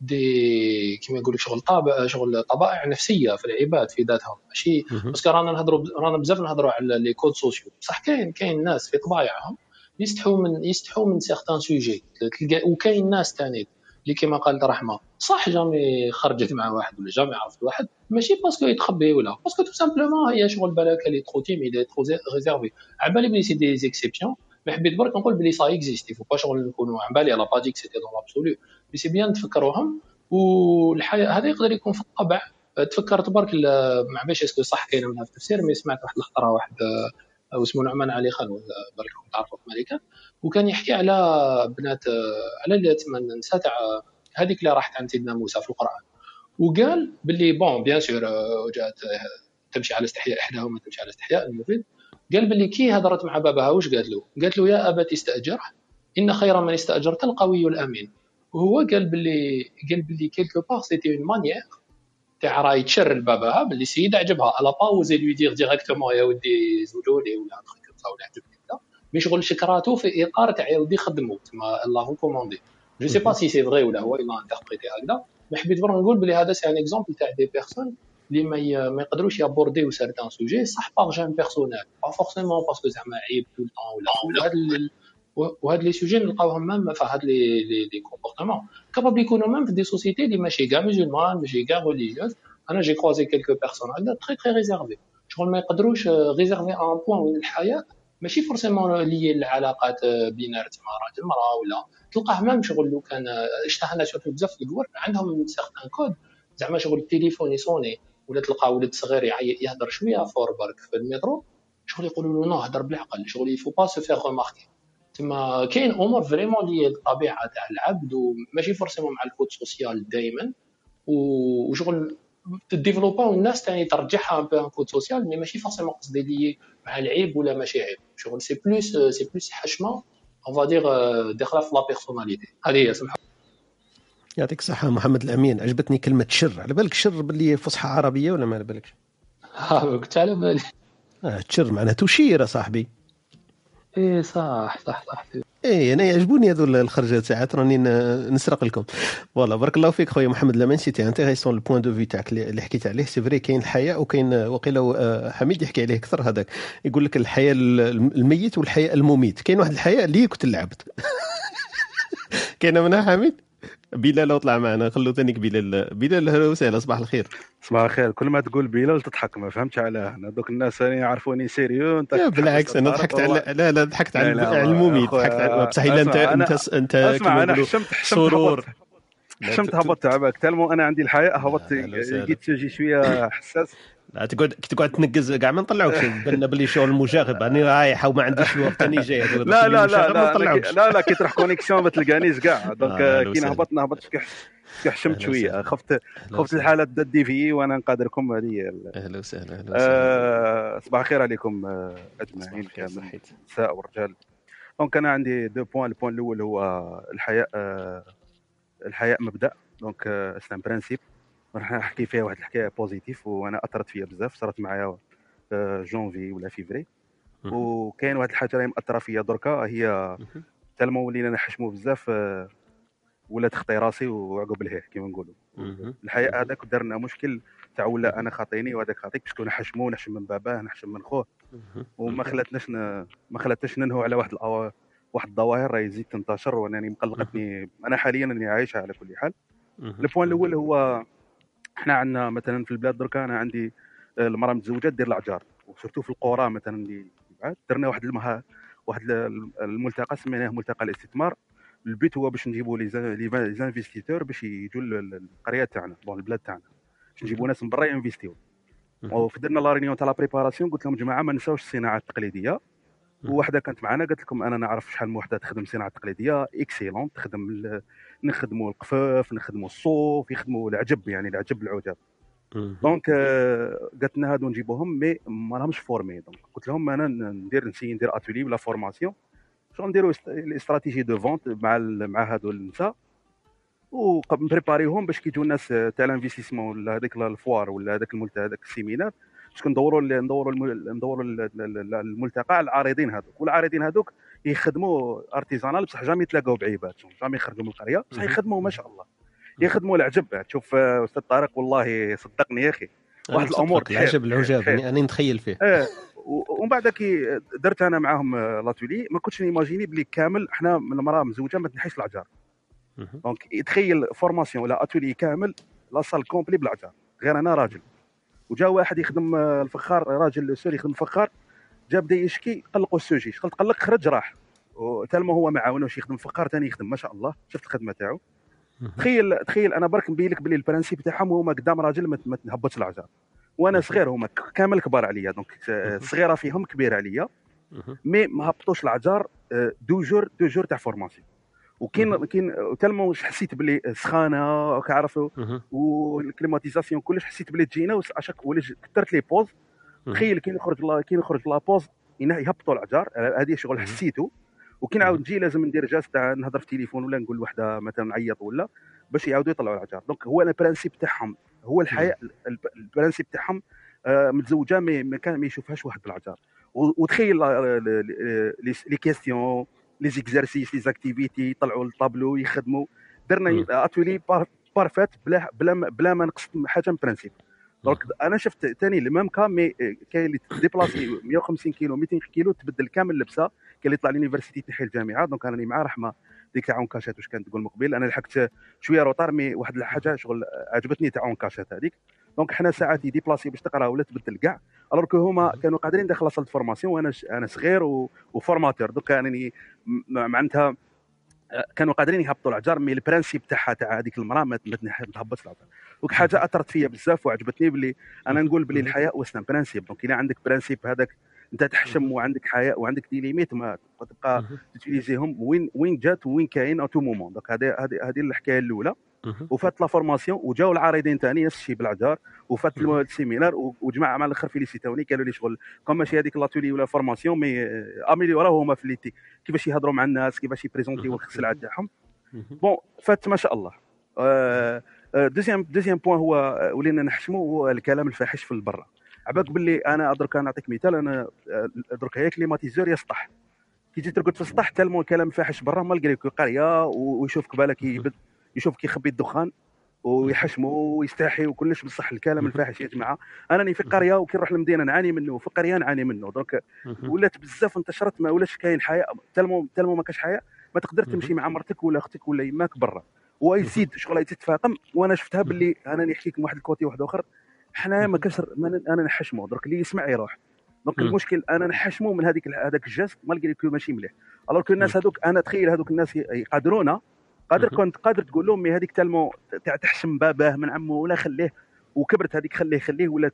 دي كيما يقول لك شغل طابع شغل طبائع نفسية في العباد في ذاتهم ماشي. parce que رانا نهضروا رانا بزاف نهضروا على les codes sociaux بصح كاين كاين ناس في طبايعهم يستحوا من يستحوا من certains sujets تلقى وكاين ناس تاني اللي كيما قالت رحمة صح jamais خرجت مع واحد ولا jamais عرفت واحد ماشي parce que يتخبي ولا parce que tout simplement هي شغل بالك اللي trop timide trop réservée على بالي بلي c'est des exceptions mais حبيت برك نقول بلي ça existait faut pas شغل نكونوا على بالي على با ديك c'était dans l'absolu c'est bien تفكروهم والحياء هذا يقدر يكون في الطبع. تفكرت برك ال- ما عرفتش est-ce que صح كاينة منها في التفسير mais سمعت واحد الخطرة واحد آه، اسمه نعمان علي خان راكم تعرفوا في أمريكا وكان يحكي على بنات آه، على اللي تسمى النساء تاع هذيك اللي راحت عند سيدنا موسى في القرآن. وقال باللي bon bien sûr آه، جات آه، تمشي على استحياء إحداهما تمشي على استحياء المفيد. قال باللي كي هضرت مع باباها واش قالت له؟ قالت له يا أبت استأجره إن خير من استأجرت القوي الأمين. وهو قال باللي قال باللي quelque part c'était une manière تاع راهي تشر لباباها باللي السيد عجبها elle a pas osé lui dire directement يا ودي زوجوني ولا كذا ولا عجبني كذا mais شغل شكراته في اطار تاع يا ودي خدمو تما elle l'a recommandé je sais pas si c'est vrai ولا هو إلا interprété هكذا. mais حبيت برك نقول بلي هذا c'est un exemple تاع des personnes اللي ما ما يقدروش ي abordé و certains sujets صح par gêne personnelle pas forcément parce que زعما عيب طول طون ولا. ال- وهاد les sujets نلقاوهم même في هاد les les les comportements capable يكونوا même في des sociétés اللي ماشي كاع musulmanes ماشي كاع religieuses أنا j'ai croisé quelques personnes هكذا très très réservées شغل ما يقدروش réservés un point وين الحياء ماشي forcément les العلاقات binaires تما راجل مراه ولا. تلقاه même شغل لو كان اشتهى شغل بزاف في الڨور عندهم certains codes زعما شغل التليفون يصوني ولا تلقى ولد صغير يهضر شوية فور برك في ال métro شغل يقولوا له non هضر بالعقل. شغل il faut pas se faire remarquer تما كاين امور vraiment les الطبيعة تاع العبد وماشي forcément مع ال code social دائما وشغل ت développa والناس تاني ترجعها un peu un code social mais ماشي forcément قصدي les مع العيب ولا ماشي عيب. شغل c'est plus c'est plus حشمة on va dire داخلة في la personnalité هذه هي سمح يعطيك الصحة محمد الأمين. عجبتني كلمة شر. على بالك شر باللي فصحى عربية ولا ما على بالكش؟ قلت على بالي. آه تشر معناها تشير صاحبي. إيه صح صح صح. إيه أنا يعجبوني هذو الخرجات ساعات راني نسرق لكم. voilà بارك الله فيك خويا محمد لامين. c'était intéressant ال point de vue تاعك اللي حكيت عليه. c'est vrai كاين الحياء وكاين وقيلا آه، حميد يحكي عليه أكثر. هذاك يقول لك الحياء الميت والحياء المميت. كاين واحد الحياء اللي كنت العبد كاينة منها حميد؟ بلال لو طلع معنا. خلو ثانيك بلال. بلال أهلا وسهلا. صباح الخير. صباح الخير. كل ما تقول بلال تضحك ما فهمتش علاه أنا دوك الناس اللي يعرفوني sérieux أنت بالعكس أنا ضحكت. على لا لا ضحكت على أخويا، ضحكت على بصح إلا انت أنت أنت أسمع أنا حشمت حشمت سرور. حشمت هبطت عباك. تالمو أنا عندي الحياء هبطت. لقيت شوية حساس. لا تقعد تقعد تنقز كاع ما نطلعوكش. باللي شغل المشاغب راني رايح وما عنديش الوقت راني جاي. لا لا لا لا لا لا لا كي تروح كونيكسيون ما تلقانيش كاع دونك آه، أهلا كي وسهلا. نهبط نهبط كي حش- كي حشمت أهلا شوية. وسهلا. خفت خفت وسهلا. الحالة تبدا دي في وأنا نقادركم هذه أهلا وسهلا أهلا وسهلا. آه، صباح الخير عليكم آه، أجمعين كامل. نساء ورجال. donc أنا عندي deux points ال point الأول هو الحياء الحياء مبدأ. donc c'est un principe راح نحكي فيها واحد الحكاية positive وأنا أثرت فيا بزاف صارت معايا جونفي ولا فيفري وكاين واحد الحاجة راهي مأثرة فيا دركا هي tellement ولينا نحشمو بزاف آه، ولا تخطي راسي وعقب الهيه كيما نقولوا. الحياء هذاك دار لنا مشكل تاع ولا أنا خاطيني وهذاك خاطيك parce que نحشمو نحشم من باباه نحشم من خوه. وما خلاتناش ن... ما خلاتناش ننهو على واحد الأو... واحد الظواهر راهي تزيد تنتشر وانني مقلقتني. أنا حاليا إني عايشها على كل حال. ال point الأول هو إحنا عندنا مثلا في البلاد دركا أنا عندي آه، المراه متزوجه دير العجار و surtout في القرى مثلا اللي بعاد درنا واحد المها واحد ال- الملتقى سميناه ملتقى الاستثمار. البيت هو باش نجيبوا les investisseurs باش يجوا لل- القرية تاعنا bon البلاد تاعنا. باش نجيبوا ناس من برا ي investi و وفي درنا la réunion تاع la préparation قلت لهم جماعة ما نساوش الصناعه التقليدية. وواحده كانت معنا قالت لكم أنا نعرف شحال من وحدة تخدم الصناعه التقليديه excellent تخدم نخدموا القفاف نخدموا الصوف يخدموا العجب يعني العجب العجب. donc آه، قالت لنا هادو نجيبوهم mais ما راهمش formés donc قلت لهم أنا ندير نسي ندير اتولي ولا formation شغل نديروا ال stratégie de vente مع مع هادو النساء. ون préparer يهم باش كي يجوا الناس آه، تاع ال investissement ولا هذيك ال foire ولا هذاك الملت هذاك ال séminaire. باش ندوروا ندوروا ندوروا ال- ال- ال- الملتقى على العارضين هذوك والعارضين هذوك يخدموا artisanal بصح jamais يتلاقاو بعبادهم jamais يخرجوا من القرية بصح يخدموا ما شاء الله. يخدموا العجب. تشوف آه، أستاذ طارق والله صدقني يا أخي. واحد الأمور العجب العجاب. يعني أنا نتخيل فيه. آه ومن بعد كي درت أنا معاهم آه، l'atelier ما كنتش n imaginer بلي كامل. إحنا من المرأة مزوجة ما تنحيش العجار donc تخيل formation ولا اتولي كامل la salle complet بالعجار غير أنا راجل. وجا واحد يخدم آه، الفخار راجل سوري يخدم فخار. جا بدا يشكي قلقوا ال sujet. شغل تقلق خرج راح. و tellement هو معاون واش يخدم فخار ثاني يخدم ما شاء الله. شفت الخدمة تاعو. تخيل تخيل أنا برك نبين لك باللي ال principe تاعهم هما قدام راجل ما ما تهبطش العجار وأنا صغير هما كامل كبار عليا. donc آه، صغيرة فيهم كبيره عليا. mais ما هبطوش العجار آه، deux jours deux jours تاع formation وكاين كاين tellement حسيت باللي سخانة كعرفوا وال climatisation كلش حسيت باللي تجينا وليت كثرت les pauses. تخيل كي نخرج لا كي نخرج la pause ينا- يهبطوا العجار هذه شغل حسيته وكي نعاود نجي لازم ندير جاز تاع نهضر في التليفون ولا نقول لوحده مثلا نعيط ولا باش يعاودوا يطلعوا العجار donc هو ال principe تاعهم. هو الحياء الب- ال principe تاعهم آه، متزوجة ما ما كان ما يشوفهاش واحد بالعجار وتخيل les questions les exercices les activités يطلعوا الطابلو يخدموا. درنا atelier parfait بلا بلا ما- بلا ما نقص حاجة من principe. donc أنا شفت ثاني ال même cas mais كاين اللي déplacer 150 كيلو 200 كيلو تبدل كامل اللبسة كاين اللي يطلع l'université تنحي الجامعة. donc أنا مع رحمة ديك تاع كاشات واش كانت تقول مقبل أنا لحقت شوية retard mais واحد الحاجة شغل عجبتني تاع كاشات هذيك. donc حنا ساعات ي déplacer باش تقرا ولا تبدل كاع alors هما كانوا قادرين داخل salle de formation وأنا أنا صغير و- و formateur donc م- معناتها كانوا قادرين يهبطوا العجار mais ال principe تاعها تاع هذيك المرأة ما تهبطش العجار donc حاجة أثرت فيا بزاف وعجبتني باللي أنا نقول باللي الحياء c'est un principe. donc اذا عندك principe هذاك أنت تحشم وعندك حياء وعندك des limites ما تبقى ت utiliser هم وين وين جات وين كاين à tout moment donc هذه هذه هذه الحكاية الأولى. وفات la formation وجاو العارضين ثاني نفس الشيء بالعجار وفات ال séminaire وجماعة مع الأخر félicit وني قالوا لي شغل كون ماشي هذيك l'atelier ولا formation mais amélior او هما في ليتي. كيفاش يهضروا مع الناس كيفاش ي présent يو السلعه تاعهم. bon فات ما شاء الله. آه، آه، deuxième deuxième point هو آه، ولينا نحشموا هو الكلام الفاحش في البرة. عباك باللي أنا درك نعطيك مثال أنا آه، درك هي climatiseur يسطح كي تجي ترقد في السطح tellement الكلام الفاحش برا malgré que قرية ويشوفك بالك يشوفك يخبي الدخان ويحشموا ويستحي وكلش بصح الكلام الفاحش يا جماعة. أنا راني في قرية وكي نروح للمدينة نعاني منه في قرية نعاني منه. donc ولات بزاف انتشرت ما ولاش كاين حياء. tellement tellement ما كاش حياء ما تقدر تمشي مع مرتك ولا أختك ولا يماك برا. ويزيد شغل يتفاقم وأنا شفتها باللي أنا نحكي لكم واحد ال côté واحد آخر. حنا ما كاش أنا نحشمو درك اللي يسمع يروح. donc. المشكل أنا نحشمو من هذيك هذاك ال geste malgré que ماشي مليح. alors que الناس هذوك أنا تخيل هذوك الناس ي- يقادرونا قادر كنت قادر تقول لهم mais هذيك tellement تاع تحشم باباه من عمه ولا خليه وكبرت هذيك خليه خليه ولا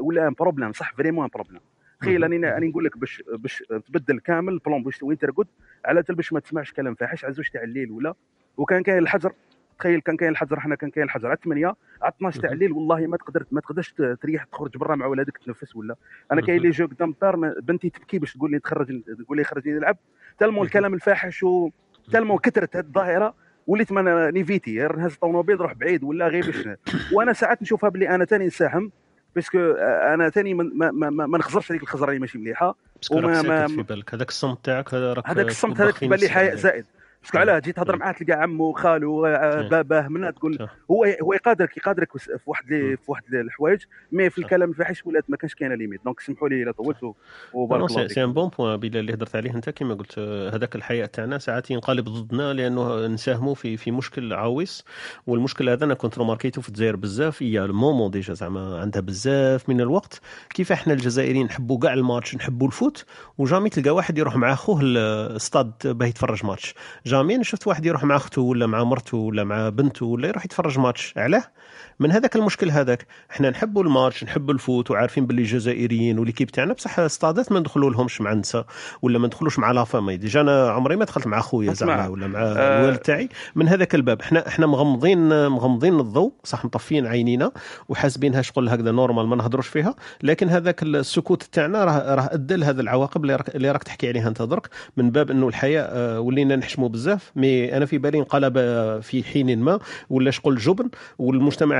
ولا un problème صح؟ vraiment un problème تخيل راني راني نقول لك باش باش تبدل كامل ال plan باش وين ترقد على تل باش ما تسمعش كلام فاحش على زوج تاع الليل ولا. وكان كاين الحجر. تخيل كان كاين الحجر حنا كان كاين الحجر. على 8 على 12 تاع الليل والله ما تقدر ما تقدرش تريح تخرج برا مع ولادك تنفس ولا. أنا كاين les jeux قدام الدار ما- بنتي تبكي باش تقول لي تخرج تقول لي خرجني نلعب. tellement الكلام الفاحش و tellement كثرت هذه الظاهرة. وليت ما ن éviter نهز الطوموبيل نروح بعيد ولا غير باش وأنا ساعات نشوفها بلي أنا تاني نساهم parce que أنا تاني ما, ما, ما, ما نخزرش هذيك الخزرة اللي ماشي مليحة. وما ساكت في ما بالك. هذاك الصمت تاعك هذاك الصمت هذاك تبان لي حياء. زائد. parce que علاه تجي تهضر معاه تلقى عمو خالو آه، باباه منا تقول هو هو يقادرك يقادرك في واحد في واحد الحوايج mais في الكلام الفاحش ولات ما كانش كاينة limite. donc سمحوا لي إلا طولت وبارك الله سي فيك. c'est un bon point بلا اللي هضرت عليه أنت كما قلت هذاك الحياء تاعنا ساعات ينقلب ضدنا لأنه نساهموا في في مشكل عويص. والمشكل هذا أنا كنت remarqué تو في الجزائر بزاف. هي ال moment déjà زعما عندها بزاف من الوقت. كيف إحنا الجزائريين نحبوا كاع الماتش نحبوا ال foot و jamais تلقى واحد يروح مع أخوه الاستاد باه يتفرج match. jamais أنا شفت واحد يروح مع أخته ولا مع مرته ولا مع بنته ولا يروح يتفرج ماتش. علاه؟ من هذاك المشكل هذاك. إحنا نحبوا الماتش نحبوا ال foot وعارفين باللي جزائريين و l'équipe تاعنا. بصح استادات ما ندخلوا لهمش مع النساء ولا ما ندخلوش مع la famille déjà أنا عمري ما دخلت مع خويا زعما ولا مع آه، الوالد تاعي. من هذاك الباب إحنا إحنا مغمضين مغمضين الضوء صح مطفين عينينا وحاسبينها شغل هكذا normal ما نهضروش فيها. لكن هذاك السكوت تاعنا راه راه أدى لهذا العواقب اللي راك اللي راك تحكي عليها أنت درك. من باب إنه الحياء آه، ولينا نحشموا بزاف. mais أنا في بالي انقلب آه، في حين ما ولا شغل جبن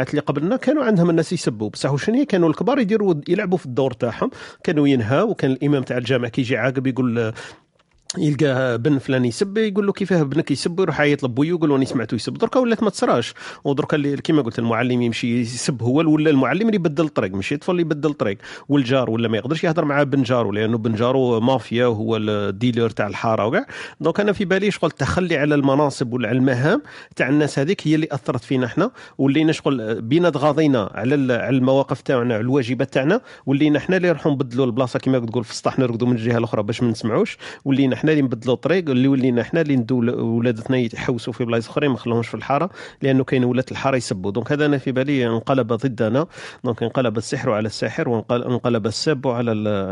والمجتمعات اللي قبلنا كانوا عندهم الناس يسبوا. بصح وشنو هي؟ كانوا الكبار يديروا يلعبوا في الدور تاعهم. كانوا ينهاوا وكان الإمام تاع الجامع كيجي عاقب يقول يلقى بن فلان يسب يقول له كيفاه ابنك يسب؟ يروح يعيط لبويه يقول له راني سمعته يسب. دركا ولات ما تصراش؟ ودركا كيما قلت المعلم يمشي يسب هو ولا المعلم اللي يبدل الطريق ماشي؟ الطفل اللي يبدل الطريق. والجار ولا ما يقدرش يهضر مع بن جارو لأنه بن جارو مافيا وهو الديلر تاع الحارة وكاع. donc أنا في بالي شغل التخلي على المناصب ولا على المهام تاع الناس هذيك هي اللي أثرت فينا إحنا ولينا شغل بينا تغاضينا على على المواقف تاعنا على الواجبات تاعنا ولينا إحنا اللي نروحوا نبدلوا البلاصة كيما تقول في السطح نرقدوا من الجهة الأخرى باش ما نسمعوش ولينا حنا اللي نبدلوا الطريق اللي ولينا حنا اللي ندو ولادتنا يحوسوا في بلايص أخرين ما نخلوهمش في الحارة لأنه كاين ولاد الحارة يسبوا donc هذا أنا في بالي انقلب ضدنا donc انقلب السحر على الساحر وانقلب السب على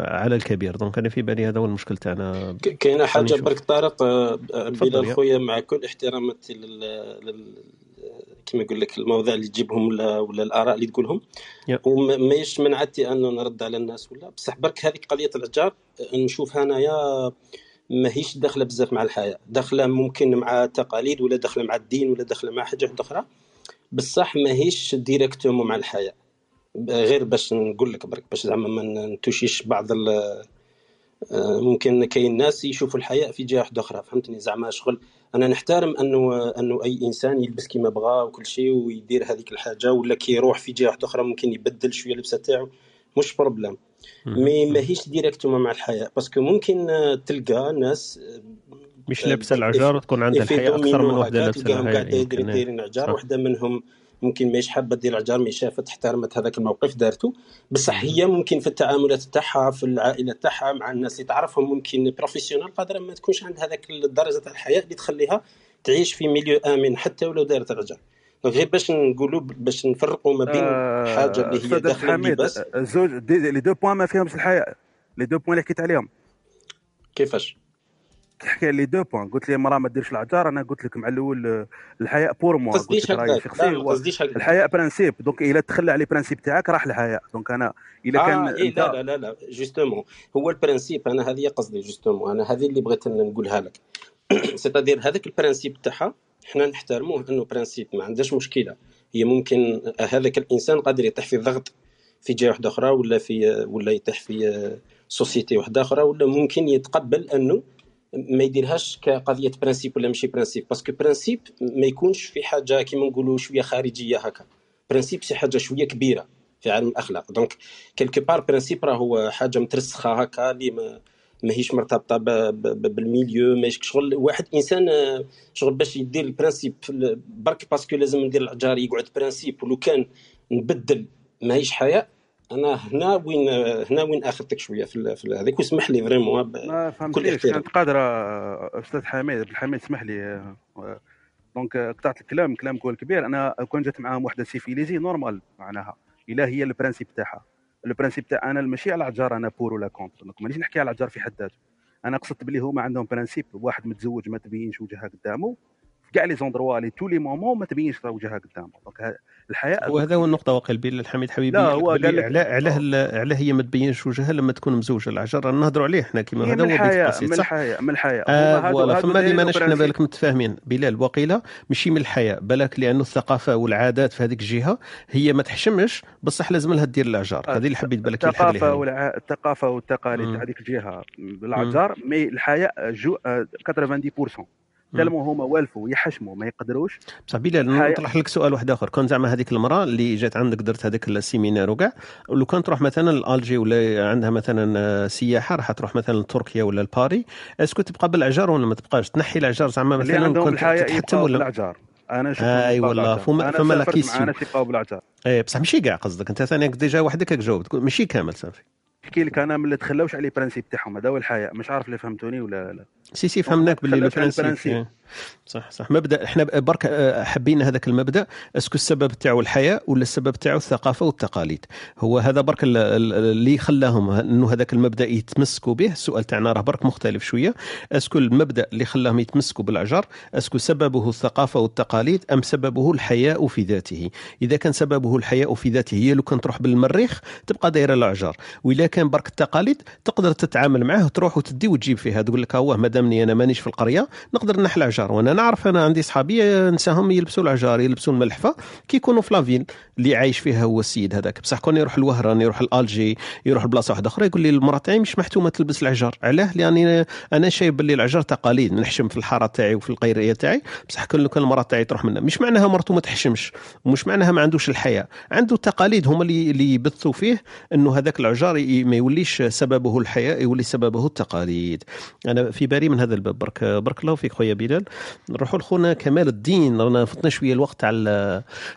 على الكبير donc أنا في بالي هذا هو المشكل تاعنا كاينة حاجة. برك طارق آه، يا. خويا مع كل احتراماتي لل... كما يقول لك المواضيع اللي تجيبهم ولا, ولا الآراء اللي تقولهم يا. ومايش من عادتي انه نرد على الناس ولا بصح برك هذيك قضية العجار آه، نشوفها انايا ماهيش داخلة بزاف مع الحياء داخلة ممكن مع تقاليد ولا داخلة مع الدين ولا داخلة مع حاجة أخرى. بصح ماهيش directement مع الحياء. غير باش نقول لك برك باش زعما ما ن touch يش بعض آه، ممكن كاين ناس يشوفوا الحياء في جهة أخرى فهمتني؟ زعما شغل أنا نحترم أنه أنه أي إنسان يلبس كيما بغى وكل شيء ويدير هذيك الحاجة ولا كي يروح في جهة أخرى ممكن يبدل شوية اللبسة تاعو مش problème mais ماهيش directement مع الحياء parce que ممكن آه، تلقى ناس مش لابسة العجار وتكون عندها الحياء أكثر من وحدة لابسة تلقاهم يدير يمكن دايرين عجار. وحدة منهم ممكن ماهيش حابة دير عجار mais شافت احترمت هذاك الموقف دارته بصح هي ممكن في التعاملات تاعها في العائلة تاعها مع الناس اللي تعرفهم ممكن professionnel قادرة ما تكونش عندها هذاك الدرجة تاع الحياء اللي تخليها تعيش في milieu آمن حتى ولو دارت العجار. donc غير باش نقولوا باش نفرقوا ما بين حاجة اللي هي داخل اللباس دي les deux points ما فيهمش الحياء. les deux points اللي حكيت عليهم. كيفاش؟ تحكي لي deux points. قلت لي المراه ما ديرش العجار أنا قلت لك مع الأول آه، الحياء pour moi قلت قصديش لك رأيي قصديش هكذاك. الحياء principe donc إلا تخلى على principe تاعك راح الحياء donc أنا إلا كان آه إيه أنت لا لا لا لا. justement هو ال principe أنا هذه قصدي justement أنا هذه اللي بغيت نقولها لك. c'est-à-dire هذاك ال principe تاعها حنا نحترموه انه principe ما عندهاش مشكلة. هي ممكن هذاك الإنسان قادر يطيح في ضغط في جهة واحدة أخرى ولا في ولا يطيح في société واحدة أخرى ولا ممكن يتقبل أنه ما يديرهاش كقضية principe ولا ماشي principe. parce que principe ما يكونش في حاجة كيما نقولوا شوية خارجية هكا. برانسيب شي حاجة شوية كبيرة في علم الأخلاق. donc quelque part principe راه هو حاجة مترسخة هكا اللي ماهيش مرتبطة بال milieu ماهيش شغل. واحد إنسان آه، شغل باش يدير ال principe برك parce que لازم ندير العجار يقعد principe. ولو كان نبدل ماهيش حياة أنا هنا وين هنا وين اخذتك شوية في هذيك. واسمح لي vraiment ب- ما بكل احترام. كانت قادرة آه، أستاذ حميد. عبد الحميد اسمح لي آه، آه، donc آه، قطعت الكلام كلام كل كبير. أنا كون جات معاهم وحده civilisée normale معناها. إلا هي ال principe تاعها. ال principe تاع أنا ماشي على العجار أنا pour ولا contre donc مانيش نحكي على العجار في حد ذاته. أنا قصدت بلي هما عندهم principe واحد متزوج ما تبينش وجهها قدامه. في كاع لي زوندروا لي تو لي مومون ما تبينش وجهها قدامه. دونك الحياء وهذا هو النقطة واقع بيل الحميد حبيبي لا، هو قال لك- علاه علاه علاه هي ما تبينش وجهها لما تكون مزوجة. العجر رانا نهضروا عليه إحنا كيما هذا هو قصيد من صح؟ الحياء من الحياء آه فما اللي ماناش حنا بالك متفاهمين. بلال وقيله ماشي من الحياء بالك لأنه الثقافة والعادات في هذيك الجهة هي ما تحشمش بصح لازم لها دير العجار هذه اللي حبيت بالك الثقافة والع... الثقافة والتقاليد. تاع هذيك الجهة بالعجار مي جو آه، 90% تلمو هما والفوا يحشموا ما يقدروش. بصح بلال الحياة- نطرح لك سؤال واحد آخر. كون زعما هذيك المراه اللي جات عندك درت هذاك السيمينار وكاع لو كان تروح مثلا لألجي ولا عندها مثلا سياحة راح تروح مثلا لتركيا ولا لباري. اسكو تبقى بالعجار ولا ما تبقاش؟ تنحي العجار زعما مثلا كنت تتحتم يبقاو ولا؟ بالعجار أنا نشوفهم أي والله. فما أنا فما لا سافرت كيسيو مع ناس يبقاو بالعجار اي بصح ماشي كاع قصدك. أنت ثاني ديجا وحدك جاوب تقول ماشي كامل صافي. نحكي لك أنا من اللي تخلاوش على ال principe تاعهم هذا هو الحياء مش عارف اللي فهمتوني ولا لا. si si فهمناك باللي principe ال principe. صح صح. مبدأ إحنا برك آه، حبينا هذاك المبدأ. est-ce que السبب تاعو الحياء ولا السبب تاعو الثقافة والتقاليد؟ هو هذا برك ال- ال- اللي خلاهم إنه هذاك المبدأ يتمسكوا به. السؤال تاعنا راه برك مختلف شوية. est-ce que المبدأ اللي خلاهم يتمسكوا بالعجر est-ce que سببه الثقافة والتقاليد أم سببه الحياء في ذاته؟ إذا كان سببه الحياء في ذاته هي لو كان تروح بالمريخ تبقى دايره العجر وإذا كان برك التقاليد تقدر تتعامل معاه تروح وتدي وتجيب فيها. تقول لك هو ما دامني أنا مانيش في القرية نقدر نحل العجار. وأنا نعرف أنا عندي صحابي آه، نساهم يلبسوا العجار يلبسوا الملحفة كي يكونوا في la ville اللي عايش فيها هو السيد هذاك. بصح كون يروح الوهران يروح الألجي يروح لبلاصة واحدة أخرى يقول لي المراه تاعي مش محتومة تلبس العجار. علاه لأني أنا شايف باللي العجار تقاليد نحشم في الحارة تاعي وفي القيرية تاعي. بصح كل كان المراه تاعي تروح منها. مش معناها مرته ما تحشمش ومش معناها ما عندوش الحياة. عنده تقاليد هما اللي اللي يبثوا فيه إنه هذاك العجار ما يوليش سببه الحياء يولي سببه التقاليد. أنا في بالي من هذا الباب. برك برك الله فيك خويا بلال. نروحوا لخونا كمال الدين. رانا فطنا شوية الوقت تاع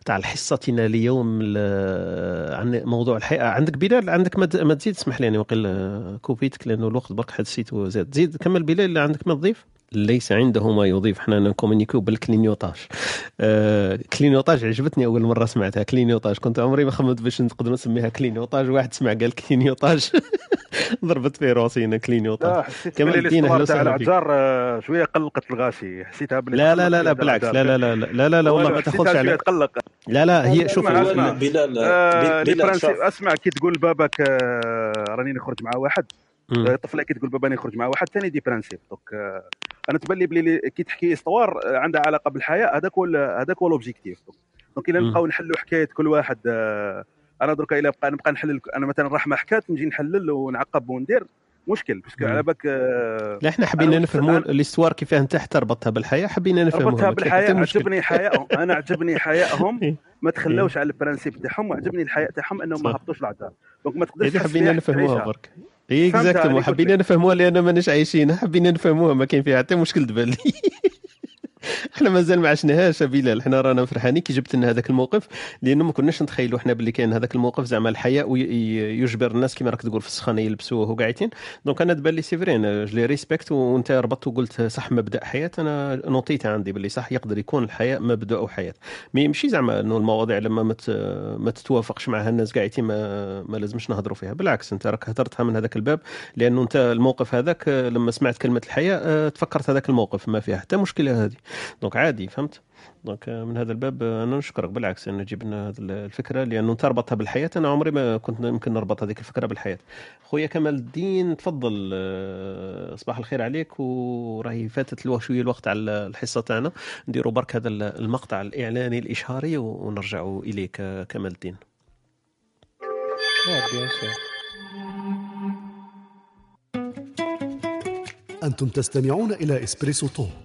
تاع حصتنا اليوم ال- عن موضوع الحقيقة عندك بلال؟ عندك ما تزيد اسمح لي يعني وقيل كوبيتك لأنه الوقت برك حسيته زاد. زيد كمل بلال عندك ما تضيف؟ ليس عنده ما يضيف. حنا نكومونيكيو بالكلينيوتاج آه كلينيوتاج عجبتني أول مرة سمعتها. كلينيوتاج كنت عمري ما خممت باش نقدر نسميها كلينيوتاج واحد سمع قال كلينيوتاج ضربت في راسي أنا لا كلينيوتاج حسيت كمال بلي الدين أهلا الاستوار تاع وسهلا آه، شوية قلقت الغاشي. حسيتها بلي لا لا لا لا بالعكس. لا. لا لا لا لا لا والله ما تاخذش على تقلق لا لا هي شوف بلال آه، بلال أسمع كي تقول باباك آه، راني نخرج مع واحد. طفلة كي تقول بابا نخرج مع واحد ثاني des principes donc أنا تبان لي بلي لي- كي تحكي histoire عندها علاقة بالحياة هذاك هو هذاك هو l'objectif donc إلا مم. نبقاو نحلوا حكاية كل واحد آه، أنا دركا الا بقى نبقى نحلل أنا مثلا رحمه حكات نجي نحلل ونعقب وندير مشكل parce que. على بالك آه، لا إحنا حبينا نفهموا ال histoire كيفاه أنت حتى ربطتها بالحياة حبينا نفهموها ربطها ما كاين بالحياة. عجبني حيائهم أنا عجبني حيائهم إيه. ما تخلوش على ال principe تاعهم وعجبني الحياء تاعهم إنهم ما. هبطوش العذاب donc ما تقدرش حبينا نفهموها. برك exactement قلت حبينا. نفهموها لأن ماناش عايشين حبينا نفهموها ما كاين فيها حتى مشكل دبالي إحنا مازال ما عشناهاش بلال. إحنا رانا فرحانين كي جبت لنا هذاك الموقف لأنه ما كناش نتخيلوا إحنا باللي كاين هذاك الموقف زعما الحياء ويجبر الناس كما راك تقول في السخانة يلبسوه وقاعدين. donc أنا تبان لي c'est vrai je les respecte وأنت ربطت وقلت صح مبدأ حياة أنا نوطيت عندي باللي صح يقدر يكون الحياء مبدأ وحياة. ما يمشي زعما إنه المواضيع لما ما ما تتوافقش معها الناس قاعدين ما, ما لازمش نهضروا فيها. بالعكس أنت راك هدرتها من هذاك الباب لأنه أنت الموقف هذاك لما سمعت كلمة الحياء آه، تفكرت هذاك الموقف ما فيها حتى مشكلة هذه. donc عادي فهمت؟ donc آه، من هذا الباب آه، أنا نشكرك بالعكس انه جيب لنا هذه الفكرة لأنه انت ربطها بالحياة. أنا عمري ما كنت يمكن نربط هذيك الفكرة بالحياة. خويا كمال الدين تفضل آه، صباح الخير عليك وراهي فاتت شوية الوقت على الحصة تاعنا. نديروا برك هذا المقطع الإعلاني الإشهاري ونرجعوا إليك كمال الدين. أنتم تستمعون إلى إسبريسو توك.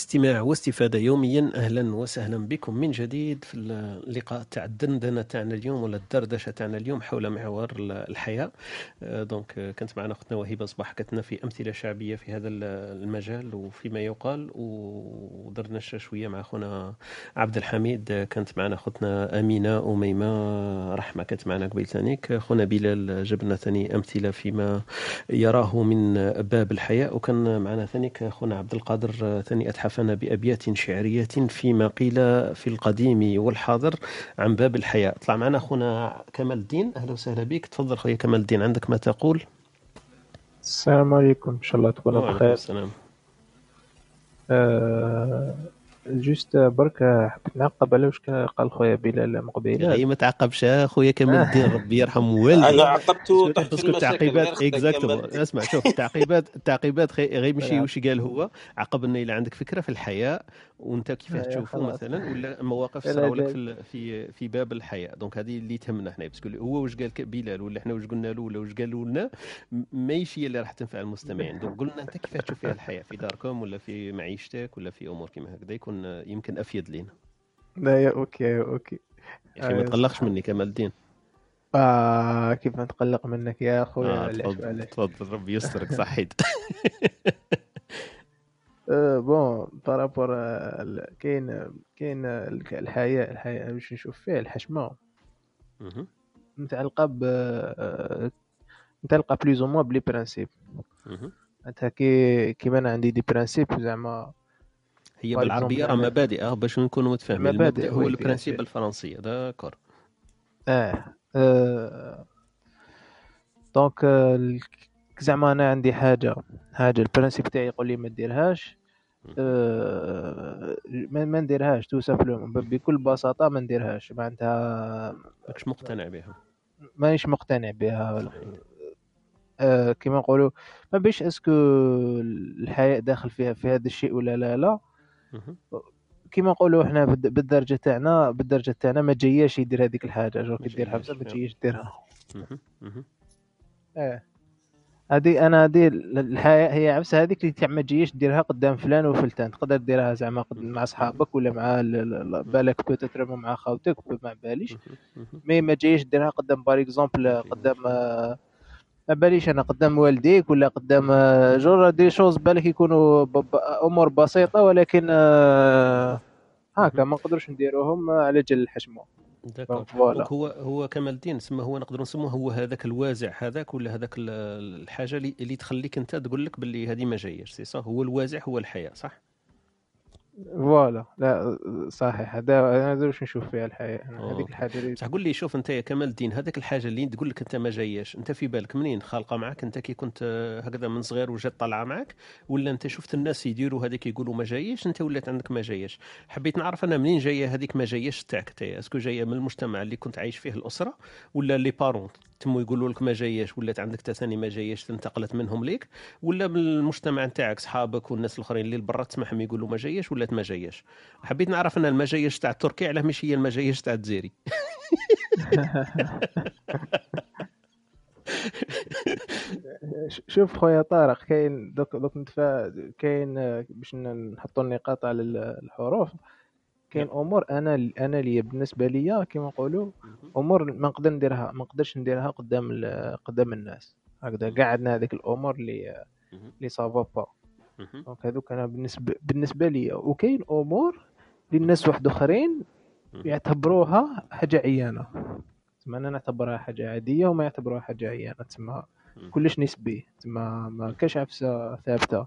استماع واستفادة يوميا. أهلا وسهلا بكم من جديد في اللقاء تاع الدندنة تاعنا اليوم ولا الدردشة تاعنا اليوم حول محور الحياة. آه، دونك آه، كانت معنا أختنا وهبة صباح حكتنا في أمثلة شعبية في هذا ال- المجال وفيما يقال. ودرنا شوية مع أخونا عبد الحميد. آه، كانت معنا أختنا أمينة أميمة رحمة كانت معنا قبيل ثانيك. أخونا بلال جاب لنا ثاني أمثلة فيما يراه من باب الحياء وكان معنا ثانيك أخونا عبد القادر ثاني أتحفنا بأبيات شعرية فيما قيل في القديم والحاضر عن باب الحياء طلع معنا أخونا كمال الدين. أهلا وسهلا بك. تفضل خويا كمال الدين. عندك ما تقول؟ السلام عليكم. إن شاء الله تكونوا بخير. السلام. آه juste برك حبيت نعقب على واش قال خويا بلال من قبيله غير ما تعقبش. خويا كمال الدين ربي يرحم والدي. أنا عقبته تحت parce que التعقيبات exactement. اسمع شوف التعقيبات التعقيبات غي- غير ماشي نعم. واش قال هو. عقب إنه الا عندك فكرة في الحياء. وانت كيفاه خلاص. مثلا؟ ولا مواقف صراو لك. في في في باب الحياء؟ donc هذه اللي تهمنا إحنا parce que هو واش قال بلال ولا إحنا واش قلنا له ولا واش قالوا لنا ماشي هي اللي راح تنفع المستمعين. donc قلنا أنت كيفاه تشوف فيها الحياء؟ في داركم ولا في معيشتك ولا في أمور كيما هكذا؟ يكون يمكن أفيد لينا. لا يا okay okay. يا أخي ما آه، تقلقش مني كمال الدين. آه كيف نتقلق منك يا خويا آه تفضل تفضل ربي يسترك صحيت. آه bon par rapport كاين كاين الحياء الحياء واش نشوف فيه الحشمة مهم. متعلقة ب آه، متعلقة plus ou moins ب les principes. انت كي كيما أنا عندي des principes زعما هي بالعربية راه مبادئ آه، باش نكونوا متفاهمين المبادئ، المبدأ هو ال principe. بالفرنسيه d'accord آه, آه. donc آه، زعما أنا عندي حاجة حاجة ال principe تاعي يقول لي ما ديرهاش آه، ما نديرهاش tout simplement. بكل بساطة ما نديرهاش. معناتها ماكش مقتنع بها. مانيش مقتنع بها. آه كما نقولوا ما بيش est-ce que الحياء داخل فيها في هذا الشيء ولا لا لا. كما نقولوا إحنا بالد- بالدرجة تاعنا بالدارجة تاعنا ما جاياش يدير هذيك الحاجة. جو كي ديرها بزاف ما جاياش، تجيش ديرها مهم. مهم. آه. هذه أنا هذه الحياء هي عفسه هذيك اللي ما تجيش ديرها قدام فلان وفلتان. تقدر ديرها زعما مع صحابك ولا مع ال- ال- ال- بالك peut-être مع خاوتك ما باليش. mais ما جايش ديرها قدام par exemple قدام ما باليش أنا قدام والديك ولا قدام genre des choses بالك يكونوا أمور بسيطة ولكن آه، هكا ما نقدروش نديروهم على جل الحشمه voilà هو هو كمال الدين سما هو نقدروا نسموه هو هذاك الوازع هذاك ولا هذاك ال- الحاجة اللي, اللي تخليك أنت تقول لك باللي هذه ما جايش c'est صح؟ هو الوازع هو الحياء صح؟ voilà. لا صحيح. هذا هذا واش نشوف فيها الحياء. هذيك. الحاجة اللي بصح قول لي شوف أنت يا كمال الدين هذاك الحاجة اللي تقول لك أنت ما جاياش أنت في بالك منين خالقة معك أنت كي كنت آه، هكذا من صغير وجات طالعة معك ولا أنت شفت الناس يديروا هذيك يقولوا ما جايش أنت ولات عندك ما جايش حبيت نعرف أنا منين جاية هذيك ما جايش تاعك أنت؟ أسكو جاية من المجتمع اللي كنت عايش فيه الأسرة ولا لي بارون تمو يقولوا لك ما جاياش ولات عندك تا ثاني ما جاياش انتقلت منهم ليك؟ ولا من المجتمع نتاعك صحابك والناس الآخرين اللي برا تسمعهم يقولوا ما جاياش ولات ما جاياش حبيت نعرف أنا الما جايش تاع تركيا علاه مش هي الما جايش تاع الجزائري. شوف خويا طارق كاين دوك دوك نتفا كاين باش نحطوا النقاط على ال- الحروف. كاين أمور أنا أنا اللي بالنسبة ليا كيما نقولوا أمور ما نقدر نديرها ما نقدرش نديرها قدام ال- قدام الناس. هكذا كاع عندنا هذيك الأمور اللي اللي ça va pas donc هذوك أنا بالنسبة بالنسبة ليا. وكاين أمور اللي الناس واحد آخرين يعتبروها حاجة عيانة. تسمى أنا نعتبرها حاجة عادية وما يعتبروها حاجة عيانة. تسمى كلش نسبي. تسمى ما كاش عفسة ثابتة.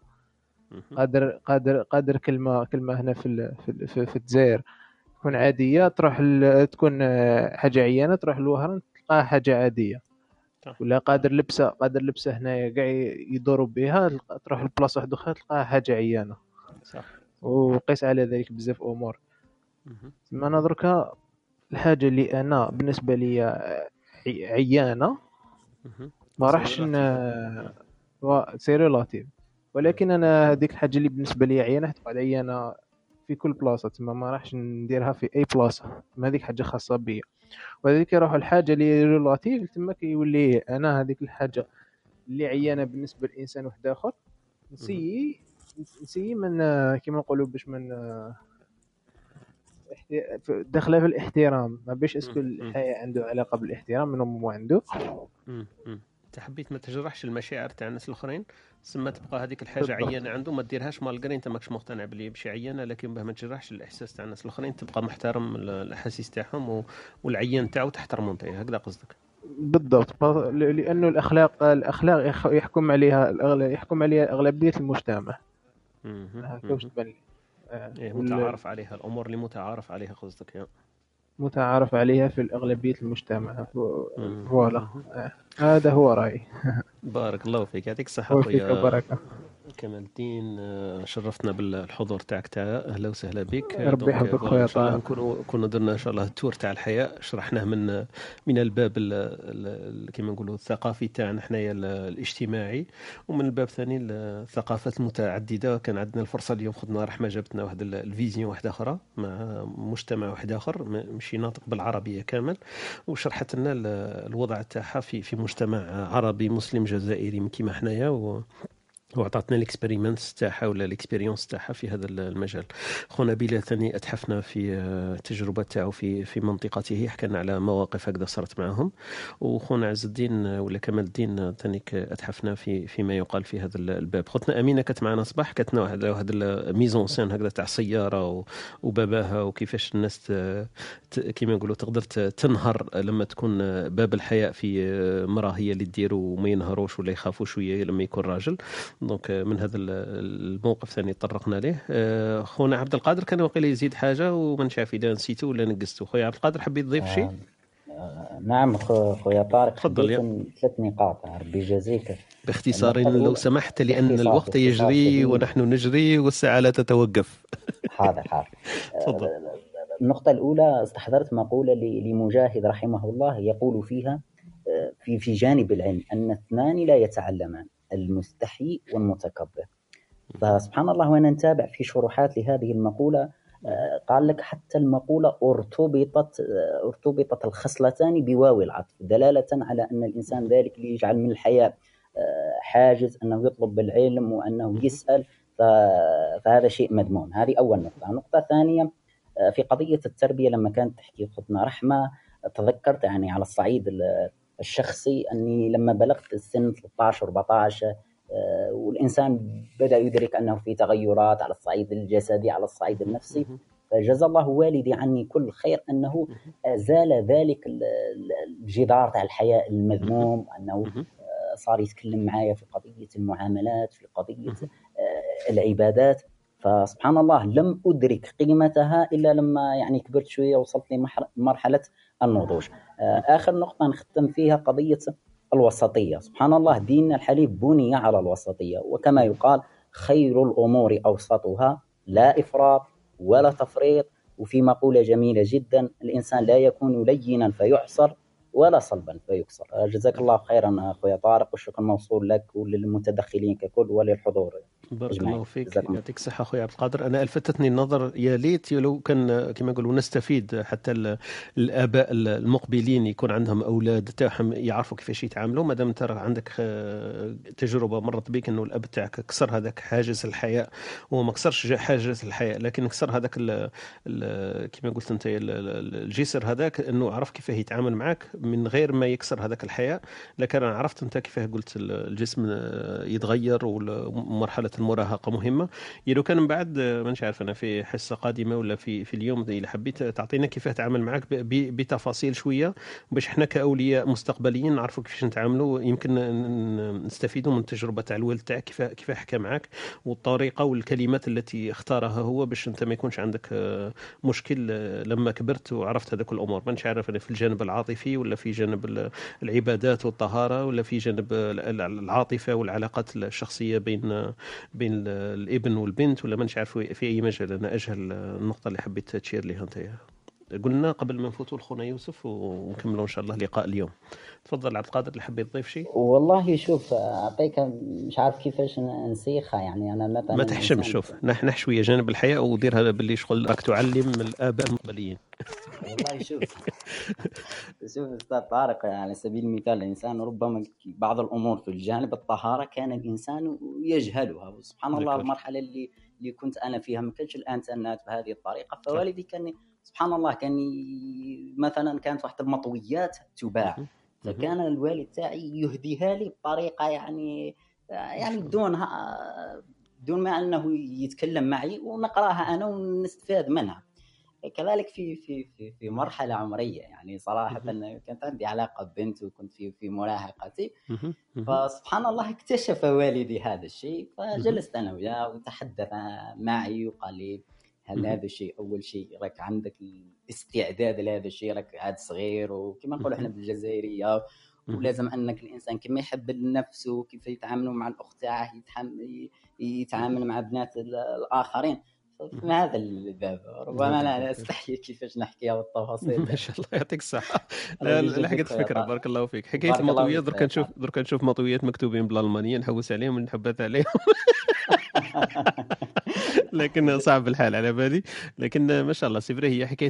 قادر قادر قادر كلمه كلمه هنا في في في, في الجزائر. تكون عادية تروح تكون حاجة عيانة تروح لوهران تلقاها حاجة عادية. ولا قادر لبسة قادر لبسة هنايا كاع يدوروا بها تروح لبلاصة واحدة أخرى تلقاها حاجة عيانة. صح. وقيس على ذلك بزاف أمور. تسمى أنا دركا الحاجة اللي أنا بالنسبة لي عي- عيانة ما راحش ن- و- c'est relatif. ولكن أنا هذيك الحاجة اللي بالنسبة لي عيانة تقعد عيانه في كل بلاصة تما ما راحش نديرها في أي بلاصة. ما هذيك حاجة خاصة بيا. وهذيك يروح الحاجة اللي relatif تما كيولي أنا هذيك الحاجة اللي عيانة بالنسبة لإنسان واحد آخر. نسيي نسيي من كيما نقولوا باش من داخلة في الاحترام. ما بيش اسكو الحياة عنده علاقة بالاحترام من مو عنده. انت حبيت ما تجرحش المشاعر تاع الناس الاخرين سما تبقى هذيك الحاجة بالضبط. عيانة عنده ما ديرهاش مالغري انت ماكش مقتنع باللي بشي عيانة لكن باه ما تجرحش الإحساس تاع الناس الاخرين تبقى محترم ال- الأحاسيس تاعهم. والعيان تاعو تحترمه انت هكذا قصدك بالضبط لأنه الأخلاق الأخلاق يحكم عليها يحكم عليها أغلبية المجتمع مهم. تبان لي آه، وال- متعارف عليها الأمور اللي متعارف عليها قصدك يا متعارف عليها في اغلبيه المجتمع. voilà آه، هذا هو رأيي. بارك الله فيك. يعطيك الصحة وفيك خويا بركة. كمال الدين آه، شرفتنا بالحضور تاعك تاع أهلا وسهلا بك ربي يحفظك voilà، خويا طه. كنا درنا إن شاء الله ال tour تاع الحياء شرحناه من من الباب ال- ال- كيما نقولوا الثقافي تاعنا حنايا ال- الاجتماعي ومن الباب الثاني الثقافات المتعددة كان عندنا الفرصة اليوم خدنا رحمة جابتنا واحد ال- ال vision واحدة أخرى مع مجتمع واحد آخر م- مشي ناطق بالعربية كامل وشرحت لنا ال- الوضع تاعها في في مجتمع عربي مسلم جزائري كيما حنايا و وعطاتنا ال experiments تاعها ولا ال expérience تاعها في هذا المجال. خونا بلال ثاني أتحفنا في آه، التجربة تاعو في في منطقته. حكى على مواقف هكذا صارت معهم. وخونا عز الدين ولا كمال الدين ثانيك أتحفنا في فيما يقال في هذا الباب. خوتنا أمينة كانت معنا صباح كانت واحد واحد ال mise en scène هكذا تاع سيارة و- وباباها وكيفاش الناس كيما نقولوا تقدر تنهر لما تكون آه، باب الحياء في مراه هي اللي تدير وما ينهروش ولا يخافوا شوية لما يكون راجل. donc آه، من هذا ال- الموقف ثاني طرقنا ليه. آه، خونا عبد القادر كان وقيل يزيد حاجة وما نعرف إذا نسيته ولا نقزته خويا عبد القادر حبيت تضيف شيء نعم خو- خويا طارق تفضل ثلاث نقاط ربي يجازيك. باختصار لو سمحت لأن الوقت يجري. ونحن نجري والساعة لا تتوقف. حاضر حاضر. تفضل. النقطة الأولى استحضرت مقولة لمجاهد رحمه الله يقول فيها آه، في في جانب العلم أن اثنان لا يتعلمان. المستحي والمتكبر. فسبحان الله وأنا نتابع في شروحات لهذه المقولة آه، قال لك حتى المقولة أرتبطت آه، أرتبطت الخصلتان بواو العطف دلالة على أن الإنسان ذلك اللي يجعل من الحياء آه، حاجز أنه يطلب العلم وأنه يسأل فهذا شيء مذموم. هذه أول نقطة. النقطه الثانية آه، في قضية التربية لما كانت تحكي اختنا رحمة تذكرت يعني على الصعيد ال- الشخصي أني لما بلغت السن 13 14 آه، والإنسان بدأ يدرك أنه في تغيرات على الصعيد الجسدي على الصعيد النفسي. فجزا الله والدي عني كل خير أنه ازال ذلك ال- ال- الجدار تاع الحياء المذموم أنه آه، صار يتكلم معايا في قضية المعاملات في قضية آه، العبادات. فسبحان الله لم أدرك قيمتها إلا لما يعني كبرت شوية وصلت لمرحله النضوج. آه، آخر نقطة نختم فيها قضية الوسطية. سبحان الله ديننا الحنيف بني على الوسطية وكما يقال خير الأمور أوسطها لا إفراط ولا تفريط. وفي مقوله جميله جدا الإنسان لا يكون لينا فيعصر. ولا صلبا فيكسر آه، جزاك الله خيرا أخويا طارق والشكر موصول لك وللمتدخلين ككل وللحضور. بارك. الله فيك. يعطيك الصحة أخوي عبد القادر. أنا ألفتتني النظر يا ليت لو كان كما نقولوا نستفيد حتى ال- الآباء المقبلين يكون عندهم أولاد تاعهم يعرفوا كيفاش يتعاملوا. ما دام أنت عندك آه، تجربة مرت بك أنه الأب تاعك كسر هذاك حاجز الحياء هو ما كسرش حاجز الحياء لكن كسر هذاك كما قلت أنت ال- ال- الجسر هذاك أنه عرف كيف يتعامل معك من غير ما يكسر هذاك الحياء لكن أنا عرفت أنت كيف قلت ال- الجسم آه، يتغير ومرحلة المراهقة مهمة. يا لو كان من بعد آه، مانيش عارف أنا في حصة قادمة ولا في في اليوم إذا حبيت تعطينا كيف تعامل معك بتفاصيل شوية باش إحنا كأولياء مستقبليين نعرفوا كيفاش نتعاملوا. يمكن نستفيدوا من التجربة تاع الوالد تاعك كيف كيف حكى معك والطريقة والكلمات التي اختارها هو باش أنت ما يكونش عندك آه، مشكل آه، لما كبرت وعرفت هذوك الأمور. مانيش عارف أنا في الجانب العاطفي ولا في جانب ال- العبادات والطهارة ولا في جانب ال- ال- العاطفة والعلاقات الشخصية بين بين ال- الابن والبنت ولا مانيش عارف في أي مجال. أنا أجهل النقطة اللي حبيت تشير لها أنت. قلنا قبل ما نفوتوا لخونا يوسف ونكملوا إن شاء الله لقاء اليوم. تفضل عبد القادر اللي حبيت تضيف شيء؟ والله شوف أعطيك مش عارف كيفاش نسيخها يعني أنا مثلا ما تحشمش شوف نح شوية جانب الحياء ودير هذا باللي شغل راك تعلم الآباء المقبليين. والله شوف شوف أستاذ طارق على سبيل المثال الإنسان ربما بعض الأمور في الجانب الطهارة كان الإنسان يجهلها. وسبحان الله. المرحلة اللي اللي كنت أنا فيها ما كانش الانترنت بهذه الطريقة فوالدي كان سبحان الله كان مثلا كانت واحد المطويات تباع. فكان الوالد تاعي يهديها لي بطريقة يعني يعني بدونها بدون ما أنه يتكلم معي ونقراها أنا ونستفاد منها. كذلك في في في في مرحلة عمرية يعني صراحة كانت عندي علاقة ببنت وكنت في في مراهقتي. فسبحان الله اكتشف والدي هذا الشيء فجلست أنا وياه وتحدث معي وقال لي هل. هذا الشيء أول شيء راك عندك الاستعداد لهذا الشيء؟ راك عاد صغير وكما نقولوا إحنا بالجزائرية ولازم إنك الإنسان كما يحب لنفسه كيف يتعاملوا مع الأخت تاعه يتعامل مع بنات ال- الآخرين. في هذا الباب. ربما أنا استحي كيفاش نحكيها والتفاصيل ما شاء الله يعطيك يجزيك لحقت طارق. بارك الله فيك. الله المطويات درك نشوف درك نشوف مطويات مكتوبين بالألمانية. نحوس عليهم ونحبث عليهم. لكن صعب الحال على بالي. لكن ما شاء الله سيفري هي حكاية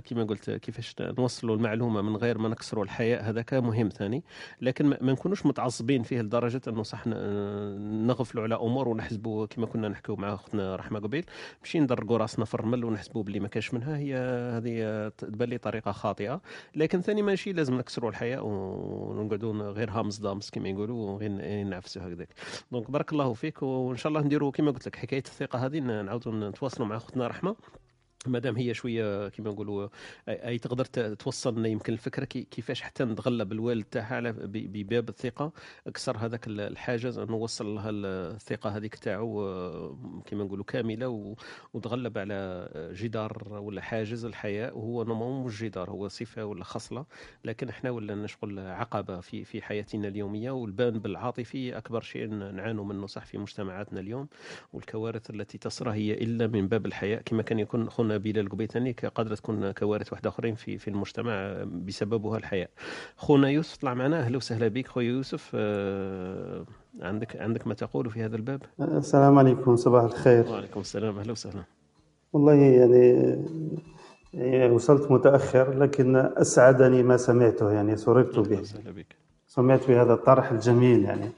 كما قلت كيفاش نوصلوا المعلومة من غير ما نكسروا الحياء هذاك مهم ثاني. لكن ما نكونوش متعصبين فيه لدرجة إنه صح نغفلوا على أمور ونحسبوا كما كنا نحكوا مع أختنا رحمة قبيل. ماشي ندرقوا راسنا في الرمل ونحسبوا باللي ما كاش منها. هي هذه تبان لي طريقة خاطئة. لكن ثاني ماشي لازم نكسروا الحياء ونقعدوا غير هامس دامس كما يقولوا وغير نعفسوا هكذاك. donc بارك الله فيك وإن شاء الله نديروا كما قلت لك حكاية الثقة هذه نعاودوا نتواصلوا مع أختنا رحمة. مادام هي شوية كما نقولوا اي تقدر توصل يمكن الفكرة كي- كيفاش حتى نتغلب الوالد تاعها على بباب الثقة. كسر هذاك ال- الحاجز انه وصل لها الثقة هذيك تاعو آه، كما نقولوا كاملة وتغلب على جدار ولا حاجز الحياء وهو نمو مش جدار هو صفة ولا خصلة. لكن إحنا ولا نشغل عقبة في في حياتنا اليومية والبان بالعاطفي أكبر شيء نعانوا منه صح في مجتمعاتنا اليوم. والكوارث التي تصرى هي إلا من باب الحياء كما كان يكون خونا بلال قبيتاني قادره تكون كوارث واحدة آخرين في في المجتمع بسببها الحياء خونا يوسف طلع معنا. أهلا وسهلا بك خويا يوسف. آه، عندك عندك ما تقول في هذا الباب؟ السلام عليكم صباح الخير. وعليكم السلام. أهلا وسهلا. والله يعني يعني وصلت متأخر لكن أسعدني ما سمعته يعني سررت به. سمعت بهذا الطرح الجميل يعني.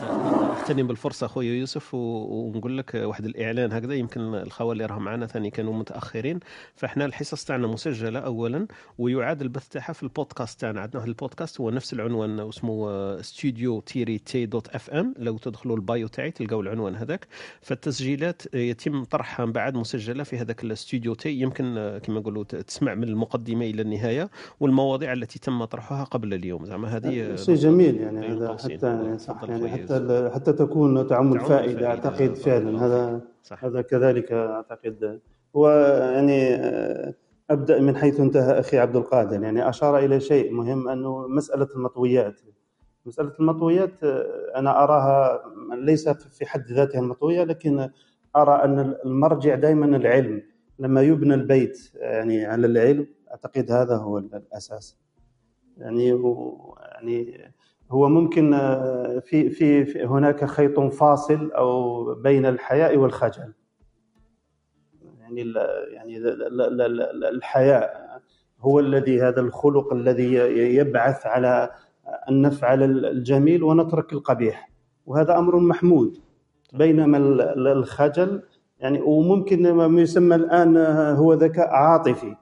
اغتنم بالفرصة خويا يوسف ونقول لك واحد الإعلان هكذا يمكن الخوال اللي راهم معنا ثاني كانوا متأخرين. فإحنا الحصص تاعنا مسجلة اولا ويعاد البث تاعها في البودكاست تاعنا. عندنا واحد البودكاست هو نفس العنوان واسمه ستوديو تيري تي dot FM لو تدخلوا ال bio تاعي تلقاو العنوان هذاك. فالتسجيلات يتم طرحها من بعد مسجلة في هذاك الاستوديو تي يمكن كما نقولوا تسمع من المقدمة إلى النهاية والمواضيع التي تم طرحها قبل اليوم. زعما هذه شيء جميل يعني هذا. حتى يعني صح يعني حتى حتى تكون تعم الفائدة الفائدة. أعتقد فعلا. هذا صح. هذا كذلك أعتقد. هو يعني آه، أبدأ من حيث انتهى أخي عبد القادر. يعني أشار إلى شيء مهم أنه مسألة المطويات. مسألة المطويات آه، أنا أراها ليس في حد ذاتها المطوية لكن أرى أن المرجع دائما العلم. لما يبنى البيت يعني على العلم أعتقد هذا هو الأساس. يعني يعني هو ممكن آه، في في هناك خيط فاصل أو بين الحياء والخجل. يعني يعني ال- ال- ال- الحياء هو الذي هذا الخلق الذي يبعث على أن نفعل الجميل ونترك القبيح. وهذا أمر محمود. بينما ال- ال- الخجل يعني وممكن ما يسمى الآن هو ذكاء عاطفي.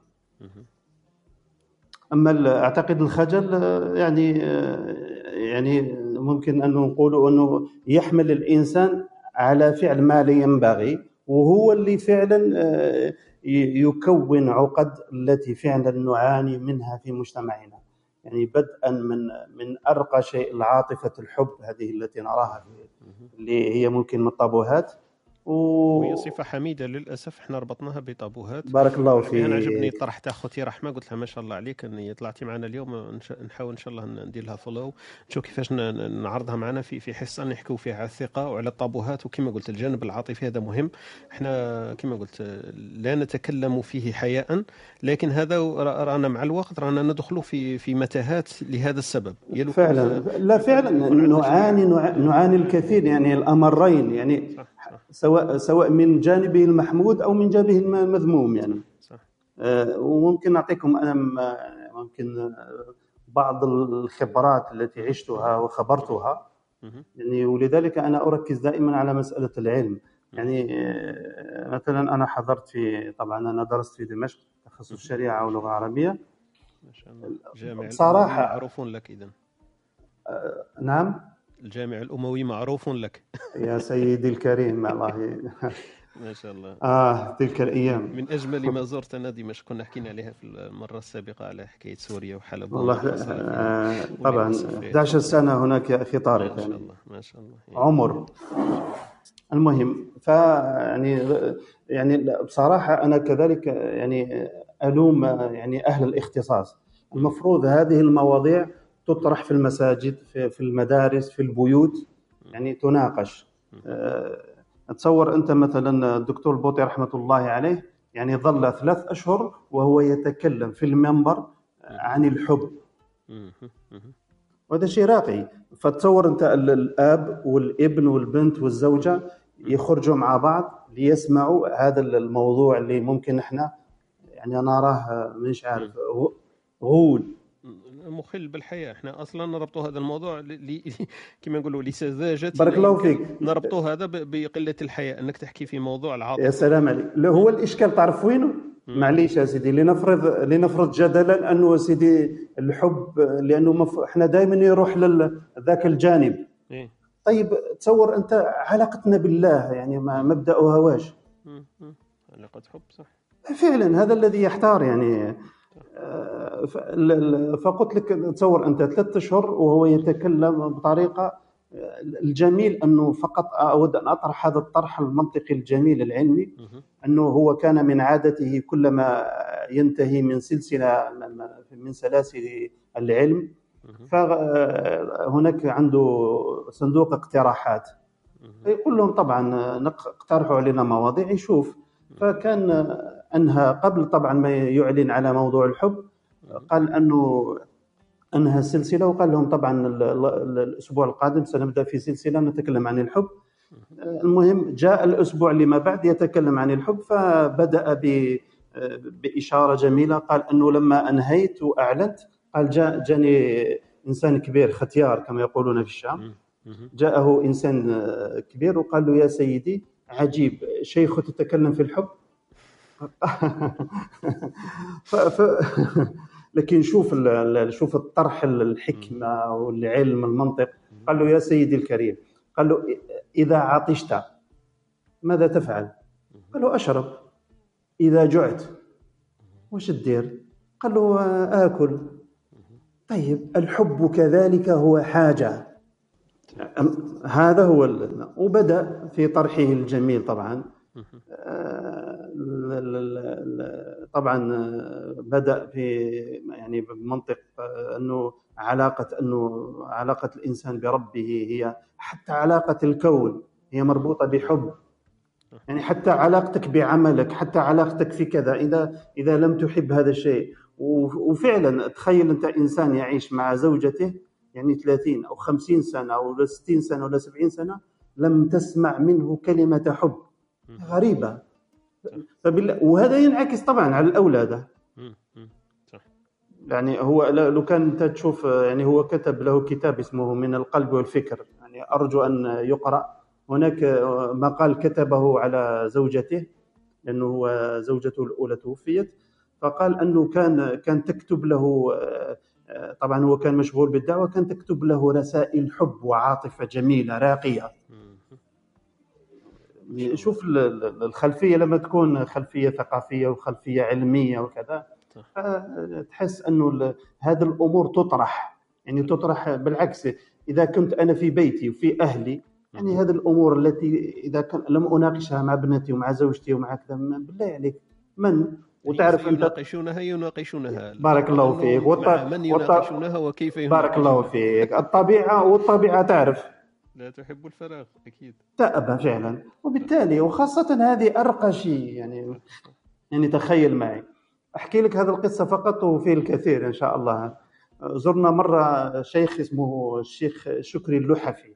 أما أعتقد الخجل آه، يعني آه، يعني ممكن أن نقول أنه يحمل الإنسان على فعل ما لا ينبغي وهو اللي فعلا آه، يكون عقد التي فعلا نعاني منها في مجتمعنا. يعني بدءا من من أرقى شيء العاطفة الحب هذه التي نراها اللي هي ممكن من الطابوهات. و... وهي صفة حميدة للأسف إحنا ربطناها بطابوهات. بارك الله يعني أنا عجبني فيك. طرح تاع خوتي رحمة قلت لها ما شاء الله عليك أني طلعتي معنا اليوم نحاول إن شاء الله ندير لها فولو نشوف كيفاش نعرضها معنا في في حصة نحكوا فيها على الثقة وعلى الطابوهات. وكما قلت الجانب العاطفي هذا مهم. إحنا كما قلت لا نتكلم فيه حياء لكن هذا را- رانا مع الوقت رانا ندخل في في متاهات لهذا السبب. فعلا. لا فعلا. نعاني نع- نعاني الكثير يعني الأمرين يعني سواء سواء من جانبه المحمود أو من جانبه الم- المذموم يعني. صح. آه، وممكن اعطيكم أنا ممكن آه، بعض الخبرات التي عشتها وخبرتها. يعني ولذلك أنا أركز دائما على مسألة العلم. يعني آه، مثلا أنا حضرت في طبعا أنا درست في دمشق تخصص شريعة ولغه عربية. ما شاء الله. جامع الأموي معروف لك إذا نعم. الجامع الأموي معروف لك. يا سيدي الكريم الله ما شاء الله. آه تلك الأيام. من أجمل ما زرت أنا دمشق. كنا حكينا عليها في المرة السابقة على حكاية سوريا وحلب والله. آه طبعا وللأسف يعني. 11 سنة هناك يا أخي طارق ما شاء يعني. الله ما شاء الله. عمر. المهم فيعني يعني بصراحة أنا كذلك يعني ألوم يعني أهل الاختصاص. المفروض هذه المواضيع تطرح في المساجد في في المدارس في البيوت يعني تناقش. آه، تصور أنت مثلا الدكتور البوطي رحمة الله عليه يعني ظل ثلاث أشهر وهو يتكلم في المنبر عن الحب. وهذا شيء راقي. فتصور أنت ال- الأب والابن والبنت والزوجة يخرجوا مع بعض ليسمعوا هذا الموضوع اللي ممكن إحنا يعني نراه مش عارف غول مخل بالحياة. إحنا أصلا نربطوا هذا الموضوع ل... ل... كما نقولوا لسذاجة بارك الله فيك. نربطوا هذا ب... بقلة الحياء إنك تحكي في موضوع العاطفة. يا سلام عليك. هو الإشكال تعرف وينه؟ معليش يا سيدي لنفرض لنفرض جدلا أنه سيدي الحب لأنه مف... إحنا دائما يروح لل ذاك الجانب. إيه؟ طيب تصور أنت علاقتنا بالله يعني ما مبداها واش. علاقة حب صح. فعلا هذا الذي يحتار يعني فقلت لك تصور أنت ثلاثة أشهر وهو يتكلم بطريقة آه، الجميل أنه فقط أود أن أطرح هذا الطرح المنطقي الجميل العلمي أنه هو كان من عادته كلما ينتهي من سلسلة من سلاسل العلم. فهناك عنده صندوق اقتراحات. يقول لهم طبعا اقترحوا علينا مواضيع يشوف. فكان انهى قبل طبعا ما يعلن على موضوع الحب قال أنه انهى السلسله وقال لهم طبعا ال- ال- الأسبوع القادم سنبدأ في سلسلة نتكلم عن الحب. المهم جاء الأسبوع اللي ما بعد يتكلم عن الحب فبدأ ب بإشارة جميلة قال أنه لما أنهيت وأعلنت قال جاء جاني إنسان كبير ختيار كما يقولون في الشام. جاءه إنسان كبير وقال له يا سيدي عجيب شيخ تتكلم في الحب. ف... ف... لكن شوف ال... شوف الطرح الحكمة والعلم المنطق. قال له يا سيدي الكريم. قال له إذا عطشت ماذا تفعل؟ قال له أشرب. إذا جعت وش تدير؟ قال له آكل. طيب الحب كذلك هو حاجة. هذا هو ال... وبدأ في طرحه الجميل طبعا. طبعا آه، بدأ في يعني بمنطق آه، أنه علاقة أنه علاقة الإنسان بربه هي حتى علاقة الكون هي مربوطة بحب. يعني حتى علاقتك بعملك حتى علاقتك في كذا إذا إذا لم تحب هذا الشيء. وفعلا تخيل أنت إنسان يعيش مع زوجته يعني 30 أو 50 سنة أو 60 سنة ولا 70 سنة لم تسمع منه كلمة حب. غريبة. فبال... وهذا ينعكس طبعا على الأولاد. يعني هو لو كان أنت تشوف يعني هو كتب له كتاب اسمه من القلب والفكر. يعني أرجو أن يقرأ. هناك مقال كتبه على زوجته لأنه هو زوجته الأولى توفيت. فقال أنه كان كان تكتب له طبعا هو كان مشغول بالدعوة كان تكتب له رسائل حب وعاطفة جميلة راقية. شوف ال- ال- الخلفية لما تكون خلفية ثقافية وخلفية علمية وكذا آه، تحس أنه هذه الأمور تطرح. يعني تطرح بالعكس إذا كنت أنا في بيتي وفي أهلي يعني هذه الأمور التي إذا كان لم أناقشها مع ابنتي ومع زوجتي ومع كذا بالله عليك. من؟ وتعرف انت يناقشونها يناقشونها. بارك الله فيك. من يناقشونها وكيف بارك الله يناقشونها. فيك. الطبيعة والطبيعة تعرف. لا تحب الفراغ أكيد. تأبى فعلا. وبالتالي وخاصة هذه أرقى شيء يعني يعني تخيل معي. أحكي لك هذه القصة فقط وفيه الكثير إن شاء الله. زرنا مرة شيخ اسمه الشيخ شكري اللحفي.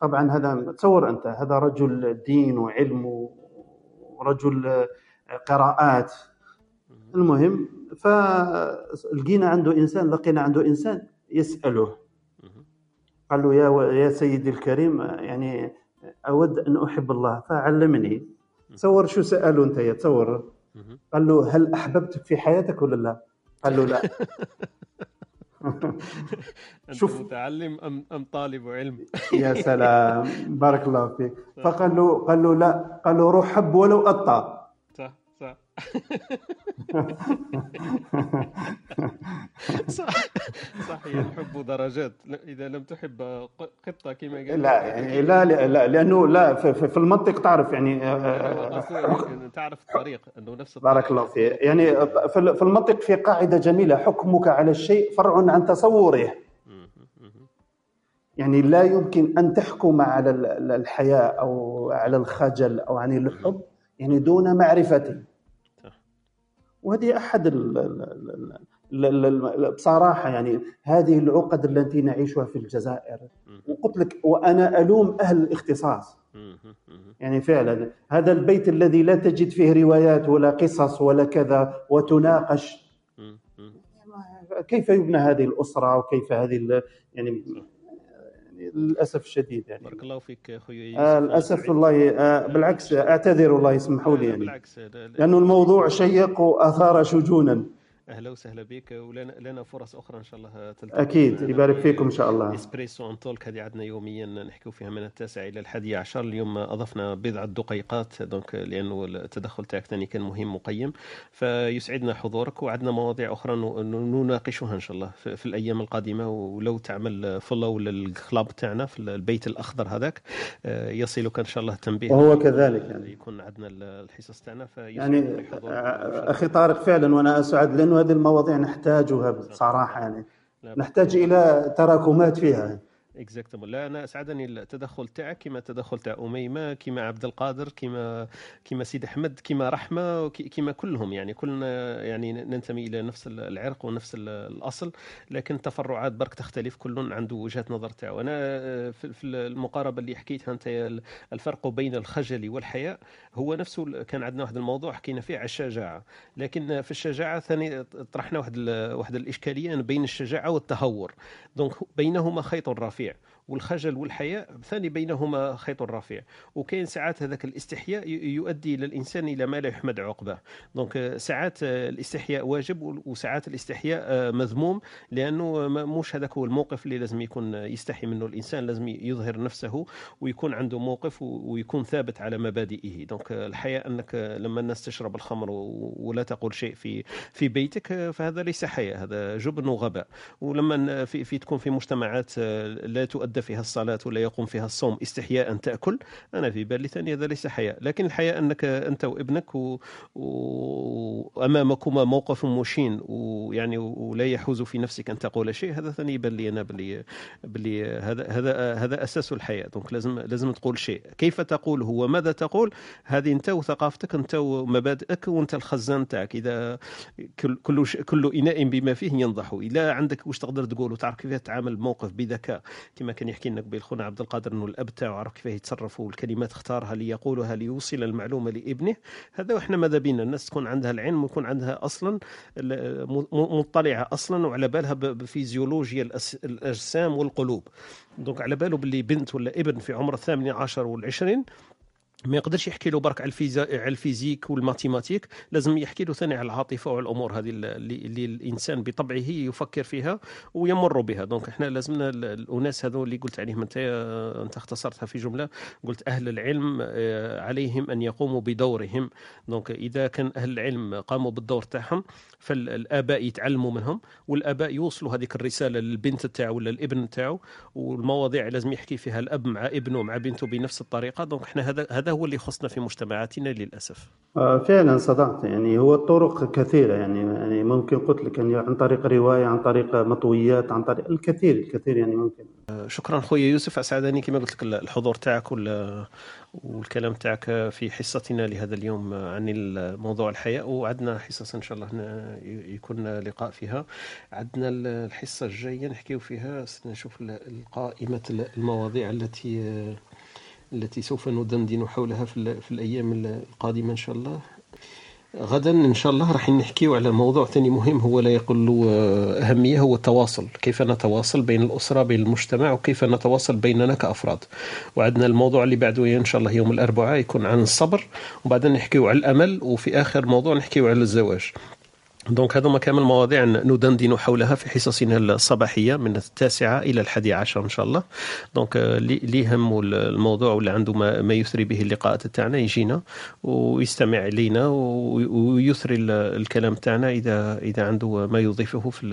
طبعا هذا تصور أنت هذا رجل دين وعلم ورجل قراءات. المهم فلقينا عنده إنسان لقينا عنده إنسان يسأله. قال له يا يا سيدي الكريم يعني أود أن أحب الله. فعلمني. تصور شو سأله أنت يا تصور؟ قال له هل أحببتك في حياتك ولا لا؟ قال له لا. شوف. متعلم أم أم طالب علم؟ يا سلام. بارك الله فيك. فقال له قال له لا. قال له روح حب ولو قطع صح. صح صحيح الحب درجات. إذا لم تحب قطة كما قال لا يعني لا لا, لا لأنه لا في, المنطق تعرف يعني آه، قصدي تعرف الطريق إنه نفس بارك الله فيك. يعني في المنطق في قاعدة جميلة حكمك على الشيء فرع عن تصوره. يعني لا يمكن أن تحكم على ال- ال- الحياة أو على الخجل أو عن الحب يعني دون معرفته وهذه أحد ال ال ال بصراحة يعني هذه العقد التي نعيشها في الجزائر. وقلت لك وأنا ألوم أهل الاختصاص. يعني فعلا هذا البيت الذي لا تجد فيه روايات ولا قصص ولا كذا وتناقش. كيف يبنى هذه الأسرة؟ وكيف هذه يعني للأسف الشديد يعني. بارك الله فيك أخوي آه. للأسف والله آه بالعكس أعتذر والله يسمحوا لي يعني. بالعكس لا- لا- لأنه الموضوع شيق وآثار شجونا. أهلا وسهلا بك ولنا لنا فرص أخرى إن شاء الله تلتقي أكيد يبارك في فيكم إن شاء الله. Espresso and Talk هذه عندنا يوميا نحكي فيها من التاسع إلى الحادي عشر. اليوم أضفنا بضعه دقيقات donc لأنه التدخل تاعك ثاني كان مهم مقيم فيسعدنا حضورك وعندنا مواضيع أخرى نناقشها إن شاء الله في, الأيام القادمة. ولو تعمل follow لل club تاعنا في البيت الأخضر هذاك آه، يصلك إن شاء الله تنبيه وهو كذلك يعني. يكون عندنا الحصص تاعنا. يعني حضورك. آه، أخي طارق فعلا وأنا أسعد لأنه هذه المواضيع نحتاجها بصراحة يعني. نحتاج إلى تراكمات فيها. اكزاكتومون لا أنا أسعدني التدخل تاعك كما التدخل تاع أميمة كما عبد القادر كما كما سيد أحمد كما رحمة كما كلهم يعني. كلنا يعني ننتمي إلى نفس العرق ونفس ال- الأصل لكن التفرعات برك تختلف كل عنده وجهة نظر تاعو. أنا في المقاربة اللي حكيتها أنت الفرق بين الخجل والحياء هو نفسه كان عندنا واحد الموضوع حكينا فيه على الشجاعة. لكن في الشجاعة ثاني طرحنا واحد واحد الإشكالية بين الشجاعة والتهور. donc بينهما خيط رفيع. والخجل والحياء ثاني بينهما خيط رفيع. وكاين ساعات هذاك الاستحياء يؤدي للانسان إلى ما لا يحمد عقباه. donc ساعات الاستحياء واجب وساعات الاستحياء آه، مذموم لأنه مش هذاك هو الموقف اللي لازم يكون يستحي منه الإنسان لازم يظهر نفسه ويكون عنده موقف ويكون ثابت على مبادئه. دونك الحياء أنك لما الناس تشرب الخمر ولا تقول شيء في في بيتك آه، فهذا ليس حياء هذا جبن وغباء. ولما في, في تكون في مجتمعات آه، لا تؤدى فيها الصلاة ولا يقوم فيها الصوم استحياء تأكل. أنا في بالي ثاني هذا ليس حياء لكن الحياء أنك أنت وابنك و... وأمامكما موقف مشين ويعني ولا يحوز في نفسك أن تقول شيء هذا ثاني يبان لي أنا بلي بلي هذا هذا هذا أساس الحياة دونك لازم لازم تقول شيء. كيف تقول هو؟ ماذا تقول؟ هذه أنت وثقافتك أنت ومبادئك وأنت الخزان تاعك. إذا كل كل كل إناء بما فيه ينضح. إذا عندك واش تقدر تقول وتعرف كيف تتعامل الموقف بذكاء. كما كان يحكي لنا قبيل خونا عبد القادر إنه الأب تاعو عرف كيف يتصرف والكلمات اختارها ليقولها ليوصل المعلومة لابنه. هذا وإحنا ماذا بينا؟ الناس تكون عندها العلم ويكون عندها أصلا مطلعة أصلا وعلى بالها بفيزيولوجيا الأجسام والقلوب. donc على باله باللي بنت ولا ابن في عمر الثامن عشر والعشرين ما يقدرش يحكي له برك على على ال physique وال mathématiques لازم يحكي له ثاني على العاطفة وعلى الأمور هذه اللي, اللي الإنسان بطبعه يفكر فيها ويمر بها. donc إحنا لازمنا ال- الأناس هذو اللي قلت عليهم أنت أنت اختصرتها في جملة قلت أهل العلم آه، عليهم أن يقوموا بدورهم. donc إذا كان أهل العلم قاموا بالدور تاعهم فالآباء يتعلموا منهم والآباء يوصلوا هذيك الرسالة للبنت تاعو ولا الابن تاعو والمواضيع لازم يحكي فيها الأب مع ابنه مع بنته بنفس الطريقة. donc إحنا هذا هذا هو اللي يخصنا في مجتمعاتنا للأسف. آه، فعلا صدقت. يعني هو الطرق كثيرة. يعني يعني ممكن قلت لك يعني عن طريق رواية عن طريق مطويات عن طريق الكثير الكثير يعني ممكن. شكرا خويا يوسف. أسعدني كما قلت لك الحضور تاعك وال- والكلام تاعك في حصتنا لهذا اليوم عن موضوع الحياء وعندنا حصص إن شاء الله يكون لقاء فيها. عندنا الحصة الجاية نحكيو فيها. نشوف القائمة المواضيع التي التي سوف ندندن حولها في, في الأيام القادمة إن شاء الله. غدا إن شاء الله راح نحكيو على موضوع ثاني مهم هو لا يقل أهمية هو التواصل. كيف نتواصل بين الأسرة بين المجتمع وكيف نتواصل بيننا كأفراد. وعندنا الموضوع اللي بعده إن شاء الله يوم الأربعاء يكون عن الصبر. وبعدين نحكيو على الأمل وفي آخر موضوع نحكيو على الزواج. donc هذوما كامل مواضيع ندندن حولها في حصصنا الصباحية من التاسعة إلى الحادي عشر إن شاء الله. donc آه، اللي اللي يهم الموضوع واللي عنده ما, ما يثري به اللقاءات تاعنا يجينا ويستمع إلينا و- ويثري ال- الكلام تاعنا إذا إذا عنده ما يضيفه في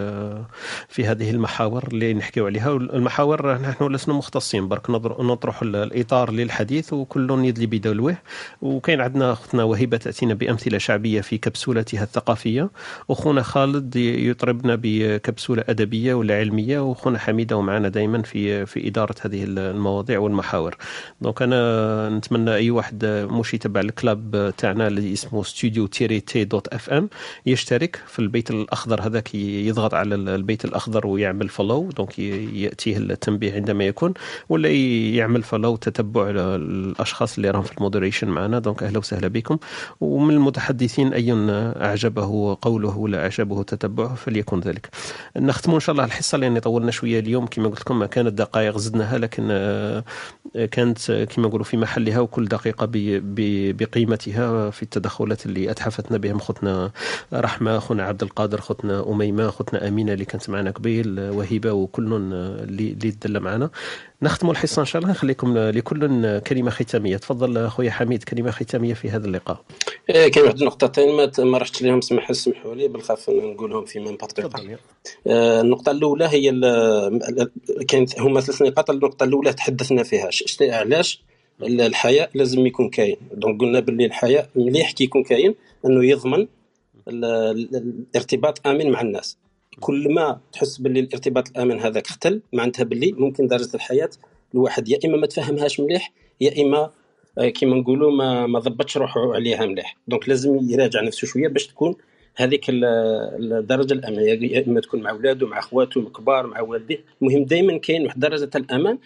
في هذه المحاور اللي نحكيو عليها. المحاور نحن لسنا مختصين برك نطرح ال- الإطار للحديث وكل يدلي بدلوه. وكاين عندنا أختنا وهبة تأتينا بأمثلة شعبية في كبسولتها الثقافية. وخونا خالد يطربنا بكبسولة أدبية ولا علمية وخونا حميدة معنا دائما في في إدارة هذه المواضيع والمحاور. donc أنا نتمنى أي واحد مش يتبع ال club تاعنا اللي اسمه ستوديو تيري تي dot FM يشترك في البيت الأخضر هذاك يضغط على البيت الأخضر ويعمل follow donc يأتيه التنبيه عندما يكون ولا يعمل follow تتبع الأشخاص اللي راهم في ال moderation معنا donc أهلا وسهلا بكم. ومن المتحدثين أي أعجبه قوله ولا أعجبه تتبعه فليكن ذلك. نختم إن شاء الله الحصة لأن طولنا شوية اليوم. كما قلت لكم كانت دقائق زدناها لكن آه، كانت آه، كما نقولوا في محلها وكل دقيقة بقيمتها في التدخلات اللي أتحفتنا بهم خطنا رحمة خنا عبد القادر خطنا أميمة خطنا أمينة اللي كانت معنا قبيل آه، وهبة وكل اللي اللي تدلى معنا. نختم الحصة إن شاء الله. نخليكم لكل كلمة ختامية. تفضل أخويا حميد كلمة ختامية في هذا اللقاء. إيه كاين واحد النقطتين. ما ما رحتش لهم سمح سمحوا لي. بالخاف نقولهم في ميم بارتي آه، النقطة الأولى هي كانت هما ثلاث نقاط. النقطة الأولى تحدثنا فيها. علاش؟ ال- الحياء لازم يكون كاين. donc قلنا باللي الحياء مليح كي يكون كاين أنه يضمن ال- ال- الارتباط آمن مع الناس. كل ما تحس باللي الارتباط الآمن هذاك اختل معناتها باللي ممكن درجة الحياء الواحد يا إما ما تفهمهاش مليح يا إما آه، كيما نقولوا ما ما ضبطش روحه عليها مليح. donc لازم يراجع نفسه شوية باش تكون هذيك ال- الدرجة الامن يا إما تكون مع اولاده مع أخواته الكبار مع والديه. المهم دائما كاين واحد درجة الامان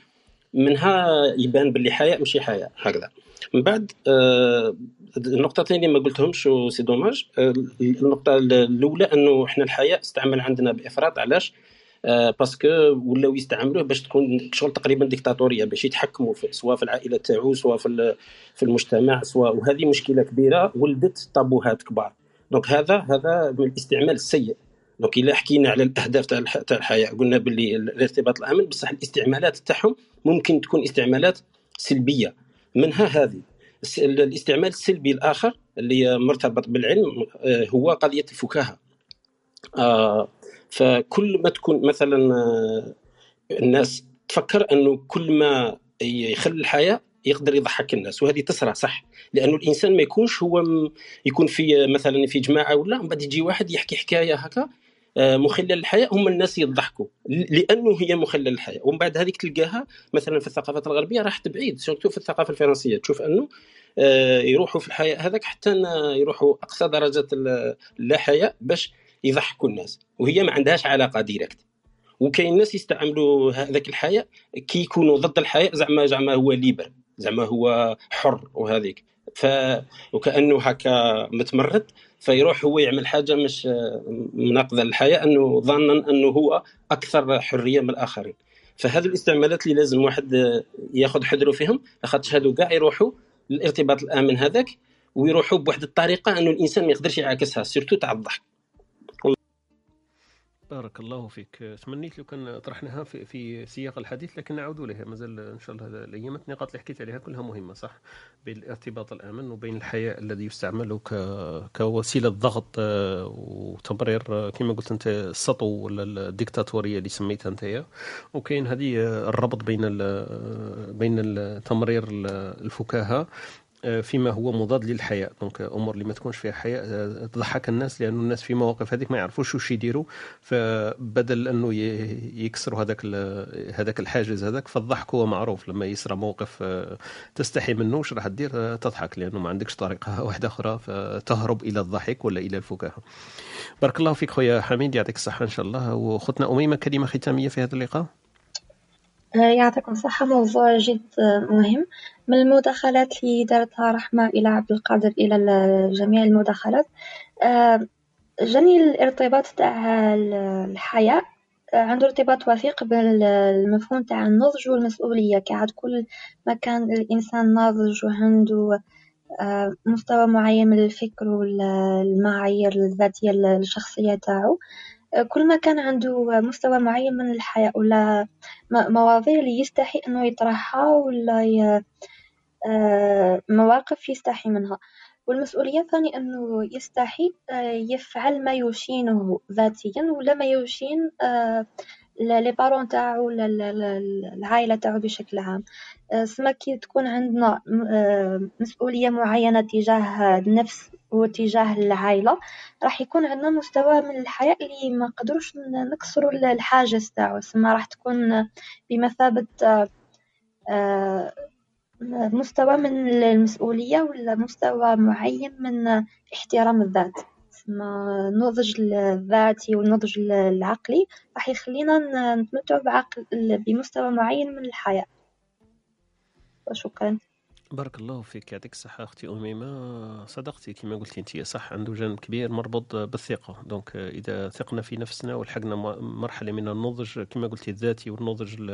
منها يبان باللي حياء ماشي حياء هكذا. من بعد آه، النقطة الثانية ما قلتهمش و c'est dommage آه، النقطة الأولى أنه إحنا الحياء استعمل عندنا بإفراط علاش؟ آه، parce que ولاو يستعملوه باش تكون شغل تقريبا ديكتاتورية باش يتحكموا في سواء في العائلة تاعو سواء في في المجتمع سواء وهذه مشكلة كبيرة ولدت طابوهات كبار. donc هذا هذا من الاستعمال السيء. دونك إلا حكينا على الأهداف تاع تاع الحياء قلنا باللي الارتباط الأمن بصح الاستعمالات تاعهم ممكن تكون استعمالات سلبية. منها هذه. الاستعمال السلبي الآخر اللي مرتبط بالعلم آه، هو قضية الفكاهة. آه، فكل ما تكون مثلا آه، الناس تفكر أنه كل ما يخلي الحياة يقدر يضحك الناس وهذه تصرى صح لأنه الإنسان ما يكونش هو يكون في مثلا في جماعة ولا من بعد يجي واحد يحكي حكاية هكا مخلل الحياة هم الناس يضحكوا. لأنه هي مخلل الحياة. ومن بعد هذيك تلقاها مثلا في الثقافات الغربية راحت بعيد surtout في الثقافة الفرنسية؟ تشوف أنه آه، يروحوا في الحياء هذاك حتى يروحوا أقصى درجة ال- اللا حياء باش يضحكوا الناس. وهي ما عندهاش علاقة directe. وكاين ناس يستعملوا هذاك الحياء كي يكونوا ضد الحياء زعما زعما هو libre زعما هو حر وهذيك. ف وكأنه هكا متمرد. فيروح هو يعمل حاجة مش مناقضه للحياء أنه ظنا أنه هو أكثر حرية من الآخرين. فهذه الاستعمالات اللي لازم واحد ياخذ حذره فيهم. لاخاطش هادو كاع يروحوا للارتباط الآمن هذاك ويروحوا بواحد الطريقة أنه الإنسان ما يقدرش يعاكسها سيرتو تاع الضحك. بارك الله فيك. تمنيت لو كان طرحناها في, في سياق الحديث لكن نعود لها مازال إن شاء الله هذا الأيام النقاط اللي حكيت عليها كلها مهمة صح؟ بين الارتباط الآمن وبين الحياء الذي يستعمل ك كوسيلة ضغط آه، وتمرير آه، كما قلت أنت السطو ولا الديكتاتورية اللي سميتها أنت وكاين هذه آه، الربط بين ال- بين تمرير ال- الفكاهة فيما هو مضاد للحياء. دونك أمور اللي ما تكونش فيها حياء آه، تضحك الناس لأنه الناس في مواقف هذيك ما يعرفوش وش يديروا. فبدل أنه يكسروا هذاك هذاك الحاجز هذاك فالضحك هو معروف. لما يصرى موقف آه، تستحي منه وش راح تدير؟ آه، تضحك لأنه ما عندكش طريقة واحدة أخرى. فتهرب إلى الضحك ولا إلى الفكاهة. بارك الله فيك خويا حميد يعطيك الصحة إن شاء الله. وختنا أميمة كلمة ختامية في هذا اللقاء. آه، يعطيكم الصحة. موضوع جد آه، مهم. من المداخلات اللي دارتها رحمة إلى عبد القادر إلى جميع المداخلات. آه، جاني الارتباط تاع ال- الحياة. آه، عنده ارتباط وثيق بالمفهوم تاع النضج والمسؤولية. كعاد كل ما كان الإنسان ناضج وعنده آه، مستوى معين من الفكر والمعايير الذاتية الشخصية تاعو. كل ما كان عنده مستوى معين من الحياء ولا مواضيع اللي يستحي إنه يطرحها ولا مواقف يستحي منها. والمسؤولية الثانية أنه يستحي آه، يفعل ما يشينه ذاتيا ولا ما يشين آه، لي بارون تاعو ولا ال- ال- العائلة تاعو بشكل عام. آه، سما كي تكون عندنا آه، مسؤولية معينة تجاه النفس وتجاه العائلة راح يكون عندنا مستوى من الحياء اللي ما نقدروش ن- نكسروا ال- الحاجز تاعو. سما راح تكون بمثابة آه، آه، مستوى من المسؤولية ولا مستوى معين من احترام الذات؟ ما النضج الذاتي والنضج العقلي راح يخلينا نتمتع بعقل بمستوى معين من الحياة. وشكرا. بارك الله فيك. يعطيك الصحة أختي أميمة. صدقتي كما قلتي أنت صح عنده جانب كبير مربوط بالثقة. دونك إذا ثقنا في نفسنا ولحقنا مرحلة من النضج كما قلتي الذاتي والنضج ال-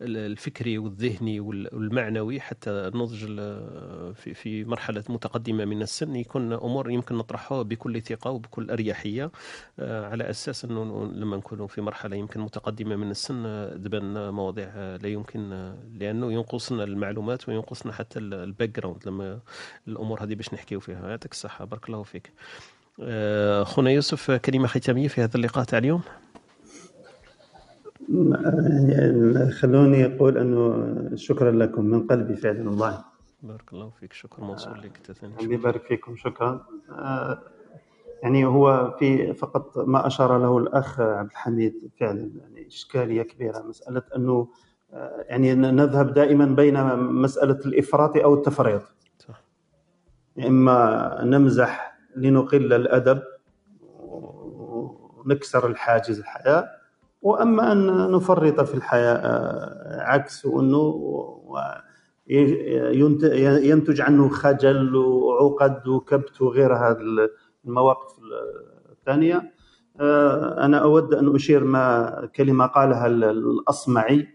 ال- الفكري والذهني وال- والمعنوي حتى النضج ال- في في مرحلة متقدمة من السن يكون أمور يمكن نطرحها بكل ثقة وبكل أريحية. آه، على أساس أنه لما نكون في مرحلة يمكن متقدمة من السن تبان مواضيع لا يمكن لأنه ينقصنا المعلومات وينقصنا حتى ال background لما الأمور هذه باش نحكيو فيها. يعطيك الصحة. بارك الله فيك. آه، خونا يوسف كلمة ختامية في هذا اللقاء تاع اليوم. يعني خلوني أقول أنه شكرا لكم من قلبي فعلا والله. بارك الله فيك. شكر موصول لك. أنت ثاني الله يبارك فيكم. شكرا. آه، يعني هو في فقط ما أشار له الأخ عبد الحميد فعلا. يعني إشكالية كبيرة. مسألة أنه آه، يعني نذهب دائما بين مسألة الإفراط أو التفريط. صح. إما نمزح لنقل الأدب ونكسر الحاجز الحياة وأما أن نفرط في الحياة آه، عكس وانه ينتج عنه خجل وعقد وكبت وغير هذه المواقف الثانية. آه، أنا أود أن أشير ما كلمة قالها الأصمعي.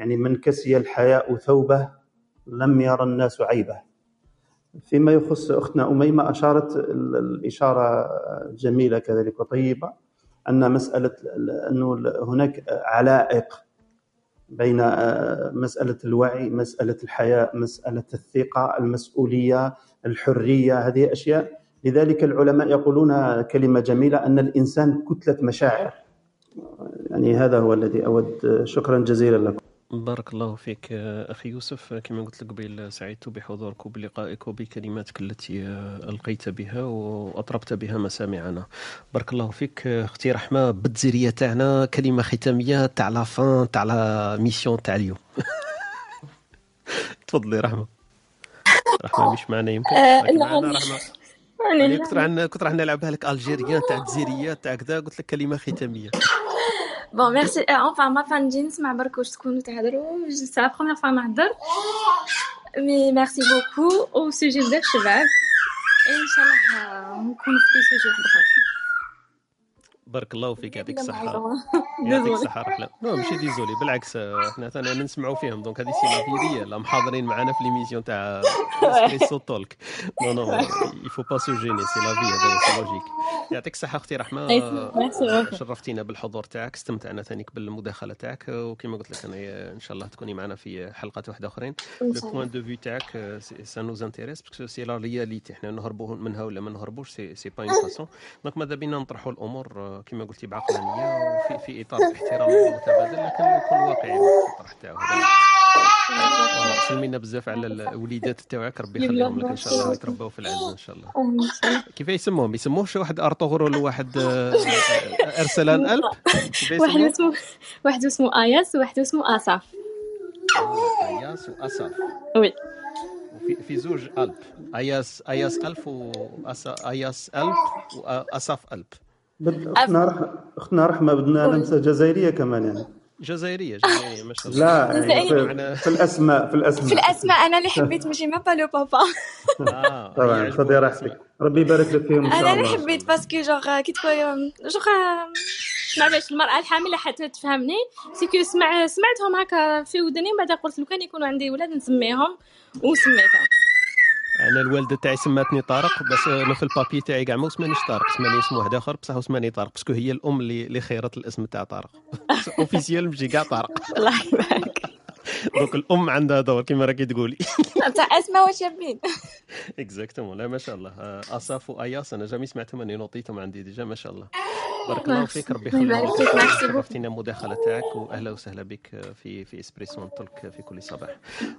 يعني من كسي الحياء ثوبه لم يرى الناس عيبه فيما يخص أختنا أميمة أشارت ال- الإشارة جميلة كذلك وطيبة أن مسألة ال- أنه هناك علائق بين آه، مسألة الوعي، مسألة الحياء، مسألة الثقة، المسؤولية، الحرية، هذه أشياء لذلك العلماء يقولون كلمة جميلة أن الإنسان كتلة مشاعر. يعني هذا هو الذي أود شكرا جزيلا لكم. بارك الله فيك آه، أخي يوسف. كما قلت لك قبيل سعدت بحضورك وبلقائك وبكلماتك التي آه، ألقيت بها وأطربت بها مسامعنا. بارك الله فيك آه، أختي رحمة بالجزيرية تاعنا كلمة ختامية تاع لا فان تاع لا ميسيون تاع اليوم. تفضلي رحمة. رحمة مش معنا يمكن؟ آه،. معنا رحمة. يعني. كنت راح نلعبها لك ألجيريان تاع الجزيريات تاع كذا قلت لك كلمة ختامية. بون ميرسي اونفان ما فان نجي نسمع برك واش تكونوا تهضروا سي لا بروميير فوا نهضر مي ميرسي بوكو أو سوجي بزاف شباب ان شاء الله نكونوا في سوجي واحد اخر بارك الله فيك يعطيك لا الصحة. معلومة. يعطيك. الصحة رحلة. نو ماشي ديزولي. بالعكس إحنا ثاني نسمعوا فيهم. دونك هذه سي لافي ريال محاضرين معنا في ليميسيون تاع Espresso Talk non non il faut pas se gêner c'est la vie هذا c'est logique يعطيك الصحة أختي beaucoup. شرفتينا بالحضور تاعك. استمتعنا ثانيك بالمداخلة تاعك. وكما قلت لك أنا إن شاء الله تكوني معنا في حلقات واحدة أخرين. le. point de vue تاعك ça nous intéresse parce que c'est la réalité إحنا نهربوا منها ولا ما نهربوش c'est pas une façon donc ماذا بينا نطرحوا الأمور كما قلتي بعقلانيه وفي في إطار الاحترام المتبادل لكن يكون واقعي. في الطرح تاعو سلمينا بزاف على الوليدات تاعك ربي يخليهم لك إن شاء الله ويتربوا في العز إن شاء الله. كيف يسموهم؟ يسموه شي واحد أرطغرل وواحد آه، آه، ارسلان الب واحد اسمه واحد اسمه آياس وواحد اسمه آساف. آياس وآساف. وي. وفي في زوج الب اياس آياس ألف واياس الب واساف الب بد- اختنا رحمه اختنا رحمة بدنا ننسى جزائرية كمان يعني. جزائرية جزائرية ما شاء الله. لا يعني في, في الاسماء في الأسماء. في الأسماء أنا اللي حبيت ماشي ما با لو بابا. آه، طبعا خذي راحتك. ربي يبارك لك فيهم إن شاء أنا اللي الله. حبيت باسكو جوغ كي تكون جوغ ما باش المرأة الحاملة حتى تفهمني. سيكو سمع سمعتهم هكا في ودني بعد قلت لو كان يكونوا عندي ولاد نسميهم وسميتهم. أنا الوالده تاعي سماتني طارق بس أنا في البابي تاعي كاع ما سمانيش طارق سماني اسم واحد آخر بصح وسماني طارق باسكو هي الأم اللي خيرت الاسم تاع طارق. officiel مشي كاع طارق. الله يبارك. donc الأم عندها دور كما راكي تقولي. تاع اسماء وشابين exactement لا ما شاء الله. آه، آصاف وآياس أنا jamais سمعتهم أني نوطيتهم عندي déjà ما شاء الله. بارك الله فيك ربي يخليك. شرفتينا المداخله تاعك وأهلا وسهلا بك في في Espresso Talk في كل صباح.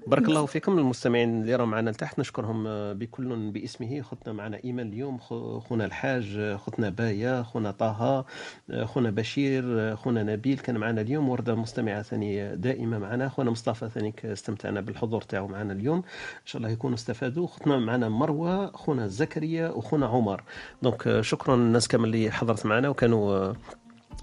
بارك الله فيكم المستمعين اللي راهم معنا لتحت نشكرهم آه، بكل باسمه. خطنا معنا ايمان اليوم خو- خونا الحاج آه، خوتنا بايا خونا طه آه، خونا بشير آه، خونا نبيل كان معنا اليوم وردة مستمعة ثاني دائمة معنا. خونا مصطفى ثاني استمتعنا بالحضور تاعو معنا اليوم. إن شاء الله يكونوا استفادوا. خطنا معنا مروة خونا زكريا وخونا عمر. donc آه، شكرا الناس كامل اللي حضرت معنا وكانوا آه،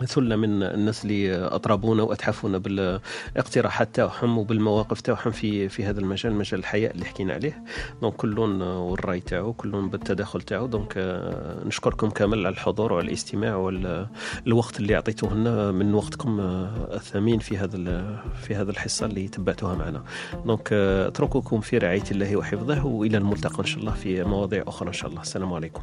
ثلة من الناس اللي اطربونا وأتحفونا بالاقتراحات تاعهم وبالمواقف تاعهم في في هذا المجال مجال الحياء اللي حكينا عليه. donc كل والرأي تاعو كل بالتداخل تاعو. donc آه، نشكركم كامل على الحضور وعلى الاستماع والوقت اللي اعطيتوه لنا من وقتكم آه، الثمين في هذا في هذا الحصة اللي تبعتوها معنا. donc آه، أترككم في رعاية الله وحفظه وإلى الملتقى إن شاء الله في مواضيع أخرى إن شاء الله. السلام عليكم.